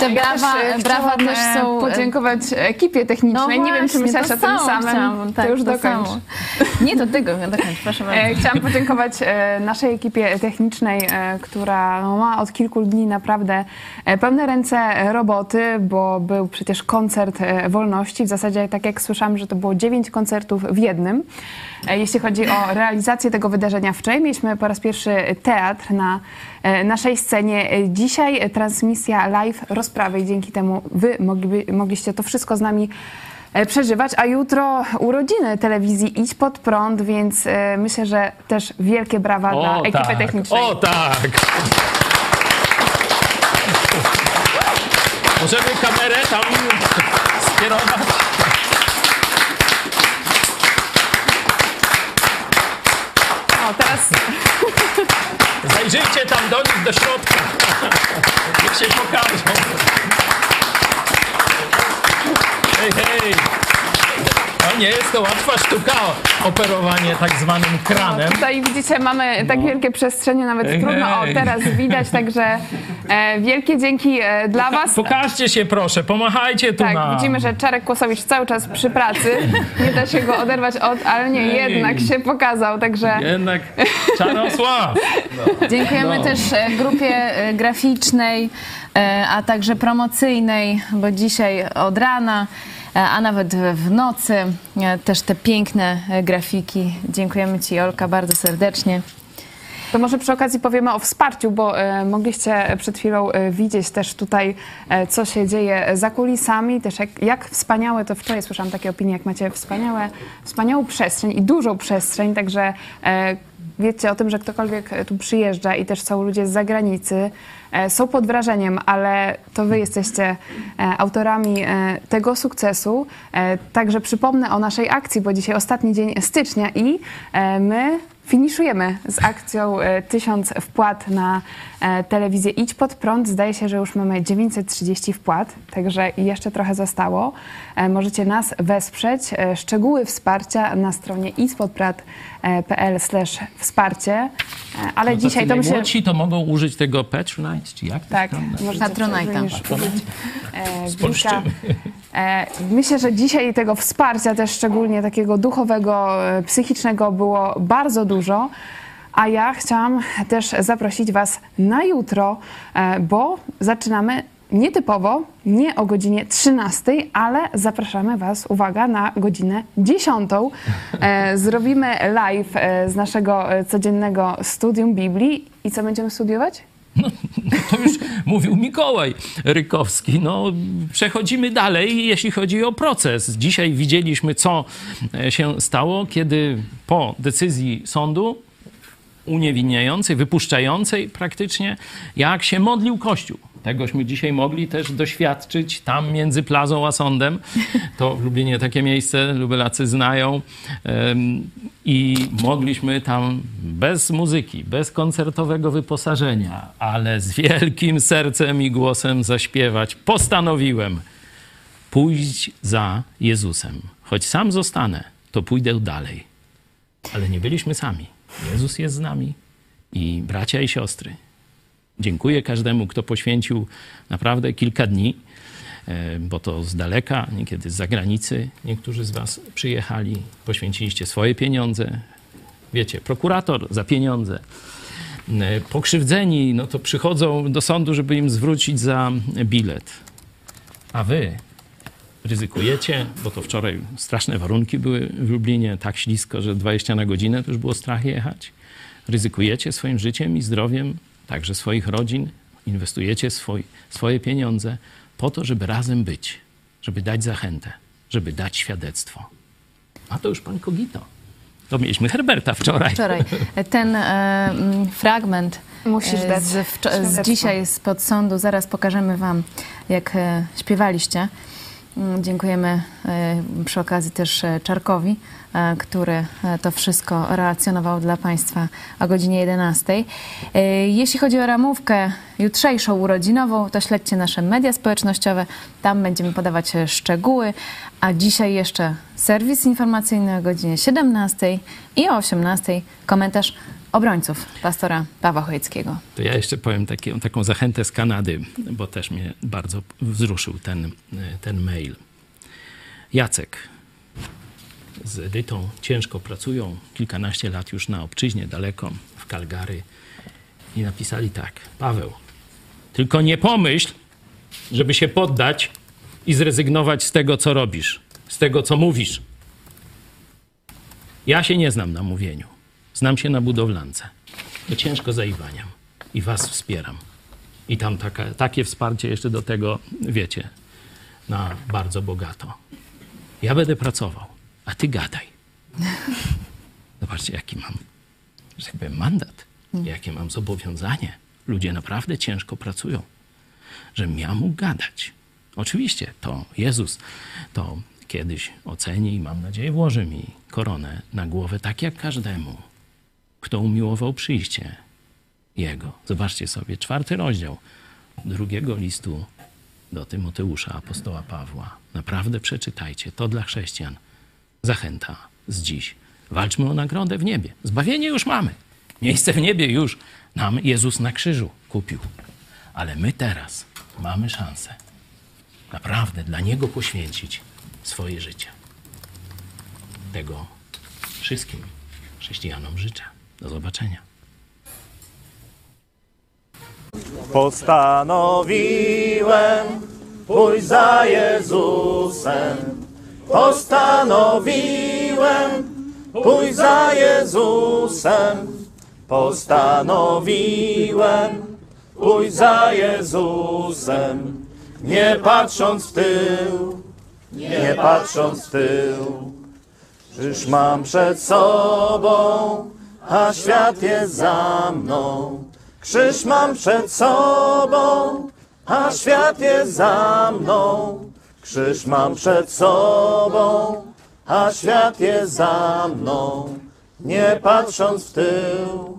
Te brawa, też, brawa też są... e, podziękować ekipie technicznej. nie wiem, czy właśnie, to o tym samym. Chciałam, tak, to już to dokończ. samo. Nie, do tego, dokończ, proszę bardzo. E, Chciałam podziękować e, naszej ekipie technicznej, która no, ma od kilku dni naprawdę pełne ręce roboty, bo był przecież koncert wolności. W zasadzie, tak jak słyszałam, że to było dziewięć koncertów w jednym. Jeśli chodzi o realizację tego wydarzenia wczoraj, mieliśmy po raz pierwszy teatr na naszej scenie. E, Dzisiaj e, transmisja live rozprawy i dzięki temu wy mogliby, mogliście to wszystko z nami e, przeżywać, a jutro urodziny telewizji Idź Pod Prąd, więc e, myślę, że też wielkie brawa dla ekipy tak, technicznej. O tak! Możemy kamerę tam skierować. O, teraz Zajrzyjcie tam do nich, do środka. Niech się pokażą. Hej, hej. Nie jest to łatwa sztuka operowanie tak zwanym kranem. No, tutaj widzicie, mamy tak wielkie przestrzenie, nawet Ej, trudno o teraz widać, także e, wielkie dzięki e, dla Was. Pokażcie się proszę, pomachajcie tu Tak, nam. widzimy, że Czarek Kłosowicz cały czas przy pracy. Nie da się go oderwać od, ale nie, Ej. jednak się pokazał, także... Jednak Czarosław. Dziękujemy No. też e, grupie e, graficznej, e, a także promocyjnej, bo dzisiaj od rana, a nawet w nocy e, też te piękne e, grafiki. Dziękujemy Ci, Olka, bardzo serdecznie. To może przy okazji powiemy o wsparciu, bo e, mogliście przed chwilą widzieć też tutaj, co się dzieje za kulisami, też jak, jak wspaniałe, to wczoraj słyszałam takie opinie, jak macie wspaniałe, wspaniałą przestrzeń i dużą przestrzeń, także wiecie o tym, że ktokolwiek tu przyjeżdża i też są ludzie z zagranicy, są pod wrażeniem, ale to wy jesteście e, autorami e, tego sukcesu. E, Także przypomnę o naszej akcji, bo dzisiaj ostatni dzień stycznia i e, my finiszujemy z akcją e, 1000 wpłat na e, telewizję Idź Pod Prąd. Zdaje się, że już mamy 930 wpłat, także jeszcze trochę zostało. E, Możecie nas wesprzeć. E, Szczegóły wsparcia na stronie idźpodprad.pl wsparcie. E, Ale No dzisiaj to mi się... Najmłodsi to mogą użyć tego Patronite, czy jak? to Tak, tam- możecie Patronite'a. również użyć e, Spolszczymy. Blika. E, Myślę, że dzisiaj tego wsparcia też szczególnie takiego duchowego, e, psychicznego było bardzo dużo. A ja chciałam też zaprosić Was na jutro, e, bo zaczynamy nietypowo, nie o godzinie 13, ale zapraszamy Was, uwaga, na godzinę 10. E, Zrobimy live e, z naszego e, codziennego studium Biblii. I co będziemy studiować? To już mówił Mikołaj Rykowski. No, przechodzimy dalej, jeśli chodzi o proces. Dzisiaj widzieliśmy, co e, się stało, kiedy po decyzji sądu uniewinniającej, wypuszczającej praktycznie, jak się modlił Kościół. Tegośmy dzisiaj mogli też doświadczyć tam między plazą a sądem. To w Lublinie takie miejsce Lubelacy znają. I mogliśmy tam bez muzyki, bez koncertowego wyposażenia, ale z wielkim sercem i głosem zaśpiewać. Postanowiłem pójść za Jezusem. Choć sam zostanę, to pójdę dalej. Ale nie byliśmy sami. Jezus jest z nami i bracia i siostry. Dziękuję każdemu, kto poświęcił naprawdę kilka dni, e, bo to z daleka, niekiedy z zagranicy. Niektórzy z Was przyjechali, poświęciliście swoje pieniądze. Wiecie, prokurator za pieniądze. E, Pokrzywdzeni, no to przychodzą do sądu, żeby im zwrócić za bilet. A Wy ryzykujecie, bo to wczoraj straszne warunki były w Lublinie, tak ślisko, że 20 na godzinę to już było strach jechać. Ryzykujecie swoim życiem i zdrowiem, także swoich rodzin, inwestujecie swoi, swoje pieniądze po to, żeby razem być, żeby dać zachętę, żeby dać świadectwo. A to już pan Kogito. To mieliśmy Herberta wczoraj. Wczoraj. Ten e, mm, fragment Musisz e, dać z, wczo- z dzisiaj spod sądu, zaraz pokażemy wam, jak e, śpiewaliście. Mm, Dziękujemy e, przy okazji też e, Czarkowi, e, który e, to wszystko relacjonował dla Państwa o godzinie 11. E, Jeśli chodzi o ramówkę jutrzejszą urodzinową, to śledźcie nasze media społecznościowe. Tam będziemy podawać e, szczegóły. A dzisiaj jeszcze serwis informacyjny o godzinie 17 i o 18 komentarz obrońców pastora Pawła Chojeckiego. To ja jeszcze powiem taki, taką zachętę z Kanady, bo też mnie bardzo wzruszył ten, ten mail. Jacek z Edytą ciężko pracują, kilkanaście lat już na obczyźnie, daleko, w Calgary. I napisali tak, Paweł, tylko nie pomyśl, żeby się poddać i zrezygnować z tego, co robisz, z tego, co mówisz. Ja się nie znam na mówieniu. Znam się na budowlance. To ciężko zaiwaniam i was wspieram. I tam taka, takie wsparcie jeszcze do tego, wiecie, na bardzo bogato. Ja będę pracował, a ty gadaj. Zobaczcie, jaki mam, że tak powiem, mandat, jakie mam zobowiązanie. Ludzie naprawdę ciężko pracują, żebym ja gadać. Oczywiście to Jezus to kiedyś oceni i mam nadzieję włoży mi koronę na głowę, tak jak każdemu, kto umiłował przyjście Jego. Zobaczcie sobie, czwarty rozdział drugiego listu do Tymoteusza, apostoła Pawła. Naprawdę przeczytajcie, to dla chrześcijan zachęta z dziś. Walczmy o nagrodę w niebie. Zbawienie już mamy. Miejsce w niebie już nam Jezus na krzyżu kupił. Ale my teraz mamy szansę naprawdę dla Niego poświęcić swoje życie. Tego wszystkim chrześcijanom życzę. Do zobaczenia. Postanowiłem pójść za Jezusem. Postanowiłem pójść za Jezusem. Postanowiłem pójść za Jezusem. Nie patrząc w tył, nie patrząc w tył. Czyż mam przed sobą, a świat jest za mną. Krzyż mam przed sobą, a świat jest za mną. Krzyż mam przed sobą, a świat jest za mną. Nie patrząc w tył,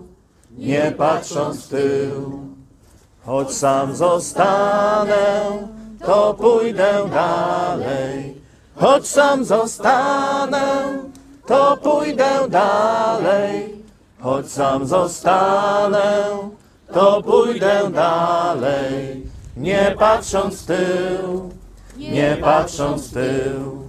nie patrząc w tył. Choć sam zostanę, to pójdę dalej. Choć sam zostanę, to pójdę dalej. Choć sam zostanę, to pójdę dalej. Nie patrząc w tył, nie patrząc w tył.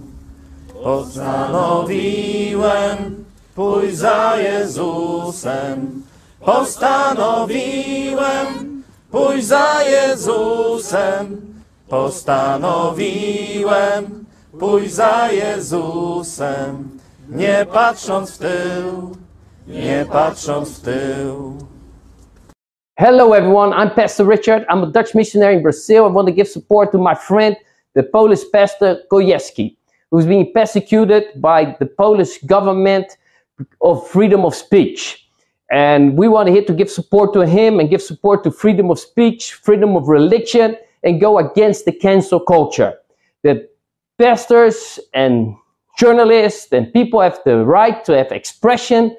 Postanowiłem pójść za Jezusem. Postanowiłem pójść za Jezusem. Postanowiłem pójść za Jezusem. Nie patrząc w tył, nie patrząc w tył. Hello, everyone. I'm Pastor Richard. I'm a Dutch missionary in Brazil. I want to give support to my friend, the Polish pastor Gojewski, who's being persecuted by the Polish government of freedom of speech. And we want here to give support to him and give support to freedom of speech, freedom of religion, and go against the cancel culture. That pastors and journalists and people have the right to have expression.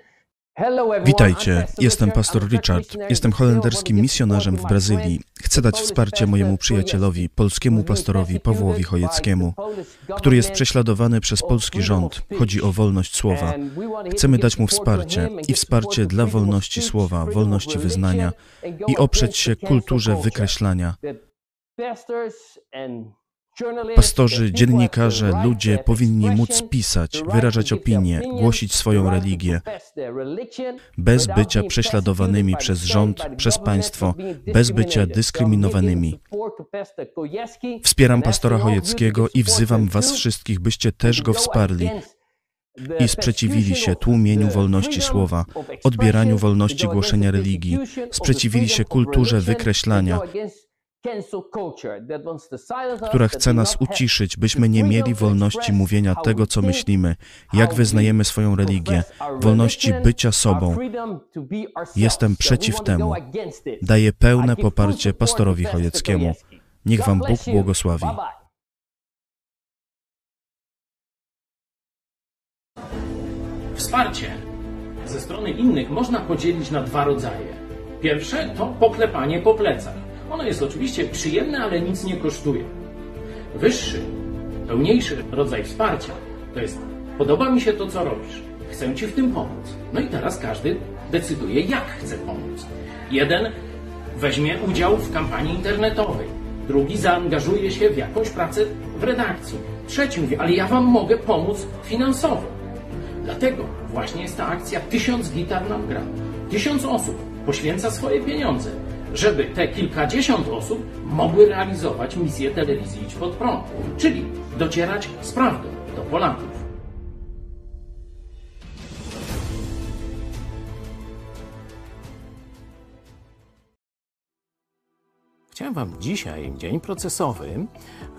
Witajcie, jestem pastor Richard. Jestem holenderskim misjonarzem w Brazylii. Chcę dać wsparcie mojemu przyjacielowi, polskiemu pastorowi Pawłowi Chojeckiemu, który jest prześladowany przez polski rząd. Chodzi o wolność słowa. Chcemy dać mu wsparcie i wsparcie dla wolności słowa, wolności wyznania i oprzeć się kulturze wykreślania. Pastorzy, dziennikarze, ludzie powinni móc pisać, wyrażać opinie, głosić swoją religię, bez bycia prześladowanymi przez rząd, przez państwo, bez bycia dyskryminowanymi. Wspieram pastora Chojeckiego i wzywam Was wszystkich, byście też go wsparli i sprzeciwili się tłumieniu wolności słowa, odbieraniu wolności głoszenia religii, sprzeciwili się kulturze wykreślania, która chce nas uciszyć, byśmy nie mieli wolności mówienia tego, co myślimy, jak wyznajemy swoją religię, wolności bycia sobą. Jestem przeciw temu. Daję pełne poparcie pastorowi Chojeckiemu. Niech Wam Bóg błogosławi. Wsparcie ze strony innych można podzielić na dwa rodzaje. Pierwsze to poklepanie po plecach. Ono jest oczywiście przyjemne, ale nic nie kosztuje. Wyższy, pełniejszy rodzaj wsparcia to jest podoba mi się to, co robisz. Chcę Ci w tym pomóc. No i teraz każdy decyduje, jak chce pomóc. Jeden weźmie udział w kampanii internetowej, drugi zaangażuje się w jakąś pracę w redakcji, trzeci mówi, ale ja Wam mogę pomóc finansowo. Dlatego właśnie jest ta akcja Tysiąc gitar nam gra. Tysiąc osób poświęca swoje pieniądze żeby te kilkadziesiąt osób mogły realizować misję telewizji Idź Pod Prąd, czyli docierać z prawdą do Polaków. Chciałem Wam dzisiaj, dzień procesowy,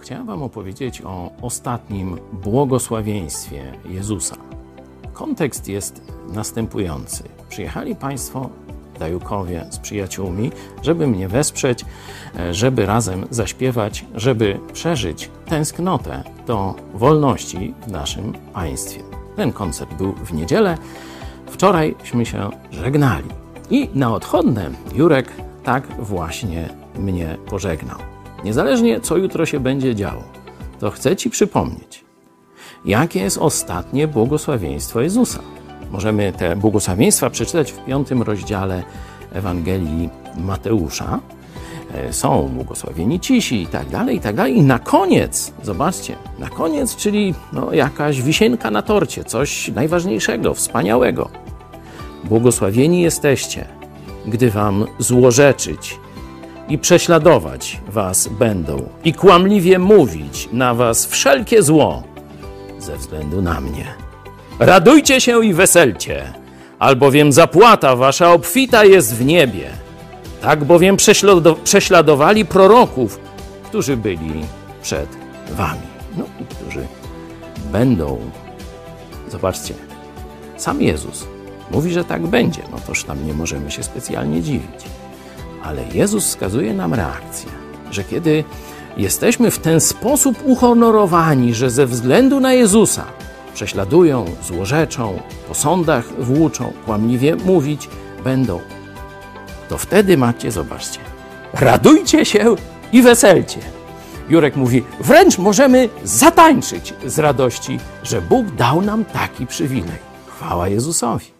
chciałem Wam opowiedzieć o ostatnim błogosławieństwie Jezusa. Kontekst jest następujący. Przyjechali Państwo Dajukowie z przyjaciółmi, żeby mnie wesprzeć, żeby razem zaśpiewać, żeby przeżyć tęsknotę do wolności w naszym państwie. Ten koncert był w niedzielę. Wczorajśmy się żegnali. I na odchodne Jurek tak właśnie mnie pożegnał. Niezależnie co jutro się będzie działo, to chcę Ci przypomnieć, jakie jest ostatnie błogosławieństwo Jezusa. Możemy te błogosławieństwa przeczytać w piątym rozdziale Ewangelii Mateusza. E, Są błogosławieni cisi i tak dalej, i tak dalej. I na koniec, zobaczcie, na koniec, czyli no, jakaś wisienka na torcie, coś najważniejszego, wspaniałego. Błogosławieni jesteście, gdy wam złorzeczyć i prześladować was będą i kłamliwie mówić na was wszelkie zło ze względu na mnie. Radujcie się i weselcie, albowiem zapłata wasza obfita jest w niebie. Tak bowiem prześlado- prześladowali proroków, którzy byli przed wami. No i którzy będą. Zobaczcie, sam Jezus mówi, że tak będzie. No toż tam nie możemy się specjalnie dziwić. Ale Jezus wskazuje nam reakcję, że kiedy jesteśmy w ten sposób uhonorowani, że ze względu na Jezusa prześladują, złorzeczą, po sądach włóczą, kłamliwie mówić będą, to wtedy macie, zobaczcie, radujcie się i weselcie. Jurek mówi, wręcz możemy zatańczyć z radości, że Bóg dał nam taki przywilej. Chwała Jezusowi.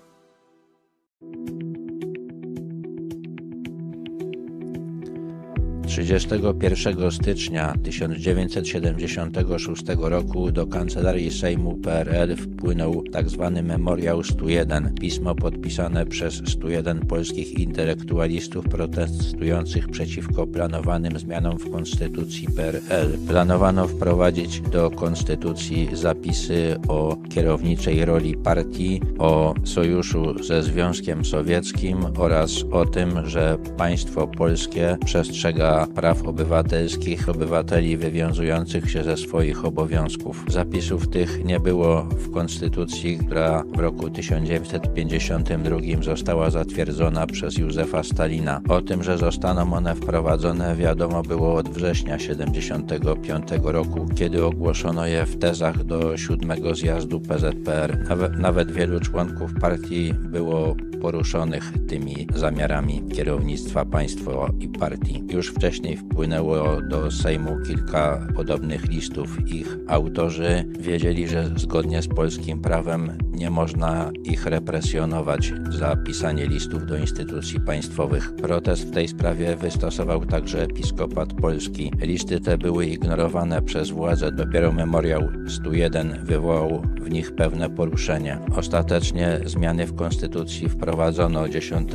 31 stycznia 1976 roku do Kancelarii Sejmu PRL wpłynął tzw. Memoriał 101, pismo podpisane przez 101 polskich intelektualistów protestujących przeciwko planowanym zmianom w konstytucji PRL. Planowano wprowadzić do konstytucji zapisy o kierowniczej roli partii, o sojuszu ze Związkiem Sowieckim oraz o tym, że państwo polskie przestrzega praw obywatelskich obywateli wywiązujących się ze swoich obowiązków. Zapisów tych nie było w Konstytucji, która w roku 1952 została zatwierdzona przez Józefa Stalina. O tym, że zostaną one wprowadzone wiadomo było od września 1975 roku, kiedy ogłoszono je w tezach do siódmego zjazdu PZPR. Nawet, wielu członków partii było poruszonych tymi zamiarami kierownictwa państwa i partii. Już wcześniej wpłynęło do Sejmu kilka podobnych listów. Ich autorzy wiedzieli, że zgodnie z polskim prawem nie można ich represjonować za pisanie listów do instytucji państwowych. Protest w tej sprawie wystosował także episkopat polski. Listy te były ignorowane przez władze. Dopiero memoriał 101 wywołał w nich pewne poruszenie. Ostatecznie zmiany w konstytucji wprowadzono 10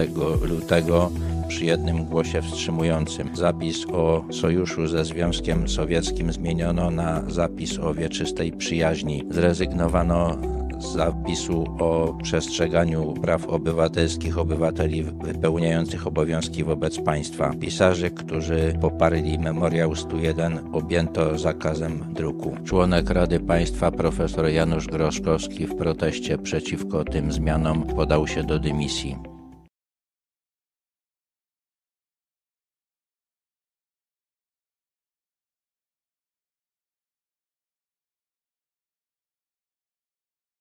lutego przy jednym głosie wstrzymującym. Zapis o sojuszu ze Związkiem Sowieckim zmieniono na zapis o wieczystej przyjaźni. Zrezygnowano zapisu o przestrzeganiu praw obywatelskich obywateli wypełniających obowiązki wobec państwa. Pisarzy, którzy poparli Memoriał 101 objęto zakazem druku. Członek Rady Państwa profesor Janusz Groszkowski w proteście przeciwko tym zmianom podał się do dymisji.